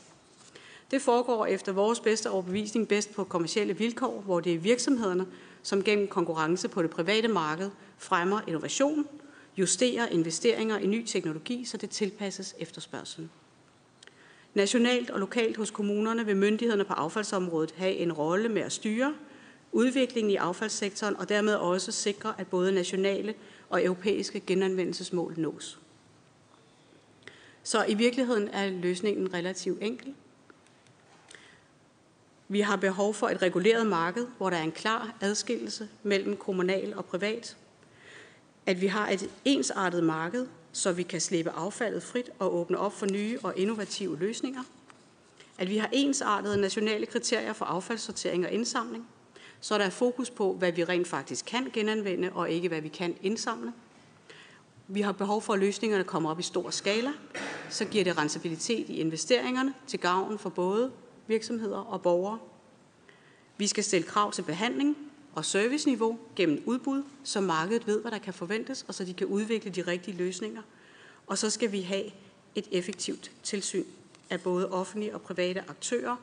Det foregår efter vores bedste overbevisning bedst på kommersielle vilkår, hvor det er virksomhederne, som gennem konkurrence på det private marked fremmer innovation, justerer investeringer i ny teknologi, så det tilpasses efterspørgselen. Nationalt og lokalt hos kommunerne vil myndighederne på affaldsområdet have en rolle med at styre udviklingen i affaldssektoren og dermed også sikre, at både nationale og europæiske genanvendelsesmål nås. Så i virkeligheden er løsningen relativt enkel. Vi har behov for et reguleret marked, hvor der er en klar adskillelse mellem kommunal og privat. At vi har et ensartet marked, så vi kan slippe affaldet frit og åbne op for nye og innovative løsninger. At vi har ensartede nationale kriterier for affaldssortering og indsamling, så der er fokus på, hvad vi rent faktisk kan genanvende, og ikke hvad vi kan indsamle. Vi har behov for, at løsningerne kommer op i stor skala. Så giver det rentabilitet i investeringerne til gavn for både virksomheder og borgere. Vi skal stille krav til behandling og serviceniveau gennem udbud, så markedet ved, hvad der kan forventes, og så de kan udvikle de rigtige løsninger. Og så skal vi have et effektivt tilsyn af både offentlige og private aktører.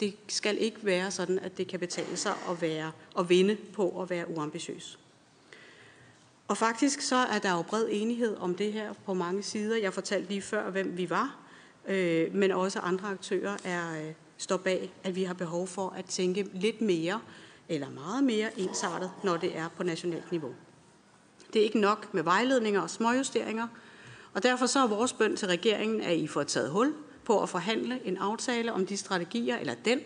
Det skal ikke være sådan, at det kan betale sig at, være, at vinde på at være uambitiøs. Og faktisk så er der jo bred enighed om det her på mange sider. Jeg fortalte lige før, hvem vi var, øh, men også andre aktører er, øh, står bag, at vi har behov for at tænke lidt mere eller meget mere ensartet, når det er på nationalt niveau. Det er ikke nok med vejledninger og småjusteringer, og derfor så er vores bøn til regeringen, at I får taget hul på at forhandle en aftale om de strategier, eller den,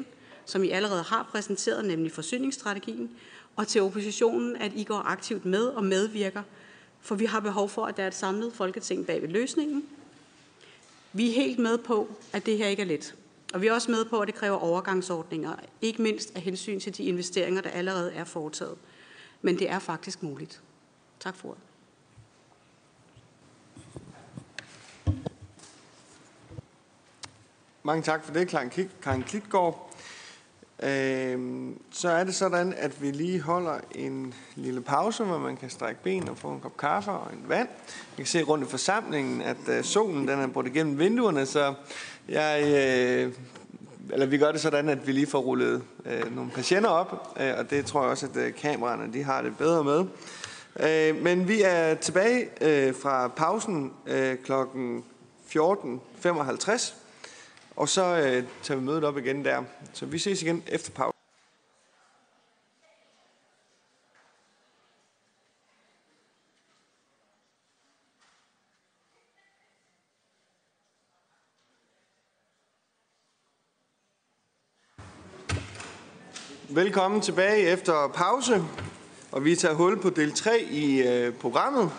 som I allerede har præsenteret, nemlig forsyningsstrategien, og til oppositionen, at I går aktivt med og medvirker, for vi har behov for, at der er et samlet folketing bag ved løsningen. Vi er helt med på, at det her ikke er let. Og vi er også med på, at det kræver overgangsordninger, ikke mindst af hensyn til de investeringer, der allerede er foretaget. Men det er faktisk muligt. Tak for ordet. Mange tak for det, Karen Klitgaard. Øhm, så er det sådan, at vi lige holder en lille pause, hvor man kan strække ben og få en kop kaffe og en vand. Jeg kan se rundt i forsamlingen, at øh, solen den er brudt igennem vinduerne, så jeg, øh, eller vi gør det sådan, at vi lige får rullet øh, nogle patienter op, øh, og det tror jeg også, at øh, kameraerne de har det bedre med. Øh, men vi er tilbage øh, fra pausen øh, kl. 14.55, og så øh, tager vi mødet op igen der. Så vi ses igen efter pausen. Velkommen tilbage efter pause, og vi tager hul på del 3 i øh, programmet,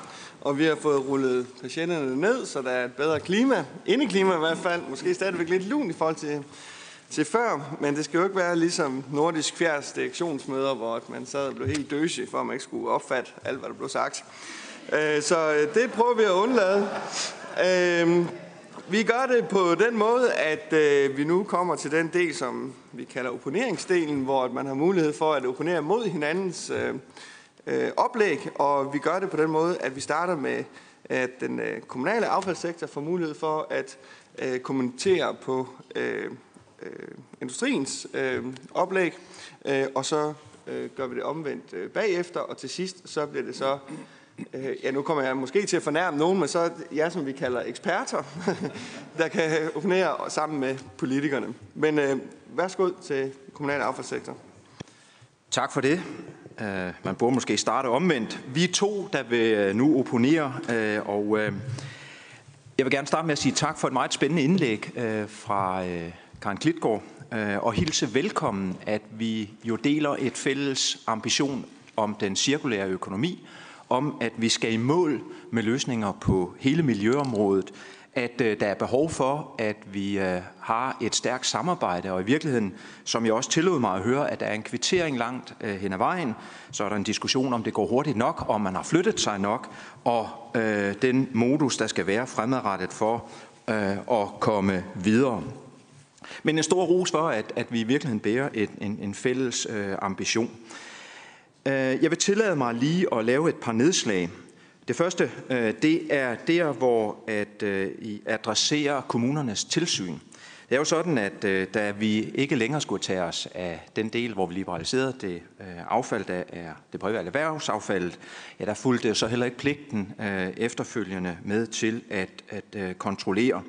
og vi har fået rullet patienterne ned, så der er et bedre klima, indeklima i hvert fald, måske stadigvæk lidt lun i forhold til, til før, men det skal jo ikke være ligesom nordisk fjerds direktionsmøder, hvor man sad og blev helt døsig, for at man ikke skulle opfatte alt, hvad der blev sagt. Øh, så øh, det prøver vi at undlade. Øh, vi gør det på den måde, at øh, vi nu kommer til den del, som vi kalder opponeringsdelen, hvor man har mulighed for at opponere mod hinandens øh, øh, oplæg, og vi gør det på den måde, at vi starter med, at den øh, kommunale affaldssektor får mulighed for at øh, kommentere på øh, øh, industriens øh, oplæg, øh, og så øh, gør vi det omvendt øh, bagefter, og til sidst så bliver det så, øh, ja nu kommer jeg måske til at fornærme nogen, men så jer, som vi kalder eksperter, der kan opponere sammen med politikerne. Men øh, værsgo til kommunale affaldssektor. Tak for det. Uh, man burde måske starte omvendt. Vi er to, der vil øh, nu opponere, uh, og uh, jeg vil gerne starte med at sige tak for et meget spændende indlæg uh, fra uh, Karen Klitgaard, uh, og hilse velkommen, at vi jo deler et fælles ambition om den cirkulære økonomi, om at vi skal i mål med løsninger på hele miljøområdet, at øh, der er behov for, at vi øh, har et stærkt samarbejde, og i virkeligheden, som jeg også tillod mig at høre, at der er en kvittering langt øh, hen ad vejen, så er der en diskussion om det går hurtigt nok, om man har flyttet sig nok, og øh, den modus, der skal være fremadrettet for øh, at komme videre. Men en stor ros for, at, at vi i virkeligheden bærer et, en, en fælles øh, ambition. Øh, jeg vil tillade mig lige at lave et par nedslag. Det første, øh, det er der, hvor at øh, I adresserer kommunernes tilsyn. Det er jo sådan, at da vi ikke længere skulle tage os af den del, hvor vi liberaliserede det affald, der er det private erhvervsaffaldet, ja, der fulgte så heller ikke pligten efterfølgende med til at, at kontrollere.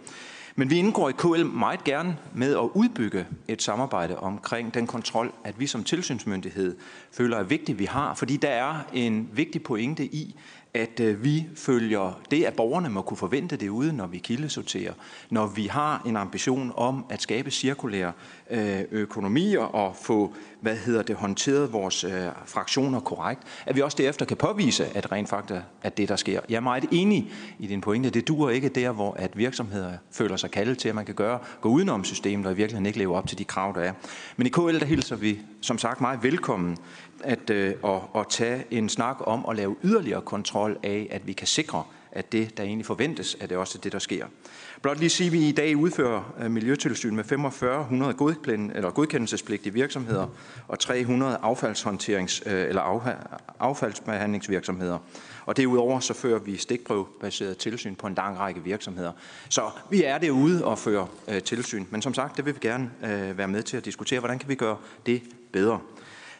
Men vi indgår i KL meget gerne med at udbygge et samarbejde omkring den kontrol, at vi som tilsynsmyndighed føler er vigtigt, vi har, fordi der er en vigtig pointe i, at øh, vi følger det, at borgerne må kunne forvente det ude, når vi kildesorterer, når vi har en ambition om at skabe cirkulære øh, økonomier og få, hvad hedder det, håndteret vores øh, fraktioner korrekt, at vi også derefter kan påvise, at rent faktisk er det, der sker. Jeg er meget enig i din pointe. Det duer ikke der, hvor at virksomheder føler sig kaldet til, at man kan gøre, gå udenom systemet og i virkeligheden ikke leve op til de krav, der er. Men i KL, der hilser vi som sagt meget velkommen at, øh, at, at tage en snak om at lave yderligere kontrol af, at vi kan sikre, at det, der egentlig forventes, at det også er det, der sker. Blot lige sige, at vi i dag udfører øh, miljøtilsyn med 4500 godkend, eller godkendelsespligtige virksomheder og 300 affaldshåndterings- øh, eller affaldsbehandlingsvirksomheder. Og derudover så fører vi stikprøvebaseret tilsyn på en lang række virksomheder. Så vi er derude og fører øh, tilsyn. Men som sagt, det vil vi gerne øh, være med til at diskutere, hvordan kan vi gøre det bedre.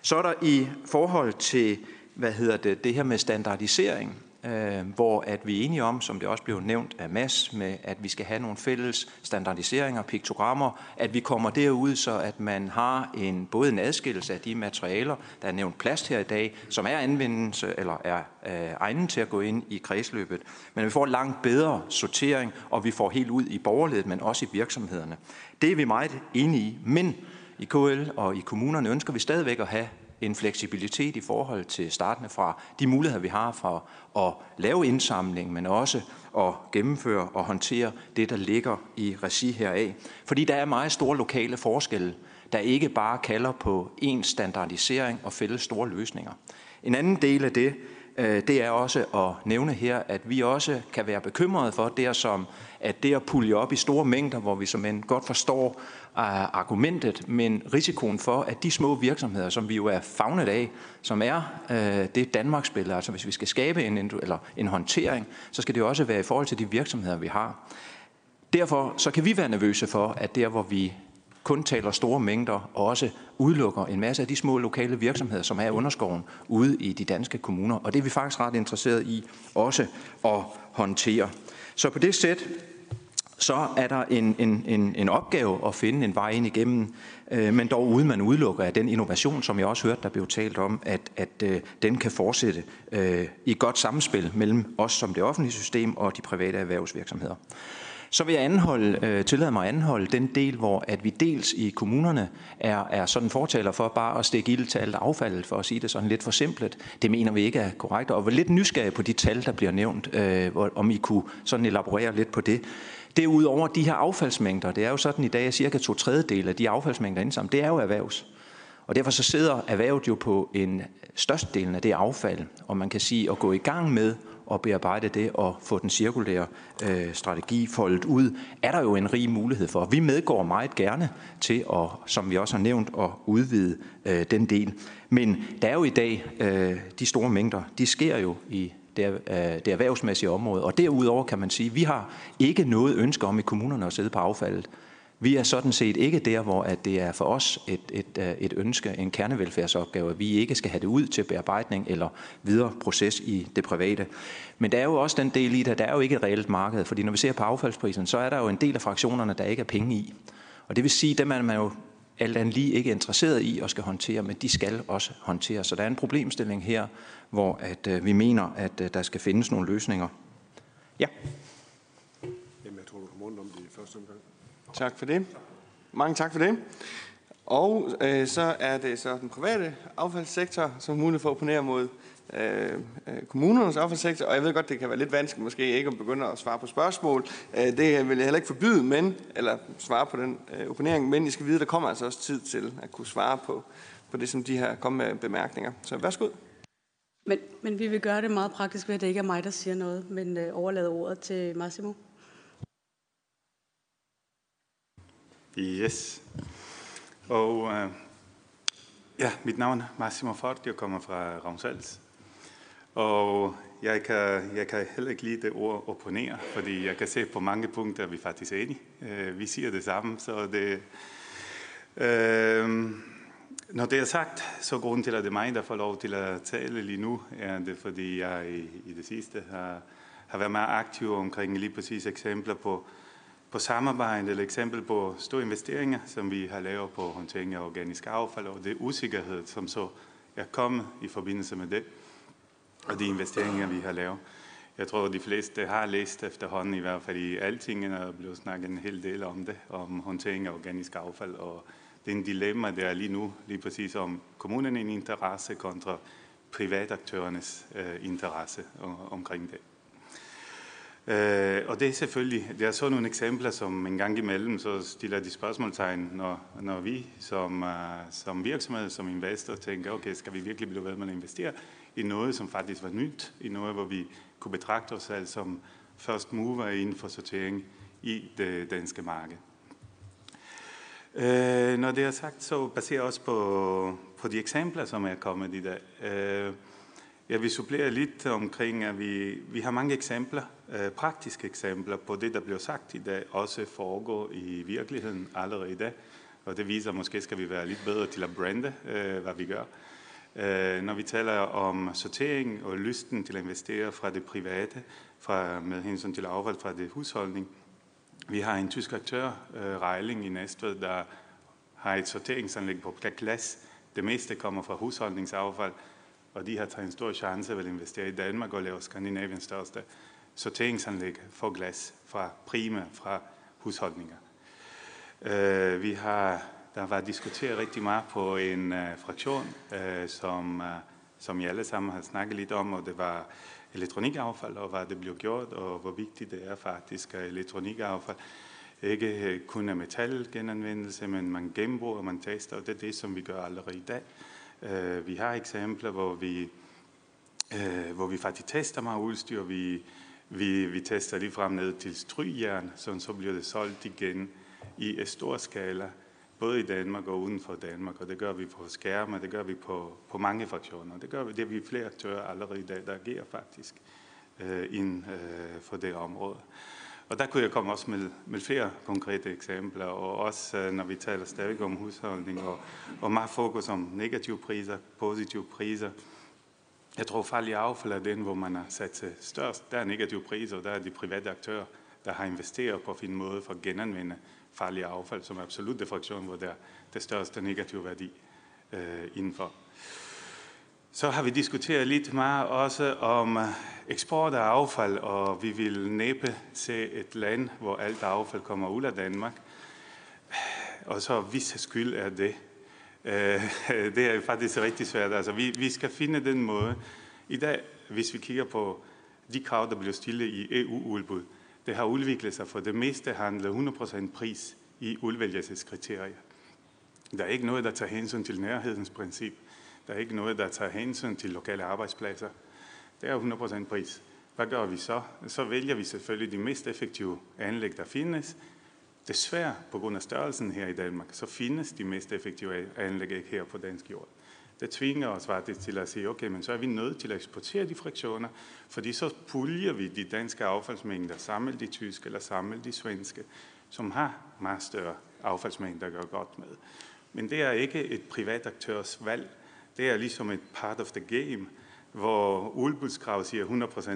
Så er der i forhold til, hvad hedder det, det her med standardisering, øh, hvor at vi er enige om, som det også blev nævnt af Mads, med at vi skal have nogle fælles standardiseringer, piktogrammer, at vi kommer derud, så at man har en, både en adskillelse af de materialer, der er nævnt plast her i dag, som er anvendelse eller er øh, egnet til at gå ind i kredsløbet, men vi får langt bedre sortering, og vi får helt ud i borgerledet, men også i virksomhederne. Det er vi meget enige i, men i KL og i kommunerne ønsker vi stadigvæk at have en fleksibilitet i forhold til startende fra de muligheder, vi har for at lave indsamling, men også at gennemføre og håndtere det, der ligger i regi heraf. Fordi der er meget store lokale forskelle, der ikke bare kalder på en standardisering og fælles store løsninger. En anden del af det, øh, det er også at nævne her, at vi også kan være bekymrede for det, som at det at pulje op i store mængder, hvor vi som en godt forstår, argumentet, men risikoen for, at de små virksomheder, som vi jo er fagnet af, som er øh, det Danmark spiller, altså hvis vi skal skabe en, eller en håndtering, så skal det jo også være i forhold til de virksomheder, vi har. Derfor så kan vi være nervøse for, at der, hvor vi kun taler store mængder, og også udelukker en masse af de små lokale virksomheder, som er underskoven ude i de danske kommuner. Og det er vi faktisk ret interesseret i også at håndtere. Så på det sæt, så er der en, en, en, en opgave at finde en vej ind igennem, øh, men dog uden man udelukker at den innovation, som jeg også hørte, der blev talt om, at, at øh, den kan fortsætte øh, i godt samspil mellem os som det offentlige system og de private erhvervsvirksomheder. Så vil jeg anholde, øh, tillade mig at anholde den del, hvor at vi dels i kommunerne er, er sådan fortaler for bare at stikke ild til alt affaldet, for at sige det sådan lidt for simpelt. Det mener vi ikke er korrekt, og var lidt nysgerrig på de tal, der bliver nævnt, øh, om I kunne sådan elaborere lidt på det. Derudover de her affaldsmængder, det er jo sådan i dag, at cirka to tredjedel af de affaldsmængder indsamlet, det er jo erhvervs. Og derfor så sidder erhvervet jo på en størstedelen af det affald, og man kan sige at gå i gang med at bearbejde det og få den cirkulære øh, strategi foldet ud, er der jo en rig mulighed for. Vi medgår meget gerne til, at, som vi også har nævnt, at udvide øh, den del. Men der er jo i dag øh, de store mængder, de sker jo i det, er, det erhvervsmæssige område. Og derudover kan man sige, at vi har ikke noget ønske om i kommunerne at sidde på affaldet. Vi er sådan set ikke der, hvor at det er for os et, et, øh, et ønske, en kernevelfærdsopgave, at vi ikke skal have det ud til bearbejdning eller videre proces i det private. Men der er jo også den del i det, der er jo ikke et reelt marked, fordi når vi ser på affaldsprisen, så er der jo en del af fraktionerne, der ikke er penge i. Og det vil sige, dem er man jo alt andet lige ikke interesseret i og skal håndtere, men de skal også håndtere. Så der er en problemstilling her, hvor at, øh, vi mener, at øh, der skal findes nogle løsninger. Ja. Jamen, jeg tror, du kommer rundt om det i første omgang. Tak for det. Mange tak for det. Og øh, så er det så den private affaldssektor, som mulighed for at opponere mod øh, øh, kommunernes affaldssektor. Og jeg ved godt, det kan være lidt vanskeligt måske ikke at begynde at svare på spørgsmål. Øh, det vil jeg heller ikke forbyde, men, eller svare på den øh, opponering, men I skal vide, der kommer altså også tid til at kunne svare på, på det, som de her kommer med bemærkninger. Så værsgo. Men, men vi vil gøre det meget praktisk ved, at det ikke er mig, der siger noget, men øh, overlade ordet til Massimo. Yes. Og øh, ja, mit navn er Massimo Fort, jeg kommer fra Ravnsals. Og jeg kan, jeg kan heller ikke lide det ord opponere, fordi jeg kan se på mange punkter, at vi faktisk er enige. Øh, vi siger det samme, så det... Øh, når det er sagt, så grunden til, at det er mig, der får lov til at tale lige nu, er det, fordi jeg i, i det sidste har, har været meget aktiv omkring lige præcis eksempler på, på samarbejde eller eksempel på store investeringer, som vi har lavet på håndtering af organisk affald, og det usikkerhed, som så er kommet i forbindelse med det, og de investeringer, vi har lavet. Jeg tror, de fleste har læst efterhånden, i hvert fald i altingen, og er blevet snakket en hel del om det, om håndtering af organisk affald, og den dilemma, der er lige nu, lige præcis om kommunen en interesse kontra privataktørernes øh, interesse omkring det. Øh, og det er selvfølgelig, det er så nogle eksempler, som en gang imellem, så stiller de spørgsmålstegn, når, når vi som, øh, som virksomhed, som investor, tænker, okay, skal vi virkelig blive ved med at investere i noget, som faktisk var nyt, i noget, hvor vi kunne betragte os selv som first mover inden for sortering i det danske marked. Øh, når det er sagt, så baserer også på, på de eksempler, som er kommet i dag. Øh, jeg vil supplere lidt omkring, at vi, vi har mange eksempler, øh, praktiske eksempler på det, der bliver sagt i dag, også foregår i virkeligheden allerede i dag. Og det viser, at måske skal vi være lidt bedre til at brande, øh, hvad vi gør. Øh, når vi taler om sortering og lysten til at investere fra det private, fra, med hensyn til affald fra det husholdning, vi har en tysk aktør, øh, Rejling i Næstved, der har et sorteringsanlæg på glas. Det meste kommer fra husholdningsaffald, og de har taget en stor chance ved at investere i Danmark og lave Skandinaviens største sorteringsanlæg for glas fra prime, fra husholdninger. Uh, vi har, der var diskuteret rigtig meget på en uh, fraktion, uh, som, uh, som I alle sammen har snakket lidt om, og det var elektronikaffald, og hvad det bliver gjort, og hvor vigtigt det er faktisk, at elektronikaffald ikke øh, kun er metalgenanvendelse, men man genbruger, og man tester, og det er det, som vi gør allerede i dag. Uh, vi har eksempler, hvor vi, uh, hvor vi faktisk tester meget udstyr. Vi, vi, vi tester lige frem ned til strygjern, så, så bliver det solgt igen i stor skala, både i Danmark og uden for Danmark, og det gør vi på skærme, det gør vi på, på mange fraktioner. Det gør vi, det er vi flere aktører allerede i dag, der agerer faktisk øh, ind øh, for det område. Og der kunne jeg komme også med, med flere konkrete eksempler, og også øh, når vi taler stadig om husholdning, og, og meget fokus om negative priser, positive priser. Jeg tror farlig affald er den, hvor man har sat til størst. Der er negative priser, og der er de private aktører, der har investeret på at finde måde for at genanvende farlige affald, som absolut defraktion, hvor der er det største negative værdi øh, indenfor. Så har vi diskuteret lidt meget også om øh, eksport af affald, og vi vil næppe se et land, hvor alt affald kommer ud af Danmark. Og så hvis skyld er det. Øh, det er faktisk rigtig svært. Altså, vi, vi skal finde den måde. I dag, hvis vi kigger på de krav, der bliver stillet i EU-udbud, det har udviklet sig for det meste handler 100% pris i udvælgelseskriterier. Der er ikke noget, der tager hensyn til nærhedens princip. Der er ikke noget, der tager hensyn til lokale arbejdspladser. Det er 100% pris. hvad gør vi så? Så vælger vi selvfølgelig de mest effektive anlæg, der findes. Desværre, på grund af størrelsen her i Danmark, så findes de mest effektive anlæg ikke her på dansk jord. Det tvinger os faktisk til at sige, okay, men så er vi nødt til at eksportere de friktioner, fordi så puljer vi de danske affaldsmængder, sammen de tyske eller sammen de svenske, som har meget større affaldsmængder at gøre godt med. Men det er ikke et privat aktørs valg. Det er ligesom et part of the game, hvor udbudskravet siger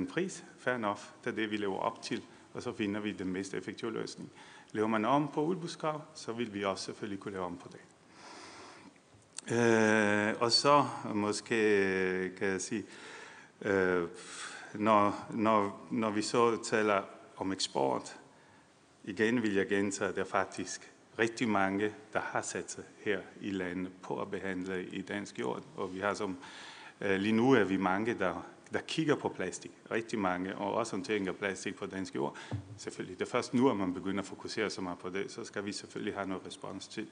100% pris. Fair enough, det er det, vi lever op til, og så finder vi den mest effektive løsning. Lever man om på udbudskrav, så vil vi også selvfølgelig kunne lave om på det. Øh, og så måske kan jeg sige, øh, når, når, når vi så taler om eksport, igen vil jeg gentage, at der er faktisk rigtig mange, der har sat sig her i landet på at behandle i dansk jord. Og vi har som, øh, lige nu er vi mange, der, der kigger på plastik. Rigtig mange, og også håndtering af plastik på dansk jord. Selvfølgelig, det er først nu, at man begynder at fokusere så meget på det, så skal vi selvfølgelig have noget respons til.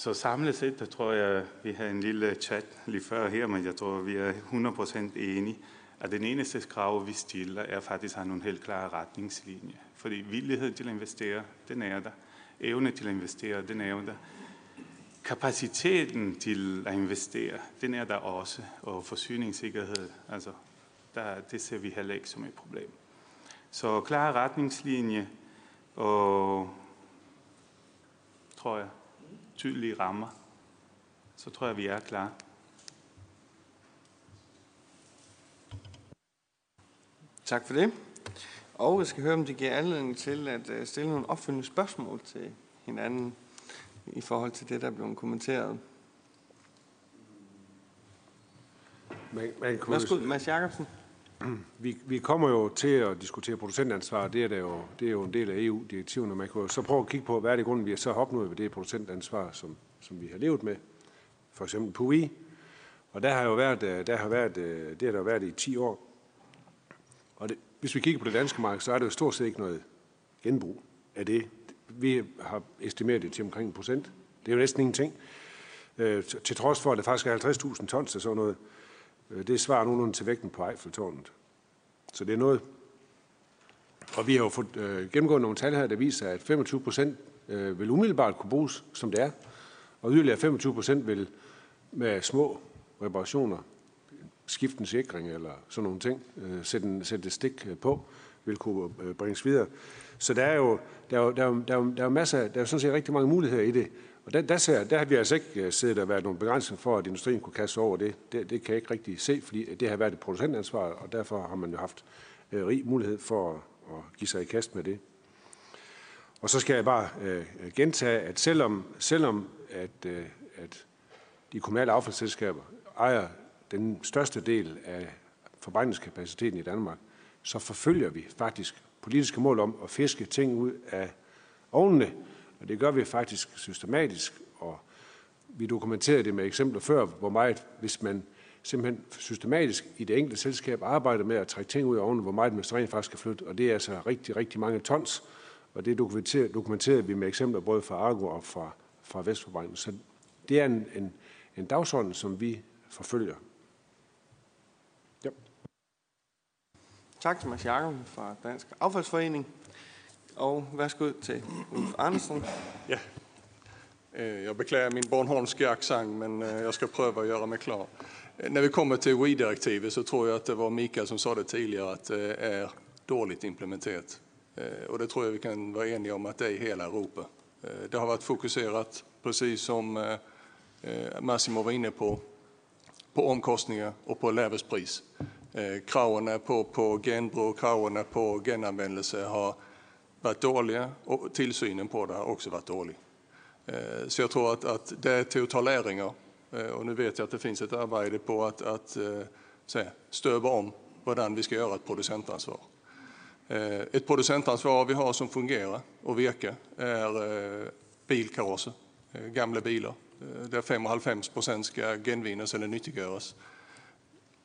Så samlet set, der tror jeg, vi havde en lille chat lige før her, men jeg tror, vi er 100% enige, at den eneste krav, vi stiller, er faktisk at have nogle helt klare retningslinjer. Fordi villighed til at investere, den er der. Evne til at investere, den er der. Kapaciteten til at investere, den er der også. Og forsyningssikkerhed, altså, der, det ser vi heller ikke som et problem. Så klare retningslinjer og, tror jeg, tydelige rammer, så tror jeg, vi er klar. Tak for det. Og jeg skal høre, om det giver anledning til at øh, stille nogle opfølgende spørgsmål til hinanden i forhold til det, der er blevet kommenteret. Man, man kunne... Værsgo, Mads Jacobsen. Vi, vi kommer jo til at diskutere producentansvar, det er, der jo, det er jo en del af EU-direktiven, og man kan jo så prøve at kigge på, hvad er det grund, vi har så opnået ved det producentansvar, som, som vi har levet med, for eksempel PUI. Og der har jo været, øh, der har været, øh, det har der været i 10 år. Og det, hvis vi kigger på det danske marked, så er det jo stort set ikke noget genbrug af det. Vi har estimeret det til omkring en procent. Det er jo næsten ingenting. Øh, til trods for, at det faktisk er 50.000 tons og sådan noget, Øh, Øh, det svarer nogenlunde til vægten på Eiffeltårnet. Så det er noget. Og vi har jo fået øh, gennemgået nogle tal her, der viser, at 25 procent øh, vil umiddelbart kunne bruges, som det er. Og yderligere 25 procent vil med små reparationer, skifte en sikring eller sådan nogle ting, øh, sætte, en, sætte et stik øh, på, vil kunne øh, bringes videre. Så der er jo, der er jo, der er jo, der er jo, der er jo masser, der er sådan set rigtig mange muligheder i det. Og der, der, ser, der har vi altså ikke øh, siddet og været nogle begrænsninger for, at industrien kunne kaste over det. det. Det kan jeg ikke rigtig se, fordi det har været et producentansvar, og derfor har man jo haft øh, rig mulighed for at, at give sig i kast med det. Og så skal jeg bare øh, gentage, at selvom, selvom at, øh, at de kommunale affaldsselskaber ejer den største del af forbrændingskapaciteten i Danmark, så forfølger vi faktisk politiske mål om at fiske ting ud af ovnene, og det gør vi faktisk systematisk, og vi dokumenterede det med eksempler før, hvor meget, hvis man simpelthen systematisk i det enkelte selskab arbejder med at trække ting ud af ovnen, hvor meget man rent faktisk skal flytte, og det er altså rigtig, rigtig mange tons, og det dokumenterede, dokumenterede vi med eksempler både fra Argo og fra, fra Vestforbrænding. Så det er en, en, en dagsorden, som vi forfølger. Ja. Tak til Mads Jakob fra Dansk Affaldsforening. Og værsgo til Ulf Andersen. Ja. Øh, jeg jag beklagar min bornholmske accent, men øh, jag ska pröva att göra mig klar. Øh, När vi kommer till WE-direktivet så tror jag att det var Mikael som sa det tidigare att det är dåligt implementerat. Och det tror jag vi kan vara eniga om att det är i hela Europa. Det har varit fokuserat, precis som Massimo var inne på, på omkostningar och på lägre pris. Kraven på, på genbruk, kraven på genanvendelse har varit dåliga och tillsynen på det har också varit dålig. Eh, så jag tror att, att det är till att ta läringar. Eh, och nu vet jag att det finns ett arbete på att, att eh, säga, stöva om hur vi ska göra ett producentansvar. Eh, ett producentansvar vi har som fungerar och verkar är bilkarosser, gamla bilar. Där 5,5 procent ska genvinnas eller nyttiggöras.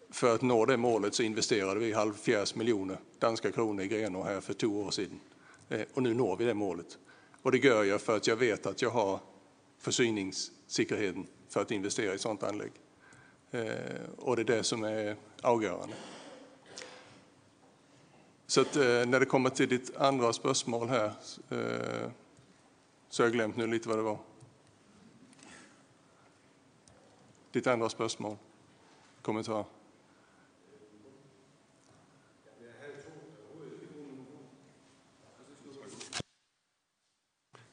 För att nå det målet så investerade vi halvfjerds miljoner danska kronor i Grenå här för två år sedan. Eh, och nu når vi det målet. Och det gör jag för att jag vet att jag har försyningssäkerheten för att investera i sånt anlägg. Eh, och det är det som är avgörande. Så att, eh, när det kommer till ditt andra spörsmål här eh, så har jag glömt nu lite vad det var. Ditt andra spörsmål, kommentar.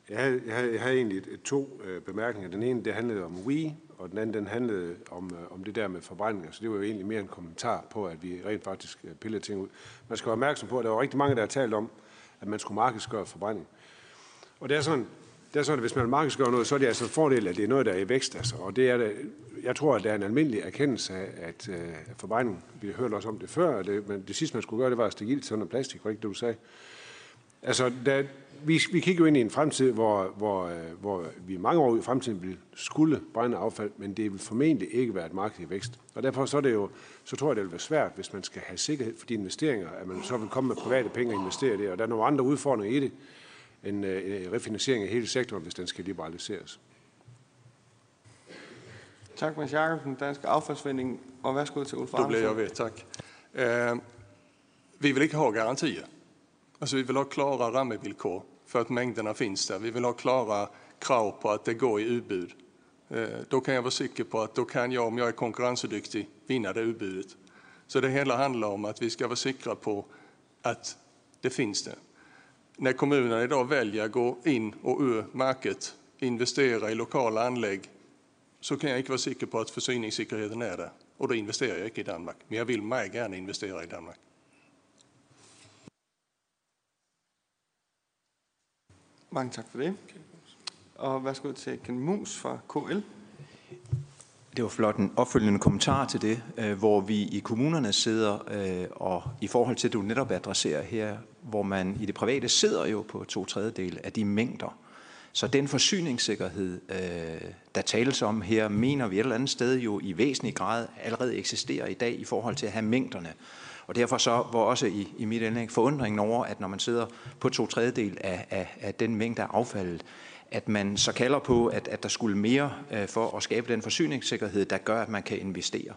Jeg havde, jeg havde, jeg havde egentlig to øh, bemærkninger. Den ene, det handlede om We, og den anden, den handlede om, øh, om det der med forbrænding. Så det var jo egentlig mere en kommentar på, at vi rent faktisk øh, pillede ting ud. Man skal være opmærksom på, at der var rigtig mange, der har talt om, at man skulle markedsgøre forbrænding. Og det er sådan, det er sådan, at hvis man markedsgør noget, så er det altså en fordel, at det er noget, der er i vækst. Altså. Og det er det, jeg tror, at der er en almindelig erkendelse af, at øh, forbrænding, vi har hørt også om det før, det, men det sidste, man skulle gøre, det var at stikke ild til sådan noget plastik, var ikke det, du sagde? Altså, der, vi, vi kigger jo ind i en fremtid, hvor, hvor, øh, hvor vi mange år i fremtiden vil skulle brænde affald, men det vil formentlig ikke være et marked i vækst. Og derfor så, er det jo, så tror jeg, det vil være svært, hvis man skal have sikkerhed for de investeringer, at man så vil komme med private penge og investere i det. Og der er nogle andre udfordringer i det, end uh, refinansiering af hele sektoren, hvis den skal liberaliseres. Tak, Mads Jacobsen, Dansk Affaldsforening, og værsgo til Ulf Då blir jag ved, tack. Eh, vi vill inte ha garantier. Alltså vi vill ha klara rammevillkor för att mängderna finns där. Vi vill ha klara krav på att det går i utbud. Eh, då kan jag vara säker på att då kan jag, om jag är konkurrensduktig, vinna det utbudet. Så det hela handlar om att vi ska vara säkra på att det finns det. När kommunerna idag väljer att gå in och ur market, investera i lokala anlägg, så kan jag inte vara säker på att försyningssäkerheten är där. Och då investerar jag inte i Danmark. Men jag vill mer gärna investera i Danmark. Mange tak for det. Og værsgo til Ken Mus fra KL. Det var flot en opfølgende kommentar til det, øh, hvor vi i kommunerne sidder, øh, og i forhold til det, du netop adresserer her, hvor man i det private sidder jo på to tredjedel af de mængder. Så den forsyningssikkerhed, øh, der tales om her, mener vi et eller andet sted jo i væsentlig grad allerede eksisterer i dag i forhold til at have mængderne. Og derfor så var også i, i mit indlæg forundringen over, at når man sidder på to tredjedel af, af, af den mængde af affaldet, at man så kalder på, at, at der skulle mere øh, for at skabe den forsyningssikkerhed, der gør, at man kan investere.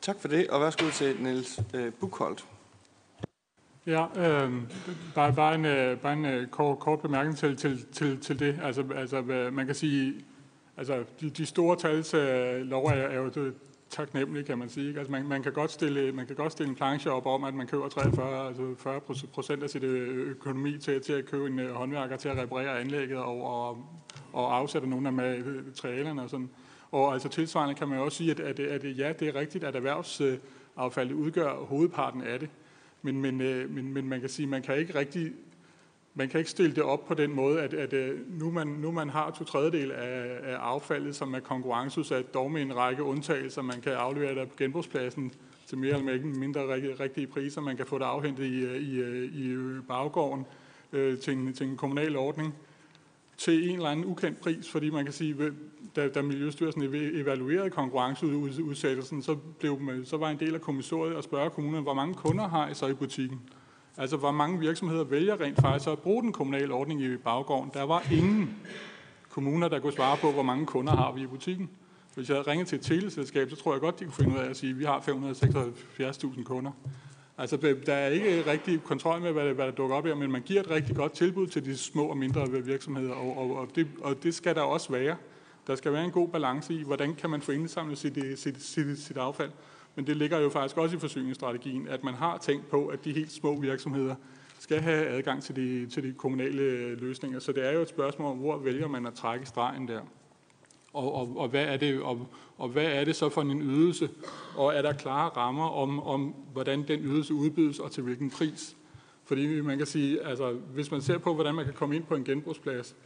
Tak for det, og værsgo til Niels øh, Bukholdt. Ja, øh, bare, bare en, øh, bare en øh, kort, kort bemærkning til, til, til, til det. Altså, altså, man kan sige, altså, de, de store tals øh, lov er, er jo det, taknemmelige, kan man sige. Ikke? Altså, man, man, kan godt stille, man kan godt stille en planche op om, at man køber 43, altså 40 procent af sit øh, økonomi til, til at købe en uh, håndværker til at reparere anlægget og, og, og afsætte nogle af materialerne og sådan. Og altså tilsvarende kan man også sige, at, at, at ja, det er rigtigt, at erhvervsaffaldet udgør hovedparten af det. Men, men, øh, men, men man kan sige, at man kan ikke rigtig man kan ikke stille det op på den måde, at, at øh, nu, man, nu man har to tredjedel af, af affaldet, som er konkurrenceudsat, dog med en række undtagelser. Man kan aflevere det på genbrugspladsen til mere eller mindre rigtige priser. Man kan få det afhentet i, øh, i, øh, i baggården øh, til, en, til en kommunal ordning til en eller anden ukendt pris, fordi man kan sige, da, da Miljøstyrelsen evaluerede konkurrenceudsættelsen, så, blev, så var en del af kommissoriet at spørge kommunerne, hvor mange kunder har I så i butikken? Altså, hvor mange virksomheder vælger rent faktisk at bruge den kommunale ordning i baggården. Der var ingen kommuner, der kunne svare på, hvor mange kunder har vi i butikken. Hvis jeg havde ringet til et teleselskab, så tror jeg godt, de kunne finde ud af at sige, at vi har 576.000 kunder. Altså, der er ikke rigtig kontrol med, hvad der, hvad der dukker op her, men man giver et rigtig godt tilbud til de små og mindre virksomheder, og, og, og, det, og det skal der også være. Der skal være en god balance i, hvordan kan man få indsamlet sit, sit, sit, sit affald. Men det ligger jo faktisk også i forsyningsstrategien, at man har tænkt på, at de helt små virksomheder skal have adgang til de, til de kommunale øh, løsninger. Så det er jo et spørgsmål om, hvor vælger man at trække stregen der. Og, og, og, hvad er det, og, og hvad er det så for en ydelse? Og er der klare rammer om, om hvordan den ydelse udbydes og til hvilken pris? Fordi man kan sige, altså hvis man ser på, hvordan man kan komme ind på en genbrugsplads,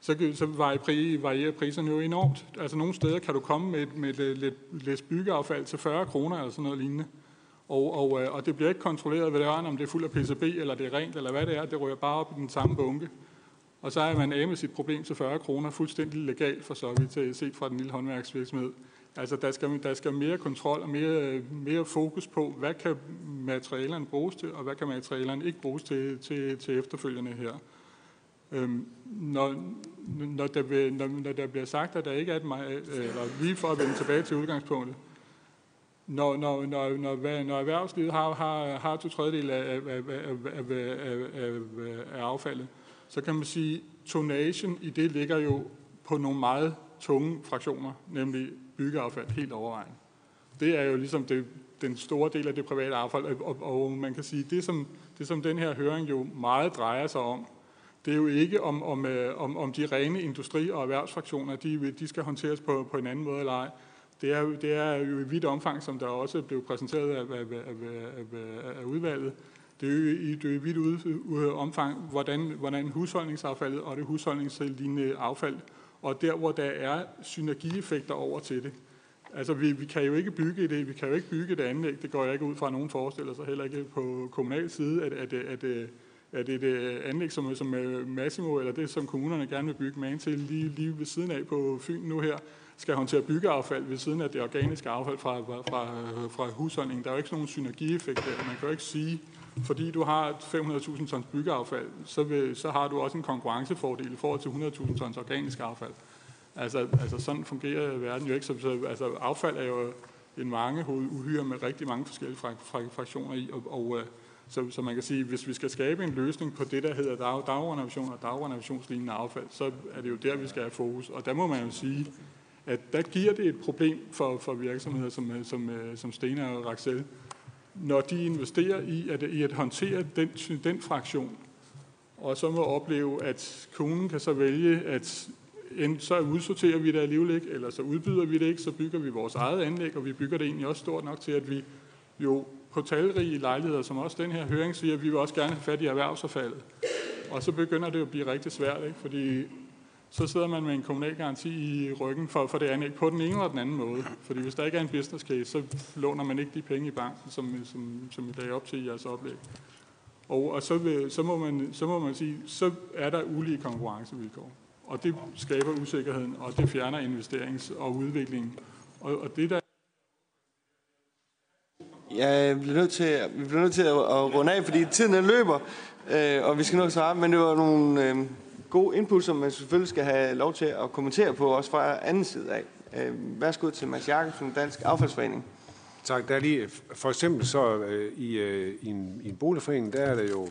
så, så varierer priserne jo enormt. Altså nogle steder kan du komme med, med øh, lidt, lidt byggeaffald til 40 kroner eller sådan noget lignende. Og, og, øh, og det bliver ikke kontrolleret, ved det om det er fuld af PCB, eller det er rent, eller hvad det er. Det rører bare op i den samme bunke. Og så er man af med sit problem til 40 kroner, fuldstændig legalt for så vidt øh, set fra den lille håndværksvirksomhed. Altså der skal, der skal mere kontrol og mere, mere fokus på, hvad kan materialerne bruges til, og hvad kan materialerne ikke bruges til, til, til efterfølgende her. Øhm, når, når, der bliver, når, når der bliver sagt, at der ikke er et, øh, eller lige for at vende tilbage til udgangspunktet, når, når, når, når, når erhvervslivet har, har, har to tredjedel af, af, af, af, af, af, af affaldet, så kan man sige, at tonagen i det ligger jo på nogle meget tunge fraktioner, nemlig byggeaffald helt overvejende. Det er jo ligesom det, den store del af det private affald, og, og man kan sige, det som, det som den her høring jo meget drejer sig om, det er jo ikke om, om, øh, om, om de rene industri- og erhvervsfraktioner, de, de skal håndteres på, på en anden måde eller ej. Det er, det er jo i vidt omfang, som der også blev præsenteret af, af, af, af, af udvalget, det er jo i, det er i vidt ud, omfang, hvordan, hvordan husholdningsaffaldet og det husholdningslignende affald, og der, hvor der er synergieffekter over til det. Altså, vi, vi kan jo ikke bygge det, vi kan jo ikke bygge det anlæg, det går jeg ikke ud fra, at nogen forestiller sig, heller ikke på kommunal side, at, at, at, at, er det et øh, anlæg som, øh, som øh, Massimo, eller det, som kommunerne gerne vil bygge med til lige, lige ved siden af på Fyn nu her, skal håndtere byggeaffald ved siden af det organiske affald fra, fra, fra husholdningen. Der er jo ikke nogen synergieffekt der. Man kan jo ikke sige, fordi du har 500.000 tons byggeaffald, så, vil, så har du også en konkurrencefordel i forhold til 100.000 tons organisk affald. Altså, altså sådan fungerer verden jo ikke. Så, så, altså affald er jo en mange uhyre med rigtig mange forskellige fraktioner i, og, og så, så man kan sige, hvis vi skal skabe en løsning på det, der hedder dag, dagrenovation og dagrenovationslignende affald, så er det jo der, vi skal have fokus. Og der må man jo sige, at der giver det et problem for, for virksomheder som, som, som Stena og Raxel, når de investerer i at, i at håndtere den, den fraktion, og så må opleve, at kunden kan så vælge, at enten så udsorterer vi det alligevel ikke, eller så udbyder vi det ikke, så bygger vi vores eget anlæg, og vi bygger det egentlig også stort nok til, at vi jo på talrige lejligheder, som også den her høring siger, at vi vil også gerne have fat i erhvervsaffaldet. Og så begynder det at blive rigtig svært, ikke? fordi så sidder man med en kommunal garanti i ryggen for, for det anlæg på den ene eller den anden måde. Fordi hvis der ikke er en business case, så låner man ikke de penge i banken, som, som, som I lagde op til i jeres oplæg. Og, og så, vil, så, må man, så må man sige, så er der ulige konkurrencevilkår. Og det skaber usikkerheden, og det fjerner investerings- og udviklingen. Og, og det der Ja, vi bliver nødt til, vi bliver nødt til at, at runde af, fordi tiden er løber, øh, og vi skal nå at svare, men det var nogle øh, gode input, som man selvfølgelig skal have lov til at kommentere på, også fra anden side af. Øh, værsgo til Mads Jakobsen, Dansk Affaldsforening. Tak. Der er lige, for eksempel så øh, i, øh, i, en, i en boligforening, der er det jo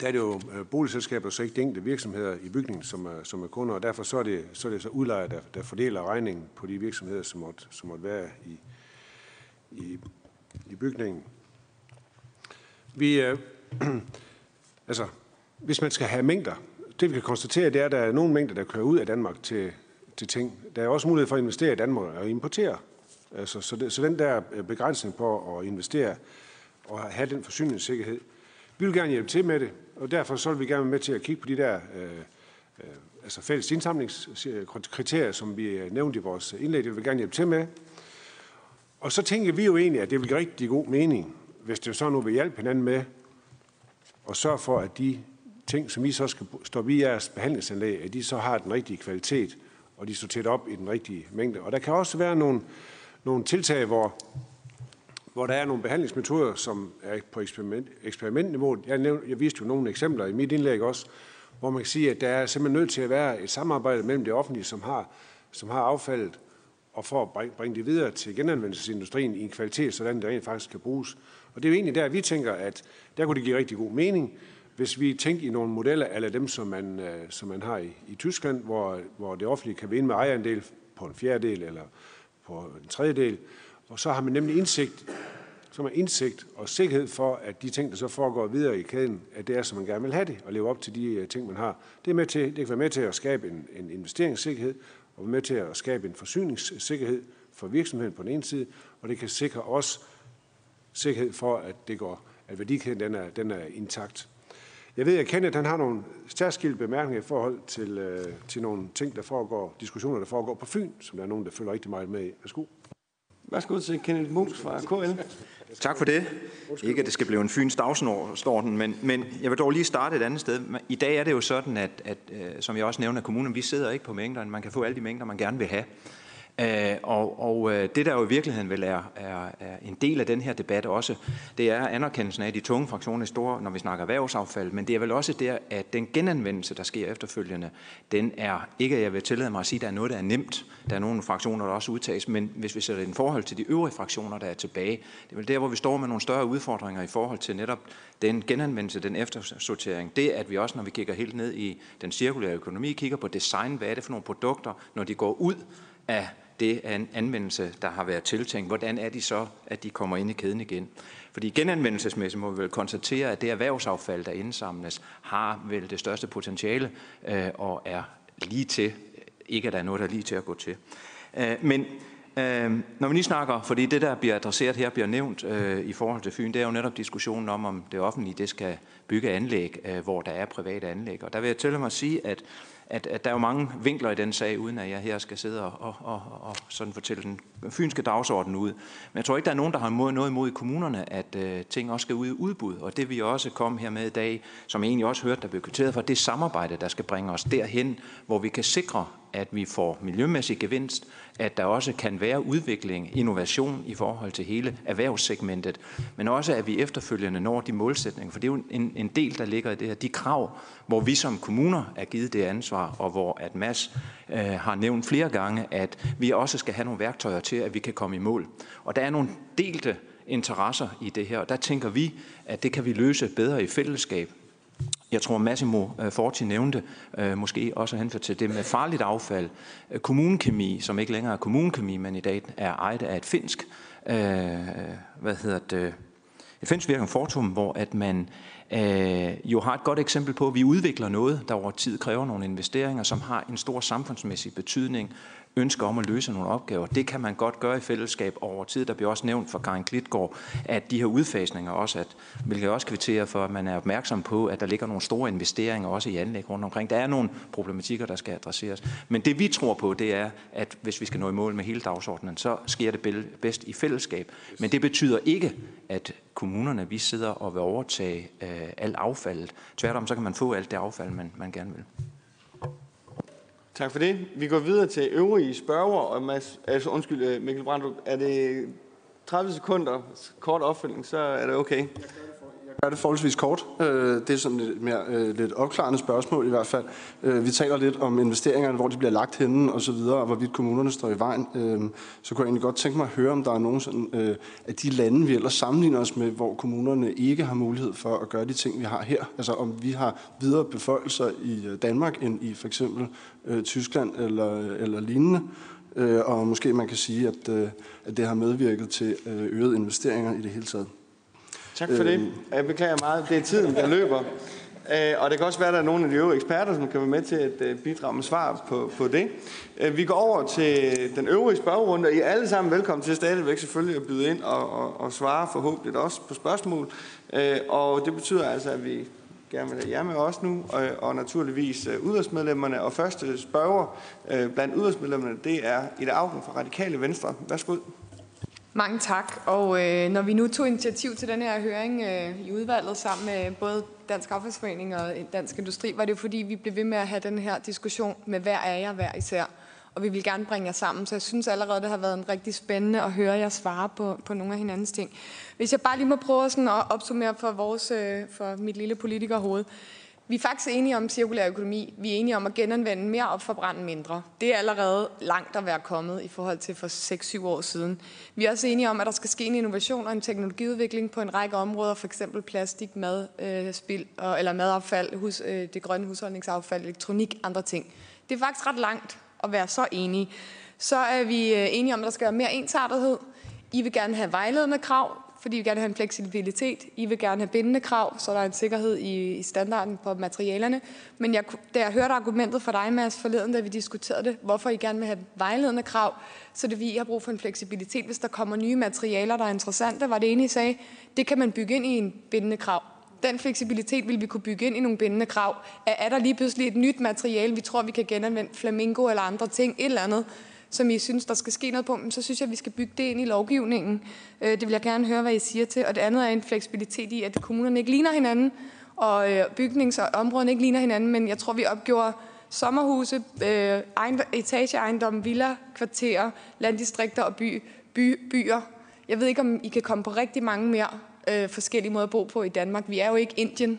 der er det jo øh, boligselskaber, så ikke de enkelte virksomheder i bygningen, som er, som er kunder, og derfor så er det så, er det så udlejer, der, der fordeler regningen på de virksomheder, som måtte, som måtte være i, i, i bygningen. Vi, øh, altså, hvis man skal have mængder, det vi kan konstatere, det er, at der er nogle mængder, der kører ud af Danmark til, til ting. Der er også mulighed for at investere i Danmark og importere. Altså, så, det, så den der øh, begrænsning på at investere og have den forsyningssikkerhed, vi vil gerne hjælpe til med det, og derfor så vil vi gerne være med til at kigge på de der øh, øh, altså fælles indsamlingskriterier, som vi øh, nævnte i vores indlæg. Det vil vi gerne hjælpe til med. Og så tænker vi jo egentlig, at det vil give rigtig god mening, hvis det så nu vil hjælpe hinanden med at sørge for, at de ting, som I så skal stå i jeres behandlingsanlæg, at de så har den rigtige kvalitet, og de står tæt op i den rigtige mængde. Og der kan også være nogle, nogle tiltag, hvor, hvor der er nogle behandlingsmetoder, som er på eksperiment, eksperimentniveau. Jeg, nævnte, jeg viste jo nogle eksempler i mit indlæg også, hvor man kan sige, at der er simpelthen nødt til at være et samarbejde mellem det offentlige, som har, som har affaldet, og for at bringe, bringe det videre til genanvendelsesindustrien i en kvalitet, sådan det rent faktisk kan bruges. Og det er jo egentlig der, vi tænker, at der kunne det give rigtig god mening, hvis vi tænker i nogle modeller, eller dem, som man, øh, som man har i, i Tyskland, hvor, hvor det offentlige kan vinde med ejerandel på en fjerdedel eller på en tredjedel, og så har man nemlig indsigt, så man indsigt og sikkerhed for, at de ting, der så foregår videre i kæden, at det er, som man gerne vil have det, og leve op til de øh, ting, man har. Det, er med til, det kan være med til at skabe en, en investeringssikkerhed, og være med til at skabe en forsyningssikkerhed for virksomheden på den ene side, og det kan sikre os sikkerhed for, at det går, at værdikæden den er, den er intakt. Jeg ved, at Kenneth han har nogle særskilte bemærkninger i forhold til, øh, til nogle ting, der foregår, diskussioner, der foregår på Fyn, som der er nogen, der følger rigtig meget med i. Værsgo. Værsgo til Kenneth Mus fra KL. Tak for det. Ikke, at det skal blive en Fyns dagsorden, men, men jeg vil dog lige starte et andet sted. I dag er det jo sådan, at, at øh, som jeg også nævner, at kommunen, vi sidder ikke på mængderne. Man kan få alle de mængder, man gerne vil have. Øh, og, og øh, det, der jo i virkeligheden vel er, er, er en del af den her debat også, det er anerkendelsen af de tunge fraktioner er store, når vi snakker erhvervsaffald, men det er vel også der, at den genanvendelse, der sker efterfølgende, den er ikke, at jeg vil tillade mig at sige, at der er noget, der er nemt. Der er nogle fraktioner, der også udtages, men hvis vi sætter det i forhold til de øvrige fraktioner, der er tilbage, det er vel der, hvor vi står med nogle større udfordringer i forhold til netop den genanvendelse, den eftersortering. Det, at vi også, når vi kigger helt ned i den cirkulære økonomi, kigger på design, hvad er det for nogle produkter, når de går ud af det er en anvendelse, der har været tiltænkt. Hvordan er de så, at de kommer ind i kæden igen? Fordi genanvendelsesmæssigt må vi vel konstatere, at det erhvervsaffald, der indsamles, har vel det største potentiale øh, og er lige til, ikke at der er noget, der er lige til at gå til. Øh, men øh, når vi lige snakker, fordi det, der bliver adresseret her, bliver nævnt øh, i forhold til Fyn, det er jo netop diskussionen om, om det offentlige det skal bygge anlæg, øh, hvor der er private anlæg. Og der vil jeg til mig at sige, at at, at der er jo mange vinkler i den sag, uden at jeg her skal sidde og, og, og, og sådan fortælle den fynske dagsorden ud. Men jeg tror ikke, der er nogen, der har noget imod i kommunerne, at uh, ting også skal ud i udbud. Og det vi også kom her med i dag, som jeg egentlig også hørte, der blev kvitteret for, det samarbejde, der skal bringe os derhen, hvor vi kan sikre, at vi får miljømæssig gevinst, at der også kan være udvikling, innovation i forhold til hele erhvervssegmentet, men også at vi efterfølgende når de målsætninger, for det er jo en, en del, der ligger i det her, de krav, hvor vi som kommuner er givet det ansvar, og hvor at Mads øh, har nævnt flere gange, at vi også skal have nogle værktøjer til, at vi kan komme i mål. Og der er nogle delte interesser i det her, og der tænker vi, at det kan vi løse bedre i fællesskab. Jeg tror, Massimo øh, Forti nævnte øh, måske også henført til det med farligt affald. Øh, kommunekemi, som ikke længere er kommunekemi, men i dag er ejet af et finsk, øh, hvad hedder det, et finsk virkende Fortum, hvor at man øh, jo har et godt eksempel på, at vi udvikler noget, der over tid kræver nogle investeringer, som har en stor samfundsmæssig betydning, ønsker om at løse nogle opgaver. Det kan man godt gøre i fællesskab over tid. Der bliver også nævnt for Karin Klitgaard, at de her udfasninger også, at, hvilket jeg også kvitterer for, at man er opmærksom på, at der ligger nogle store investeringer også i anlæg rundt omkring. Der er nogle problematikker, der skal adresseres. Men det vi tror på, det er, at hvis vi skal nå i mål med hele dagsordenen, så sker det bedst i fællesskab. Men det betyder ikke, at kommunerne, vi sidder og vil overtage øh, alt affaldet. Tværtom, så kan man få alt det affald, man, man gerne vil. Tak for det. Vi går videre til øvrige spørger. Og Mads, altså, undskyld, øh, Mikkel Brandrup, er det 30 sekunder kort opfølging, så er det okay gøre det forholdsvis kort. Øh, det er sådan lidt mere øh, lidt opklarende spørgsmål i hvert fald. Øh, vi taler lidt om investeringerne, hvor de bliver lagt henne og så videre, og hvorvidt kommunerne står i vejen. Så kunne jeg egentlig godt tænke mig at høre, om der er nogen sådan, af de lande, vi ellers sammenligner os med, hvor kommunerne ikke har mulighed for at gøre de ting, vi har her. Altså om vi har videre beføjelser i Danmark end i for eksempel Tyskland eller, eller lignende. Og måske man kan sige, at, at det har medvirket til øget investeringer i det hele taget. Tak for det. Øhm, jeg beklager meget. Det er tiden, der løber. Øh, og det kan også være, at der er nogle af de øvrige eksperter, som kan være med til at øh, bidrage med svar på, på det. Øh, vi går over til den øvrige spørgerunde, og I er alle sammen velkommen til stadigvæk selvfølgelig at byde ind og, og, og svare forhåbentlig også på spørgsmål. Og det betyder altså, at vi gerne vil have jer med os nu, og, og naturligvis udvalgsmedlemmerne. Og første spørger blandt udvalgsmedlemmerne, det er Ida Augen fra Radikale Venstre. Værsgo. Mange tak. Og øh, når vi nu tog initiativ til den her høring øh, i udvalget sammen med både Dansk Affaldsforening og Dansk Industri, var det jo fordi, vi blev ved med at have den her diskussion med hver af jer hver især. Og vi vil gerne bringe jer sammen, så jeg synes allerede, det har været en rigtig spændende at høre jer svare på, på nogle af hinandens ting. Hvis jeg bare lige må prøve sådan at opsummere for, vores, øh, for mit lille politikerhoved. Vi er faktisk enige om cirkulær økonomi. Vi er enige om at genanvende mere og forbrænde mindre. Det er allerede langt at være kommet i forhold til for 6-7 år siden. Vi er også enige om, at der skal ske en innovation og en teknologiudvikling på en række områder, f.eks. plastik, mad, øh, spild, eller madaffald, hus, øh, det grønne husholdningsaffald, elektronik, andre ting. Det er faktisk ret langt at være så enige. Så er vi øh, enige om, at der skal være mere ensartethed. I vil gerne have vejledende krav fordi vi gerne vil have en fleksibilitet. I vil gerne have bindende krav, så der er en sikkerhed i, i standarden på materialerne. Men jeg, da jeg hørte argumentet fra dig, Mads, forleden, da vi diskuterede det, hvorfor I gerne vil have vejledende krav, så det vi har brug for en fleksibilitet. Hvis der kommer nye materialer, der er interessante, var det ene, I sagde, det kan man bygge ind i en bindende krav. Den fleksibilitet vil vi kunne bygge ind i nogle bindende krav. Er, er der lige pludselig et nyt materiale, vi tror, vi kan genanvende, flamingo eller andre ting, et eller andet, som I synes, der skal ske noget på, så synes jeg, at vi skal bygge det ind i lovgivningen. Øh, det vil jeg gerne høre, hvad I siger til. Og det andet er en fleksibilitet i, at kommunerne ikke ligner hinanden, og øh, bygnings- og områderne ikke ligner hinanden, men jeg tror, vi opgjorde sommerhuse, øh, etageejendomme, villa, kvarterer, landdistrikter og by, by, byer. Jeg ved ikke, om I kan komme på rigtig mange mere øh, forskellige måder at bo på i Danmark. Vi er jo ikke Indien.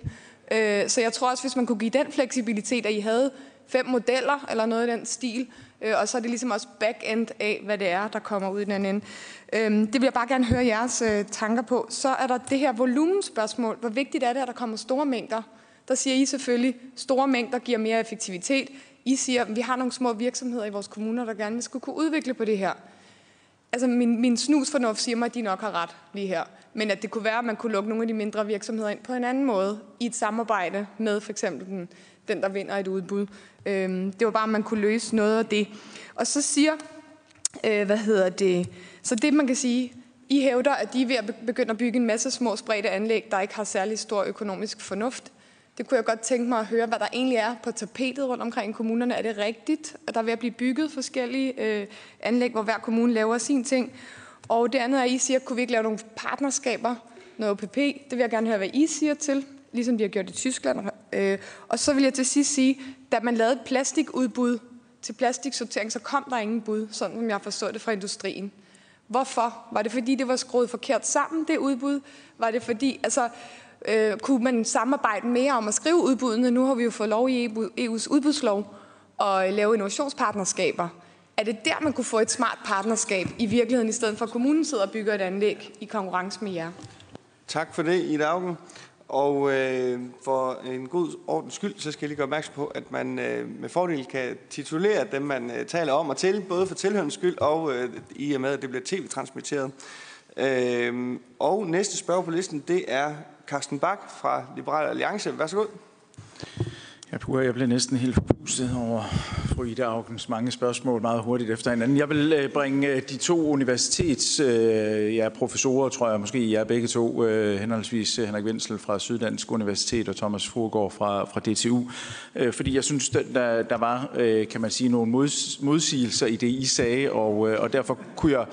Øh, så jeg tror også, hvis man kunne give den fleksibilitet, at I havde fem modeller eller noget i den stil, øh, og så er det ligesom også back-end af, hvad det er, der kommer ud i den ende. Øh, det vil jeg bare gerne høre jeres øh, tanker på. Så er der det her volumenspørgsmål. Hvor vigtigt er det, at der kommer store mængder? Der siger I selvfølgelig, at store mængder giver mere effektivitet. I siger, at vi har nogle små virksomheder i vores kommuner, der gerne skulle kunne udvikle på det her. Altså min, min snusfornuft siger mig, at de nok har ret lige her. Men at det kunne være, at man kunne lukke nogle af de mindre virksomheder ind på en anden måde i et samarbejde med for eksempel den, den der vinder et udbud. Øh, det var bare, om man kunne løse noget af det. Og så siger, øh, hvad hedder det, så det man kan sige, I hævder, at de er ved at begynde at bygge en masse små spredte anlæg, der ikke har særlig stor økonomisk fornuft. Det kunne jeg godt tænke mig at høre, hvad der egentlig er på tapetet rundt omkring i kommunerne. Er det rigtigt, at der er ved at blive bygget forskellige øh, anlæg, hvor hver kommune laver sin ting? Og det andet er, at I siger, kunne vi ikke lave nogle partnerskaber, noget OPP? Det vil jeg gerne høre, hvad I siger til, ligesom de har gjort i Tyskland. Øh, og så vil jeg til sidst sige, da man lavede et plastikudbud til plastiksortering, så kom der ingen bud, sådan som jeg forstod det fra industrien. Hvorfor? Var det fordi, det var skruet forkert sammen, det udbud? Var det fordi, altså, øh, kunne man samarbejde mere om at skrive udbuddene? Nu har vi jo fået lov i EU's udbudslov at øh, lave innovationspartnerskaber. Er det der, man kunne få et smart partnerskab i virkeligheden, i stedet for at kommunen sidder og bygger et anlæg i konkurrence med jer? Tak for det, Ida Augen. Og øh, for en god ordens skyld, så skal jeg lige gøre opmærksom på, at man øh, med fordel kan titulere dem, man øh, taler om og til, både for tilhørende skyld og øh, i og med, at det bliver tv-transmitteret. Øh, og næste spørger på listen, det er Carsten Bak fra Liberal Alliance. Værsgo. Ja, puha, jeg blev næsten helt forpustet over fru Ida Augens mange spørgsmål meget hurtigt efter hinanden. Jeg vil øh, bringe øh, de to universitets øh, ja, professorer, tror jeg måske, jeg er begge to, øh, henholdsvis øh, Henrik Vindsel fra Syddansk Universitet og Thomas Furgård fra, fra DTU, fordi jeg synes, der, der var, kan man sige, nogle modsigelser i det, I sagde, og, og derfor kunne jeg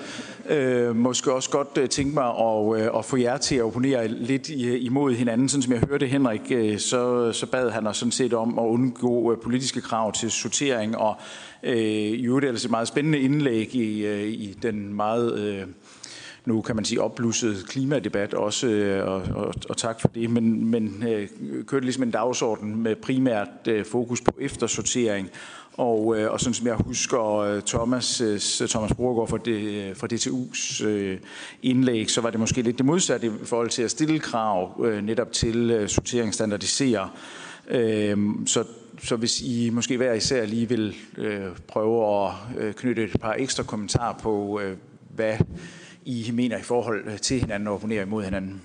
øh, måske også godt tænke mig at, at få jer til at opponere lidt imod hinanden. Sådan som jeg hørte Henrik, så, så bad han os sådan set om at undgå øh, politiske krav til sortering, og øh, i øvrigt er det et meget spændende indlæg i, øh, i den meget... Øh, nu kan man sige opblusset klimadebat også, øh, og, og, og tak for det, men, men øh, kørte ligesom en dagsorden med primært øh, fokus på eftersortering, og, øh, og sådan som jeg husker øh, Thomas, Thomas Brogaard fra, det, fra DTU's øh, indlæg, så var det måske lidt det modsatte i forhold til at stille krav øh, netop til øh, sorteringsstandardisere. standardisere Øh, så, så hvis I måske hver især lige vil øh, prøve at øh, knytte et par ekstra kommentarer på, øh, hvad I mener i forhold til hinanden og opponere imod hinanden.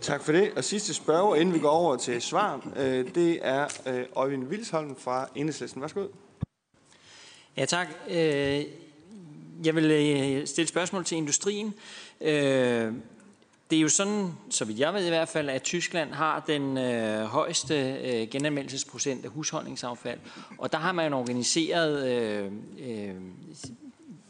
Tak for det. Og sidste spørger, inden vi går over til svar, det er Øjvind Vilsholm fra Enhedslisten. Værsgo. Ja, tak. Øh, jeg vil stille spørgsmål til industrien. Det er jo sådan, så vidt jeg ved i hvert fald, at Tyskland har den øh, højeste øh, genanmeldelsesprocent af husholdningsaffald. Og der har man organiseret øh, øh,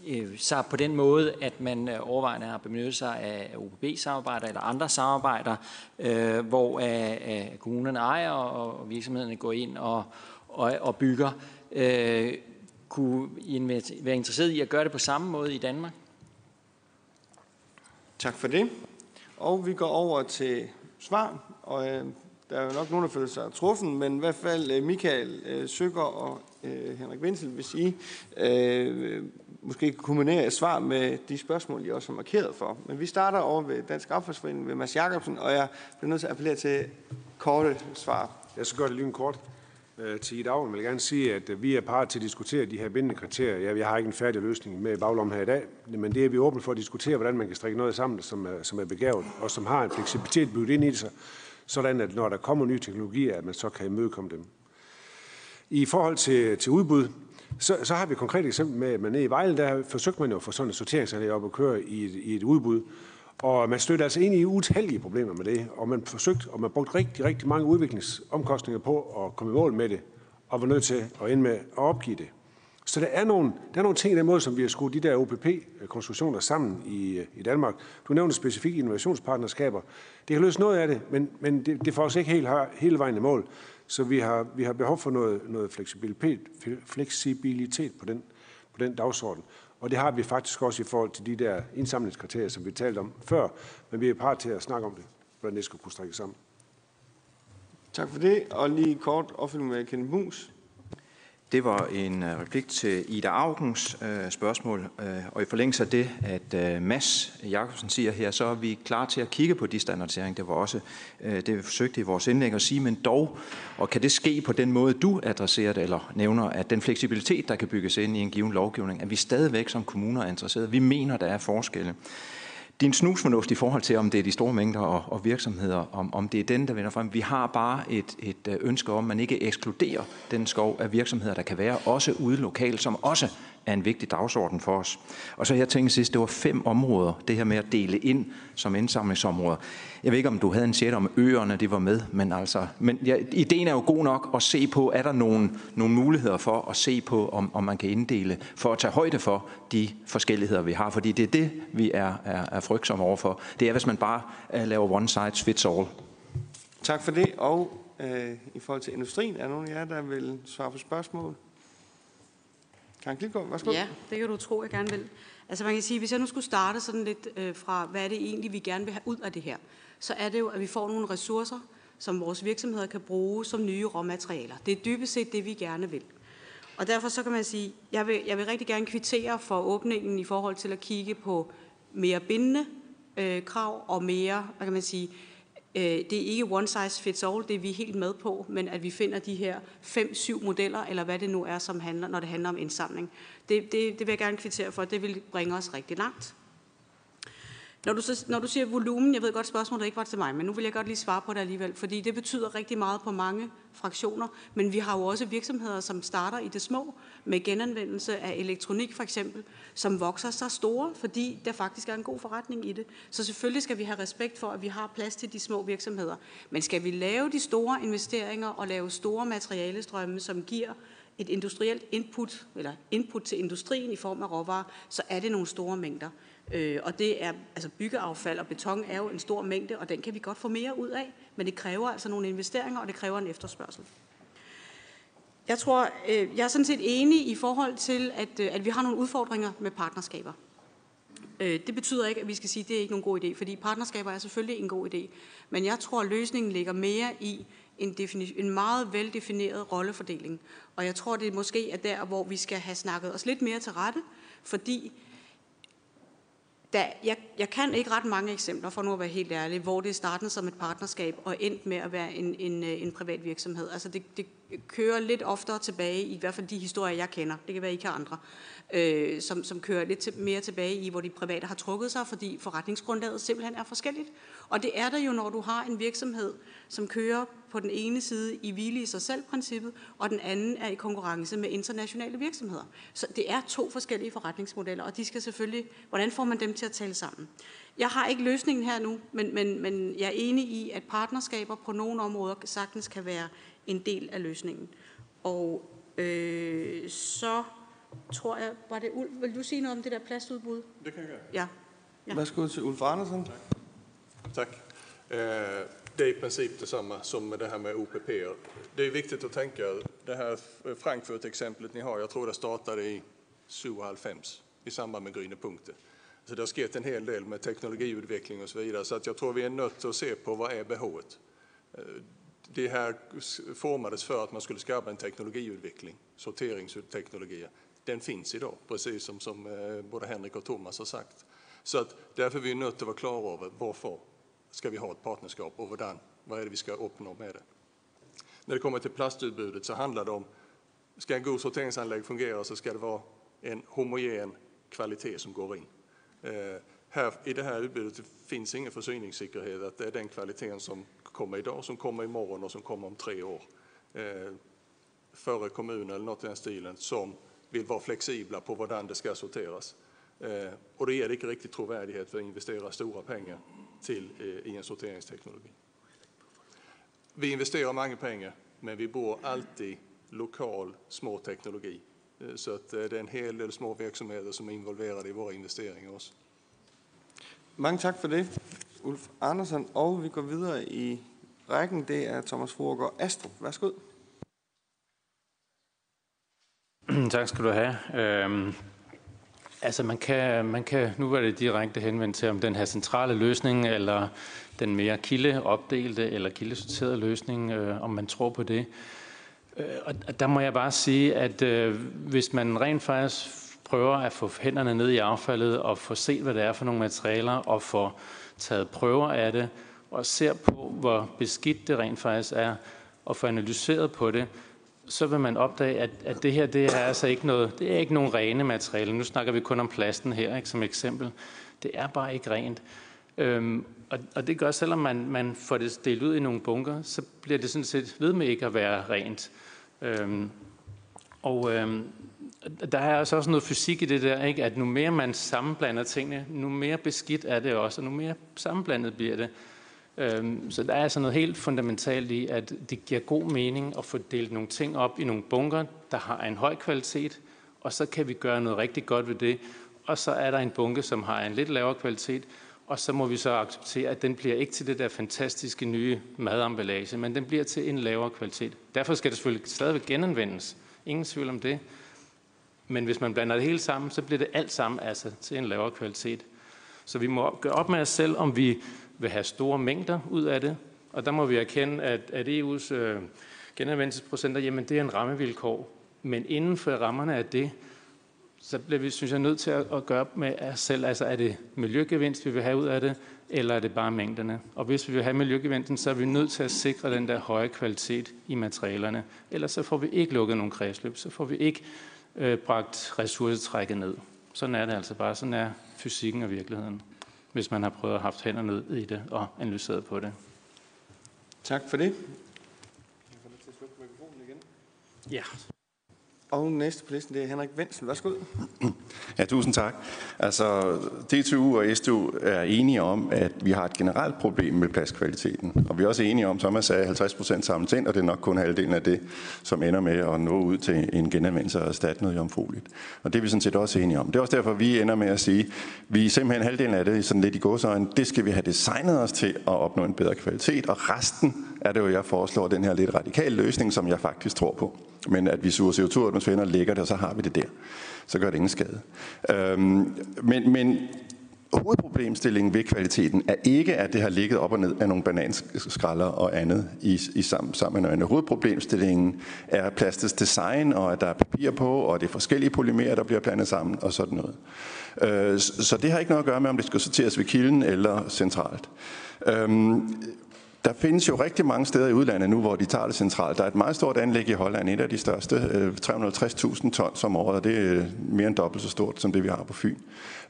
øh, sig på den måde, at man øh, overvejende har benyttet sig af OPB-samarbejder eller andre samarbejder, øh, hvor øh, øh kommunerne ejer og virksomhederne går ind og, og, og bygger. Øh, kunne I være interesseret i at gøre det på samme måde i Danmark? Tak for det. Og vi går over til svar, og øh, der er jo nok nogen, der føler sig truffen, men i hvert fald øh, Michael øh, Søger og øh, Henrik Vindsel, hvis I øh, måske kan kombinere et svar med de spørgsmål, I også har markeret for. Men vi starter over ved Dansk Affaldsforening ved Mads Jacobsen, og jeg bliver nødt til at appellere til korte svar. Jeg skal gøre det lige kort Øh, til i dag. Jeg vil gerne sige, at øh, vi er parat til at diskutere de her bindende kriterier. Jeg, har ikke en færdig løsning med baglom her i dag, men det er vi åbne for at diskutere, hvordan man kan strikke noget sammen, som er, som er begavet, og som har en fleksibilitet bygget ind i sig, sådan at når der kommer nye teknologier, at man så kan imødekomme dem. I forhold til, til udbud, så, så har vi et konkret eksempel med, at man nede i Vejle, der forsøgte man jo at få sådan en sorteringsanlæg op at køre i et, i et udbud, og man stødte altså ind i utallige problemer med det, og man forsøgte, og man brugte rigtig, rigtig mange udviklingsomkostninger på at komme i mål med det, og var nødt til at ende med at opgive det. Så der er nogle, der er nogle ting i den måde, som vi har skruet de der OPP-konstruktioner sammen i, i Danmark. Du nævnte specifikke innovationspartnerskaber. Det kan løse noget af det, men, men det, det får os ikke helt, hele vejen i mål. Så vi har, vi har behov for noget, noget fleksibilitet, fleksibilitet på, den, på den dagsorden. Og det har vi faktisk også i forhold til de der indsamlingskriterier, som vi talte om før. Men vi er parat til at snakke om det, hvordan det skal kunne strække sammen. Tak for det. Og lige kort opfølging med Kenneth Mus. Det var en øh, replik til Ida Augens øh, spørgsmål, øh, og i forlængelse af det, at øh, Mads Jakobsen siger her, så er vi klar til at kigge på de standardisering. Det var også øh, det, vi forsøgte i vores indlæg at sige, men dog, og kan det ske på den måde, du adresserer det, eller nævner, at den fleksibilitet, der kan bygges ind i en given lovgivning, at vi stadigvæk som kommuner er interesseret. Vi mener, der er forskelle din snusfornuft i forhold til, om det er de store mængder og, og virksomheder, om, om det er den, der vinder frem. Vi har bare et, et øh, ønske om, at man ikke ekskluderer den skov af virksomheder, der kan være, også ude lokalt, som også er en vigtig dagsorden for os. Og så jeg tænkte sidst, det var fem områder, det her med at dele ind som indsamlingsområder. Jeg ved ikke, om du havde en chat om øerne, det var med, men altså, men ja, ideen er jo god nok at se på, er der nogle, nogle muligheder for at se på, om, om man kan inddele, for at tage højde for de forskelligheder, vi har, fordi det er det, vi er, er, er frygtsomme overfor. Det er, hvis man bare uh, laver one size fits all. Tak for det, og øh, i forhold til industrien, er der nogen af jer, der vil svare på spørgsmål? Karen Klitgaard, værsgo. Ja, det kan du tro, jeg gerne vil. Altså man kan sige, hvis jeg nu skulle starte sådan lidt øh, fra, hvad er det egentlig, vi gerne vil have ud af det her, så er det jo, at vi får nogle ressourcer, som vores virksomheder kan bruge som nye råmaterialer. Det er dybest set det, vi gerne vil. Og derfor så kan man sige, jeg vil, jeg vil rigtig gerne kvittere for åbningen i forhold til at kigge på mere bindende øh, krav og mere, hvad kan man sige, Øh, det er ikke one size fits all, det er vi helt med på, men at vi finder de her fem-syv modeller, eller hvad det nu er, som handler, når det handler om indsamling. Det, det, det vil jeg gerne kvittere for, det vil bringe os rigtig langt. Når du, så, når du siger volumen, jeg ved godt, spørgsmålet ikke var til mig, men nu vil jeg godt lige svare på det alligevel, fordi det betyder rigtig meget på mange fraktioner, men vi har jo også virksomheder, som starter i det små med genanvendelse af elektronik for eksempel, som vokser så store, fordi der faktisk er en god forretning i det. Så selvfølgelig skal vi have respekt for, at vi har plads til de små virksomheder. Men skal vi lave de store investeringer og lave store materialestrømme, som giver et industrielt input, eller input til industrien i form af råvarer, så er det nogle store mængder. Øh, og det er, altså byggeaffald og beton er jo en stor mængde, og den kan vi godt få mere ud af, men det kræver altså nogle investeringer, og det kræver en efterspørgsel. Jeg tror, øh, jeg er sådan set enig i forhold til, at, øh, at vi har nogle udfordringer med partnerskaber. Øh, det betyder ikke, at vi skal sige, at det er ikke nogen god idé, fordi partnerskaber er selvfølgelig en god idé. Men jeg tror, at løsningen ligger mere i en, en meget veldefineret rollefordeling. Og jeg tror, det måske er der, hvor vi skal have snakket os lidt mere til rette, fordi der, jeg, jeg kan ikke ret mange eksempler, for nu at være helt ærlig, hvor det er startet som et partnerskab og endt med at være en, en, øh, en privat virksomhed. Altså det, det kører lidt oftere tilbage, i hvert fald de historier, jeg kender. Det kan være, I kan andre øh, som, som kører lidt til, mere tilbage i, hvor de private har trukket sig, fordi forretningsgrundlaget simpelthen er forskelligt. Og det er der jo, når du har en virksomhed, som kører på den ene side i hvile i sig selv-princippet, og den anden er i konkurrence med internationale virksomheder. Så det er to forskellige forretningsmodeller, og de skal selvfølgelig, hvordan får man dem til at tale sammen? Jeg har ikke løsningen her nu, men, men, men jeg er enig i, at partnerskaber på nogle områder sagtens kan være en del af løsningen. Og øh, så tror jeg, var det Ulf, vil du sige noget om det der plastudbud? Det kan jeg gøre. Ja. ja. Værsgo til Ulf Andersen. Tak. tak. Eh, det är i princip detsamma som med det här med OPP. Det är viktigt att tänka, det här Frankfurt-exemplet ni har, jag tror det startade i 97 i samband med Grüne Punkte. Så det har skett en hel del med teknologiutveckling och så vidare. Så att jag tror vi är nött att se på vad är behovet. Eh, det här formades för att man skulle skapa en teknologiutveckling, sorteringsteknologier den finns idag, precis som, som eh, både Henrik och Thomas har sagt. Så att därför är vi nödt att vara klara över varför ska vi ha ett partnerskap och hvordan, vad är det vi ska uppnå med det. När det kommer till plastutbudet så handlar det om, ska en god sorteringsanlägg fungera så ska det vara en homogen kvalitet som går in. Eh, här, I det här utbudet finns ingen försyningssäkerhet att det är den kvaliteten som kommer idag, som kommer imorgon och som kommer om tre år. Eh, före kommunen eller något i den stilen som vill vara flexibla på hur det ska sorteras. Eh, och det ger inte riktigt trovärdighet för att investera stora pengar till, eh, i en sorteringsteknologi. Vi investerar många pengar, men vi bor alltid lokal små teknologi Så att det er en hel del små virksomheder, som er involveret i vores investeringer også. Mange tak for det, Ulf Andersen. Og vi går videre i rækken. Det er Thomas Froergaard Astrup. Værsgo. tak skal du have. Øhm, altså man kan, man kan, nu var det direkte henvendt til om den her centrale løsning, eller den mere kildeopdelte eller kildesorterede løsning, øh, om man tror på det. Øh, og der må jeg bare sige, at øh, hvis man rent faktisk prøver at få hænderne ned i affaldet og få set, hvad det er for nogle materialer, og få taget prøver af det, og ser på, hvor beskidt det rent faktisk er, og få analyseret på det, så vil man opdage, at, at det her det er altså ikke noget, det er ikke nogen rene materialer. Nu snakker vi kun om plasten her ikke, som eksempel. Det er bare ikke rent. Øhm, og, og det gør, selvom man, man får det delt ud i nogle bunker, så bliver det sådan set ved med ikke at være rent. Øhm, og øhm, der er altså også noget fysik i det der, ikke? at nu mere man sammenblander tingene, nu mere beskidt er det også, og nu mere sammenblandet bliver det. Øhm, så der er altså noget helt fundamentalt i, at det giver god mening at få delt nogle ting op i nogle bunker, der har en høj kvalitet, og så kan vi gøre noget rigtig godt ved det. Og så er der en bunke, som har en lidt lavere kvalitet, og så må vi så acceptere, at den bliver ikke til det der fantastiske nye mademballage, men den bliver til en lavere kvalitet. Derfor skal det selvfølgelig stadigvæk genanvendes. Ingen tvivl om det. Men hvis man blander det hele sammen, så bliver det alt sammen altså til en lavere kvalitet. Så vi må gøre op med os selv, om vi vil have store mængder ud af det. Og der må vi erkende, at, at EU's øh, genanvendelsesprocenter, jamen det er en rammevilkår. Men inden for rammerne af det, så bliver vi, synes jeg, nødt til at, at gøre op med os selv. Altså er det miljøgevinst, vi vil have ud af det, eller er det bare mængderne? Og hvis vi vil have miljøgevinsten, så er vi nødt til at sikre den der høje kvalitet i materialerne. Ellers så får vi ikke lukket nogen kredsløb, så får vi ikke øh, bragt ressourcetrækket ned. Sådan er det altså bare. Sådan er fysikken og virkeligheden hvis man har prøvet at have haft hænder ned i det og analyseret på det. Tak for det. Ja. Og næste på listen, det er Henrik Wenzel. Værsgo. Ja, tusind tak. Altså, DTU og STU er enige om, at vi har et generelt problem med pladskvaliteten. Og vi er også enige om, som jeg sagde, 50 procent samlet ind, og det er nok kun halvdelen af det, som ender med at nå ud til en genanvendelse og erstatte noget jomfrueligt. Og det er vi sådan set også enige om. Det er også derfor, vi ender med at sige, at vi er simpelthen halvdelen af det, sådan lidt i godsøjne, det skal vi have designet os til at opnå en bedre kvalitet, og resten er det jo, jeg foreslår den her lidt radikale løsning, som jeg faktisk tror på. Men at vi suger CO2 ud atmosfæren og lægger det, og så har vi det der. Så gør det ingen skade. Øhm, men, men hovedproblemstillingen ved kvaliteten er ikke, at det har ligget op og ned af nogle bananskralder og andet i, i sammen, sammen med noget Hovedproblemstillingen er plastets design, og at der er papir på, og det er forskellige polymerer, der bliver blandet sammen, og sådan noget. Øh, så det har ikke noget at gøre med, om det skal sorteres ved kilden eller centralt. Øhm, der findes jo rigtig mange steder i udlandet nu, hvor de tager det centralt. Der er et meget stort anlæg i Holland, et af de største, 350.000 tons om året, og det er øh, mere end dobbelt så stort som det, vi har på Fyn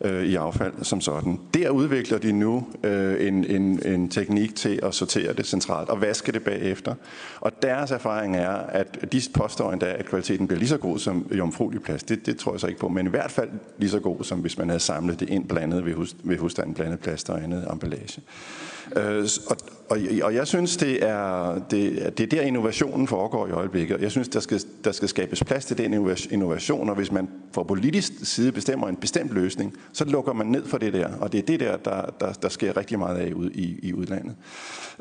øh, i affald som sådan. Der udvikler de nu øh, en, en, en teknik til at sortere det centralt og vaske det bagefter. Og deres erfaring er, at de påstår endda, at kvaliteten bliver lige så god som jomfruelig plast. Det, det tror jeg så ikke på, men i hvert fald lige så god, som hvis man havde samlet det ind blandet ved, hus, ved husstanden, blandet plast og andet emballage. Øh, og, og, og jeg synes, det er, det, det er der innovationen foregår i øjeblikket. Jeg synes, der skal, der skal skabes plads til den innovation, og hvis man fra politisk side bestemmer en bestemt løsning, så lukker man ned for det der. Og det er det der, der, der, der sker rigtig meget af ud i, i udlandet.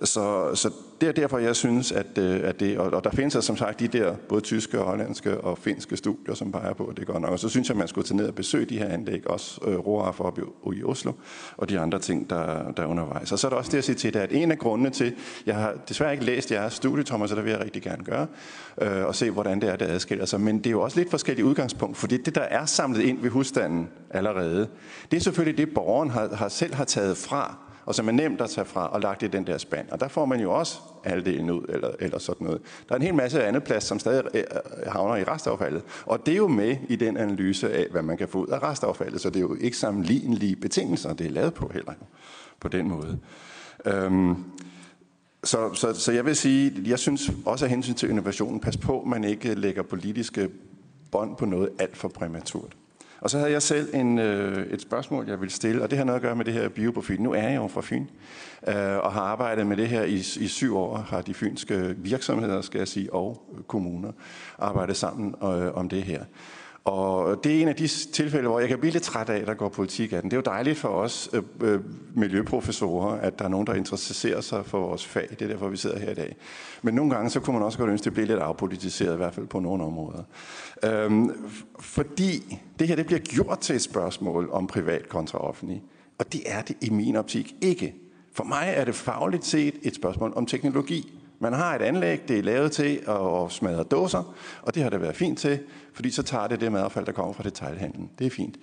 Så, så det er derfor, jeg synes, at, øh, at det, og, og der findes altså, som sagt de der både tyske, hollandske og finske studier, som peger på, at det går nok. Og så synes jeg, at man skulle tage ned og besøge de her anlæg, også øh, Roaf op i, i Oslo, og de andre ting, der, der er undervejs. Og så er der også det at sige til, at en af grundene til, jeg har desværre ikke læst jeres studie, Thomas, så det vil jeg rigtig gerne gøre, øh, og se, hvordan det er, det adskiller sig. Men det er jo også lidt forskellige udgangspunkt, fordi det, der er samlet ind ved husstanden allerede, det er selvfølgelig det, borgeren har, har selv har taget fra, og som er nemt at tage fra og lagt i den der spand. Og der får man jo også halvdelen ud, eller, eller sådan noget. Der er en hel masse andet plads, som stadig øh, øh, havner i restaffaldet. Og det er jo med i den analyse af, hvad man kan få ud af restaffaldet, så det er jo ikke sammenlignelige betingelser, det er lavet på heller på den måde. Øhm, så, så, så jeg vil sige, jeg synes også af hensyn til innovationen, pas på, at man ikke lægger politiske bånd på noget alt for præmaturt. Og så havde jeg selv en, øh, et spørgsmål, jeg ville stille, og det har noget at gøre med det her bio på Fyn. Nu er jeg jo fra Fyn, øh, og har arbejdet med det her i, i syv år, har de fynske virksomheder, skal jeg sige, og kommuner arbejdet sammen øh, om det her. Og det er en af de tilfælde, hvor jeg kan blive lidt træt af, at der går politik af den. Det er jo dejligt for os øh, øh, miljøprofessorer, at der er nogen, der interesserer sig for vores fag. Det er derfor, vi sidder her i dag. Men nogle gange, så kunne man også godt ønske, at det blev lidt afpolitiseret, i hvert fald på nogle områder. Øhm, fordi det her det bliver gjort til et spørgsmål om privat kontra offentlig. Og det er det i min optik ikke. For mig er det fagligt set et spørgsmål om teknologi. Man har et anlæg, det er lavet til at smadre dåser, og det har det været fint til, fordi så tager det det madaffald, der kommer fra detaljhandlen. Det er fint.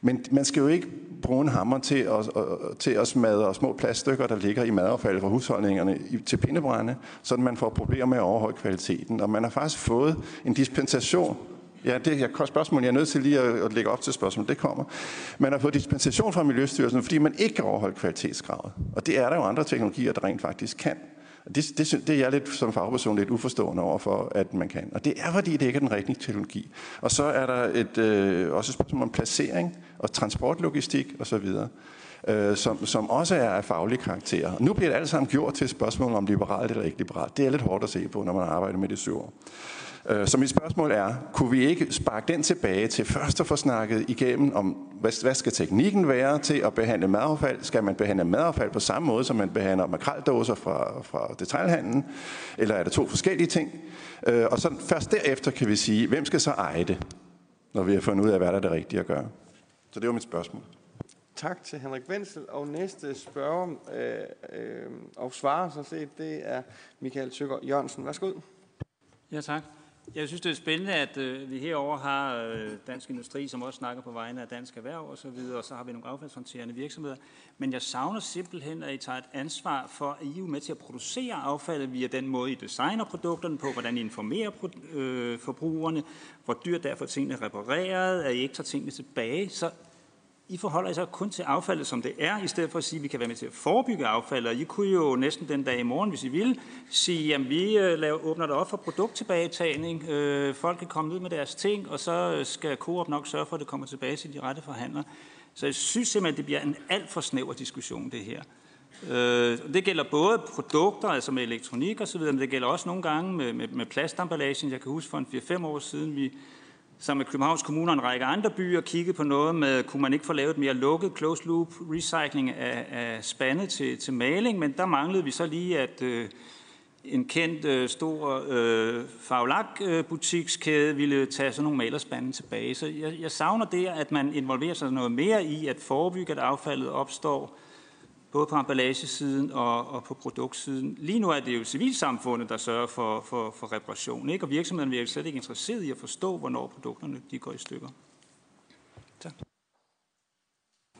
Men man skal jo ikke bruge en hammer til at, til at smadre små plaststykker, der ligger i madaffald fra husholdningerne til pindebrænde, så man får problemer med at overholde kvaliteten. Og man har faktisk fået en dispensation Ja, det er spørgsmål, jeg er nødt til lige at, at lægge op til spørgsmålet. Det kommer. Man har fået dispensation fra Miljøstyrelsen, fordi man ikke kan overholde kvalitetskravet. Og det er der jo andre teknologier, der rent faktisk kan. Det, det, det er jeg lidt som fagperson lidt uforstående over for, at man kan. Og det er, fordi det ikke er den rigtige teknologi. Og så er der et, øh, også et spørgsmål om placering og transportlogistik osv., øh, som, som også er af faglig karakter. Nu bliver det alt sammen gjort til et spørgsmål om liberalt eller ikke liberalt. Det er lidt hårdt at se på, når man arbejder med det syv år. Øh, så mit spørgsmål er, kunne vi ikke sparke den tilbage til først at få snakket igennem om, hvad, hvad skal teknikken være til at behandle madaffald? Skal man behandle madaffald på samme måde, som man behandler makraldåser fra, fra detaljhandlen? Eller er det to forskellige ting? Øh, og så først derefter kan vi sige, hvem skal så eje det, når vi har fundet ud af, hvad der er det rigtige at gøre? Så det var mit spørgsmål. Tak til Henrik Wenzel. Og næste spørger øh, øh, og svarer så set, det er Michael Søger Jørgensen. Værsgo. Ja, tak. Jeg synes, det er spændende, at øh, vi herover har øh, Dansk Industri, som også snakker på vegne af Dansk Erhverv og så videre, og så har vi nogle affaldshåndterende virksomheder. Men jeg savner simpelthen, at I tager et ansvar for, at I er med til at producere affaldet via den måde, I designer produkterne på, hvordan I informerer øh, forbrugerne, hvor dyrt det er for repareret, at I ikke tager tingene tilbage. Så i forholder sig kun til affaldet, som det er, i stedet for at sige, at vi kan være med til at forebygge affaldet. Og I kunne jo næsten den dag i morgen, hvis I ville, sige, at vi øh, laver, åbner det op for produkttilbagetagning. Øh, folk kan komme ud med deres ting, og så øh, skal Coop nok sørge for, at det kommer tilbage til de rette forhandlere. Så jeg synes simpelthen, at det bliver en alt for snæver diskussion, det her. Øh, det gælder både produkter, altså med elektronik osv., men det gælder også nogle gange med, med, med plastemballagen. Jeg kan huske for en 4-5 år siden, vi sammen med Københavns Kommune og en række andre byer kigget på noget med, kunne man ikke få lavet mere lukket closed loop recycling af, af spande til, til maling, men der manglede vi så lige, at øh, en kendt øh, stor øh, faglak-butikskæde øh, ville tage sådan nogle malerspande tilbage. Så jeg, jeg savner det, at man involverer sig noget mere i at forebygge, at affaldet opstår, både på emballagesiden og, og på produktsiden. Lige nu er det jo civilsamfundet, der sørger for, for, for reparation, ikke? og virksomheden er slet ikke interesseret i at forstå, hvornår produkterne de går i stykker. Tak.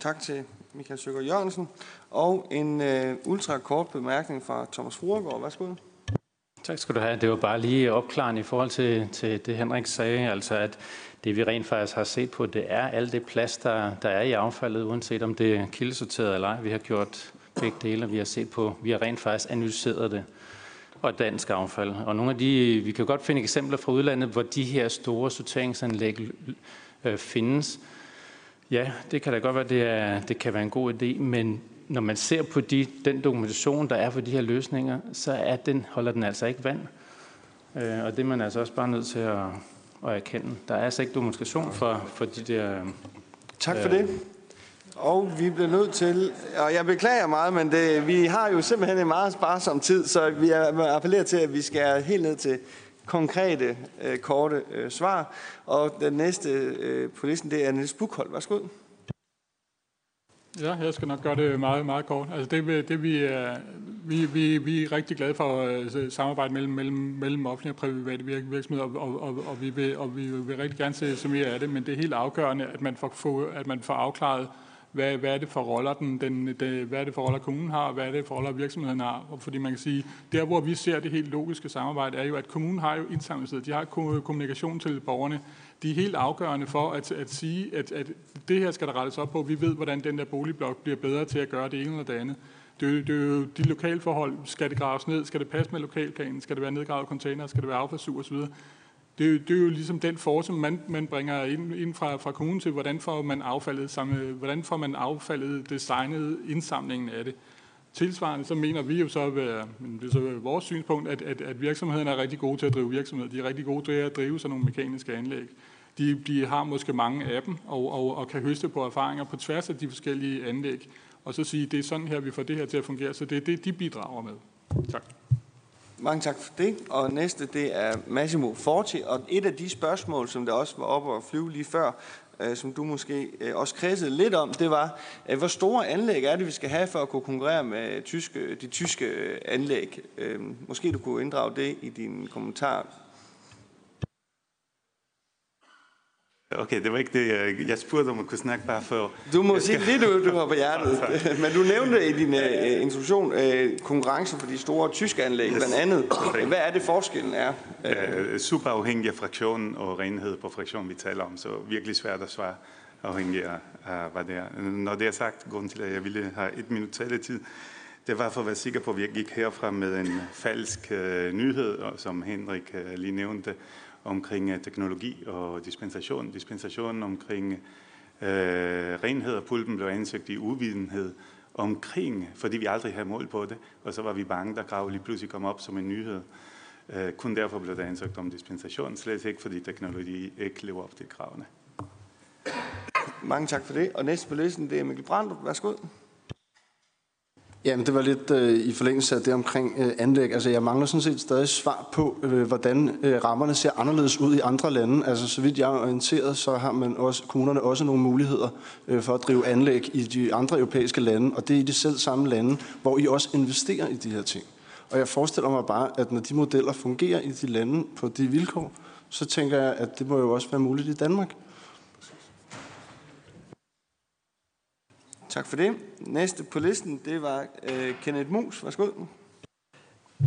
Tak til Michael Søger Jørgensen. Og en uh, ultra kort bemærkning fra Thomas Fruergaard. Værsgo. Tak skal du have. Det var bare lige opklarende i forhold til, til det, Henrik sagde, altså at det vi rent faktisk har set på, det er alt det plads, der, der er i affaldet, uanset om det er kildesorteret eller ej. Vi har gjort begge dele, vi har set på, vi har rent faktisk analyseret det og dansk affald. Og nogle af de, vi kan godt finde eksempler fra udlandet, hvor de her store sorteringsanlæg øh, findes. Ja, det kan da godt være, det, er, det kan være en god idé, men når man ser på de, den dokumentation, der er for de her løsninger, så er den, holder den altså ikke vand. Øh, og det er man altså også bare nødt til at, at erkende. Der er altså ikke dokumentation for, for de der... Tak for øh, det. Og vi bliver nødt til, og jeg beklager meget, men det, vi har jo simpelthen en meget sparsom tid, så vi appellerer til, at vi skal helt ned til konkrete, øh, korte øh, svar. Og den næste øh, på listen, det er Niels Bukhold. Værsgo. Ja, jeg skal nok gøre det meget, meget kort. Altså det, det vi, er, vi, vi, vi er rigtig glade for øh, uh, samarbejde mellem, mellem, mellem offentlige og private virksomheder, og, og, og, og, vi vil, og vi vil rigtig gerne se, så mere af det, men det er helt afgørende, at man får, at man får afklaret, hvad, hvad er det for roller, den, den, den, hvad er det for roller kommunen har, og hvad er det for roller virksomheden har. Fordi man kan sige, der hvor vi ser det helt logiske samarbejde, er jo, at kommunen har jo indsamlet, de har kommunikation til borgerne, de er helt afgørende for at, at sige, at, at det her skal der rettes op på. Vi ved, hvordan den der boligblok bliver bedre til at gøre det ene eller det andet. Det det er jo de lokale forhold. Skal det graves ned? Skal det passe med lokalplanen? Skal det være nedgravet container? Skal det være affaldssur osv.? Det er, jo, det er jo ligesom den force, man, man bringer ind, ind fra, fra kommunen til, hvordan får man affaldet, samme, hvordan får man affaldet designet indsamlingen af det. Tilsvarende så mener vi jo så, men det er så vores synspunkt, at, at, at virksomheden er rigtig gode til at drive virksomhed. De er rigtig gode til at drive sådan nogle mekaniske anlæg de, de har måske mange af dem, og, og, og kan høste på erfaringer på tværs af de forskellige anlæg, og så sige, det er sådan her, vi får det her til at fungere, så det er det, de bidrager med. Tak. Mange tak for det. Og næste, det er Massimo Forti. Og et af de spørgsmål, som der også var oppe og flyve lige før, øh, som du måske øh, også kredsede lidt om, det var, øh, hvor store anlæg er det, vi skal have for at kunne konkurrere med tyske, de tyske øh, anlæg? Øh, måske du kunne inddrage det i din kommentar. Okay, det var ikke det, jeg spurgte om at kunne snakke bare for... Du må sige lidt, du, du har på hjertet. Men du nævnte i din uh, introduktion uh, konkurrence for de store tyske anlæg, yes. blandt andet. Hvad er det forskellen er? Uh, super afhængig af fraktionen og renhed på fraktionen, vi taler om, så virkelig svært at svare afhængig af, af hvad det er. Når det er sagt, grunden til, at jeg ville have et minut taletid, det var for at være sikker på, at vi ikke gik herfra med en falsk uh, nyhed, som Henrik uh, lige nævnte, omkring øh, teknologi og dispensation. Dispensationen omkring øh, renhed og pulpen blev ansøgt i uvidenhed omkring, fordi vi aldrig havde mål på det, og så var vi bange, der krav lige pludselig kom op som en nyhed. Øh, kun derfor blev der ansøgt om dispensation, slet ikke fordi teknologi ikke lever op til kravene. Mange tak for det. Og næste på listen, det er Mikkel Brandt. Værsgo. Jamen, det var lidt øh, i forlængelse af det omkring øh, anlæg. Altså, jeg mangler sådan set stadig svar på, øh, hvordan øh, rammerne ser anderledes ud i andre lande. Altså, så vidt jeg er orienteret, så har man også, kommunerne også nogle muligheder øh, for at drive anlæg i de andre europæiske lande, og det er i de selv samme lande, hvor I også investerer i de her ting. Og jeg forestiller mig bare, at når de modeller fungerer i de lande på de vilkår, så tænker jeg, at det må jo også være muligt i Danmark. Tak for det. Næste på listen, det var øh, Kenneth Mus. Værsgo.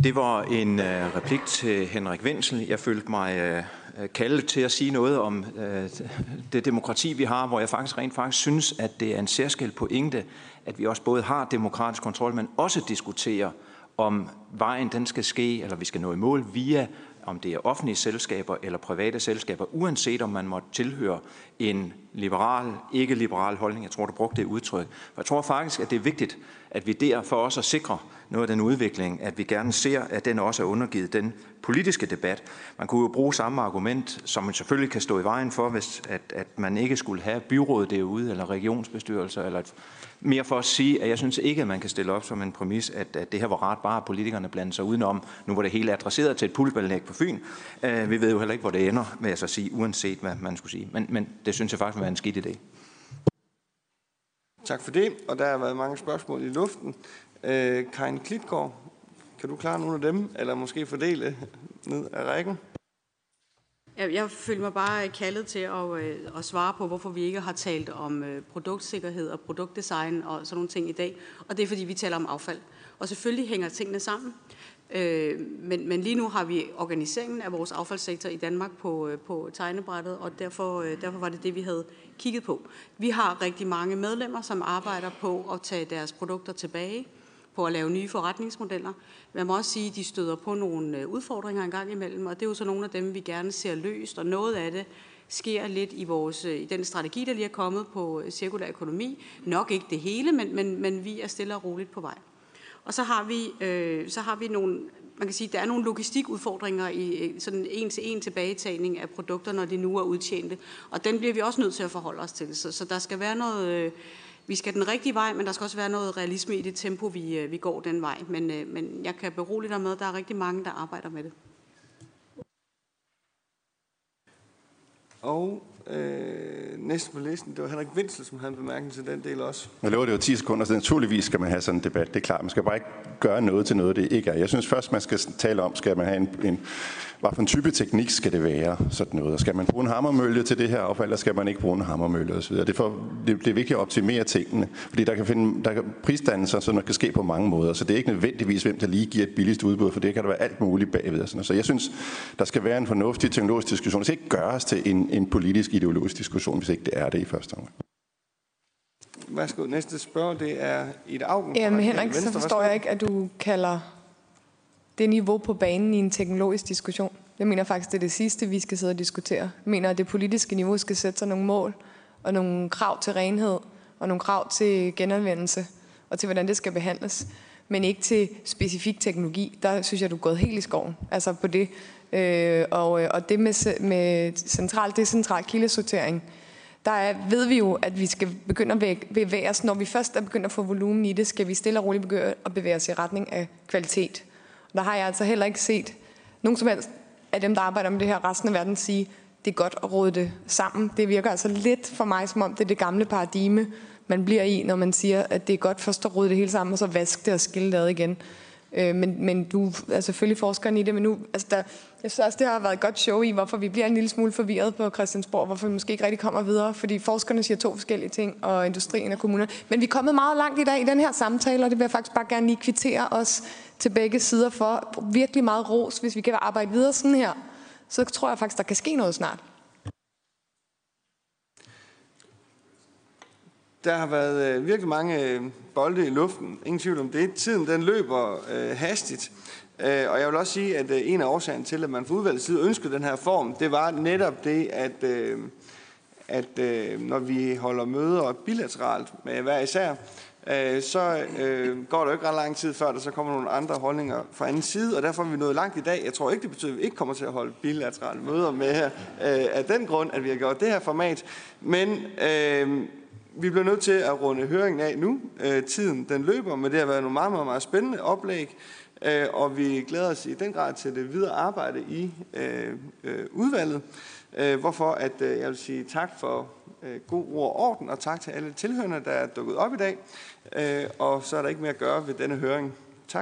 Det var en øh, replik til Henrik Wenzel. Jeg følte mig øh, kaldet til at sige noget om øh, det demokrati, vi har, hvor jeg faktisk rent faktisk synes, at det er en særskilt pointe, at vi også både har demokratisk kontrol, men også diskuterer, om vejen den skal ske, eller vi skal nå i mål via om det er offentlige selskaber eller private selskaber, uanset om man måtte tilhøre en liberal, ikke-liberal holdning. Jeg tror, du brugte det udtryk. For jeg tror faktisk, at det er vigtigt, at vi der for os at sikre noget af den udvikling, at vi gerne ser, at den også er undergivet den politiske debat. Man kunne jo bruge samme argument, som man selvfølgelig kan stå i vejen for, hvis at, at man ikke skulle have byrådet derude, eller regionsbestyrelser, eller et mere for at sige, at jeg synes ikke, at man kan stille op som en præmis, at, at det her var ret bare, at politikerne blandede sig udenom. Nu hvor det hele er adresseret til et pulsballæg på Fyn. Øh, vi ved jo heller ikke, hvor det ender, med at så sige, uanset hvad man skulle sige. Men, men det synes jeg faktisk var en skidt idé. Tak for det, og der har været mange spørgsmål i luften. Øh, Karin Klitgaard, kan du klare nogle af dem, eller måske fordele ned af rækken? Jeg føler mig bare øh, kaldet til at, øh, at svare på, hvorfor vi ikke har talt om øh, produktsikkerhed og produktdesign og sådan nogle ting i dag. Og det er, fordi vi taler om affald. Og selvfølgelig hænger tingene sammen. Øh, men, men lige nu har vi organiseringen af vores affaldssektor i Danmark på, øh, på tegnebrættet, og derfor, øh, derfor var det det, vi havde kigget på. Vi har rigtig mange medlemmer, som arbejder på at tage deres produkter tilbage på at lave nye forretningsmodeller. Man må også sige, at de støder på nogle øh, udfordringer engang imellem, og det er jo så nogle af dem, vi gerne ser løst, og noget af det sker lidt i, vores, øh, i den strategi, der lige er kommet på øh, cirkulær økonomi. Nok ikke det hele, men, men, men vi er stille og roligt på vej. Og så har vi, øh, så har vi nogle, man kan sige, der er nogle logistikudfordringer i sådan en til en tilbagetagning af produkter, når de nu er udtjente. Og den bliver vi også nødt til at forholde os til. Så, så der skal være noget, øh, vi skal den rigtige vej, men der skal også være noget realisme i det tempo, vi, øh, vi går den vej. Men, øh, men jeg kan berolige dig med, at der er rigtig mange, der arbejder med det. Og øh, næste på listen, det var Henrik Vindsel, som havde en bemærkning til den del også. Jeg lover, det var 10 sekunder, så naturligvis skal man have sådan en debat. Det er klart, man skal bare ikke gøre noget til noget, det ikke er. Jeg synes først, man skal tale om, skal man have en, en hvad for en type teknik skal det være, sådan noget. Skal man bruge en hammermølle til det her affald, eller skal man ikke bruge en hammermølle osv. Det, er for, det, det er vigtigt at optimere tingene, fordi der kan, finde, der kan prisdannelser, så det kan ske på mange måder. Så det er ikke nødvendigvis, hvem der lige giver et billigst udbud, for det kan der være alt muligt bagved. Og sådan. Så jeg synes, der skal være en fornuftig teknologisk diskussion. Det skal ikke gøres til en, en politisk ideologisk diskussion, hvis ikke det er det i første omgang. Værsgo, næste spørg, det er Ida Augen. Jamen Henrik, så forstår jeg ikke, at du kalder det niveau på banen i en teknologisk diskussion. Jeg mener faktisk, det er det sidste, vi skal sidde og diskutere. Jeg mener, at det politiske niveau skal sætte sig nogle mål og nogle krav til renhed og nogle krav til genanvendelse og til, hvordan det skal behandles. Men ikke til specifik teknologi. Der synes jeg, du er gået helt i skoven. Altså på det. Øh, og, øh, og det med, med central decentral kildesortering, der er, ved vi jo, at vi skal begynde at bevæge os. Når vi først er begyndt at få volumen i det, skal vi stille og roligt begynde at bevæge os i retning af kvalitet. Der har jeg altså heller ikke set nogen som helst af dem, der arbejder med det her resten af verden, sige, det er godt at råde det sammen. Det virker altså lidt for mig, som om det er det gamle paradigme, man bliver i, når man siger, at det er godt først at råde det hele sammen, og så vaske det og skille det ad igen. Øh, men, men du er selvfølgelig forskeren i det, men nu, altså der, jeg synes også, det har været et godt show i, hvorfor vi bliver en lille smule forvirret på Christiansborg, hvorfor vi måske ikke rigtig kommer videre, fordi forskerne siger to forskellige ting, og industrien og kommunerne. Men vi er kommet meget langt i dag i den her samtale, og det vil jeg faktisk bare gerne lige kvittere os til begge sider for. Virkelig meget ros, hvis vi kan arbejde videre sådan her, så tror jeg faktisk, der kan ske noget snart. Der har været øh, virkelig mange øh, bolde i luften. Ingen tvivl om det. Tiden den løber øh, hastigt. Øh, og jeg vil også sige, at øh, en af årsagerne til, at man fra udvalgets side ønskede den her form, det var netop det, at, øh, at øh, når vi holder møder bilateralt med hver især, øh, så øh, går der ikke ret lang tid før, der så kommer nogle andre holdninger fra anden side, og derfor er vi nået langt i dag. Jeg tror ikke, det betyder, at vi ikke kommer til at holde bilaterale møder med her, øh, af den grund, at vi har gjort det her format. Men øh, vi bliver nødt til at runde høringen af nu. Øh, tiden den løber, men det har været nogle meget, meget, meget spændende oplæg, øh, og vi glæder os i den grad til det videre arbejde i øh, øh, udvalget. Øh, hvorfor at øh, jeg vil sige tak for øh, god ord og orden, og tak til alle tilhørende, der er dukket op i dag. Øh, og så er der ikke mere at gøre ved denne høring.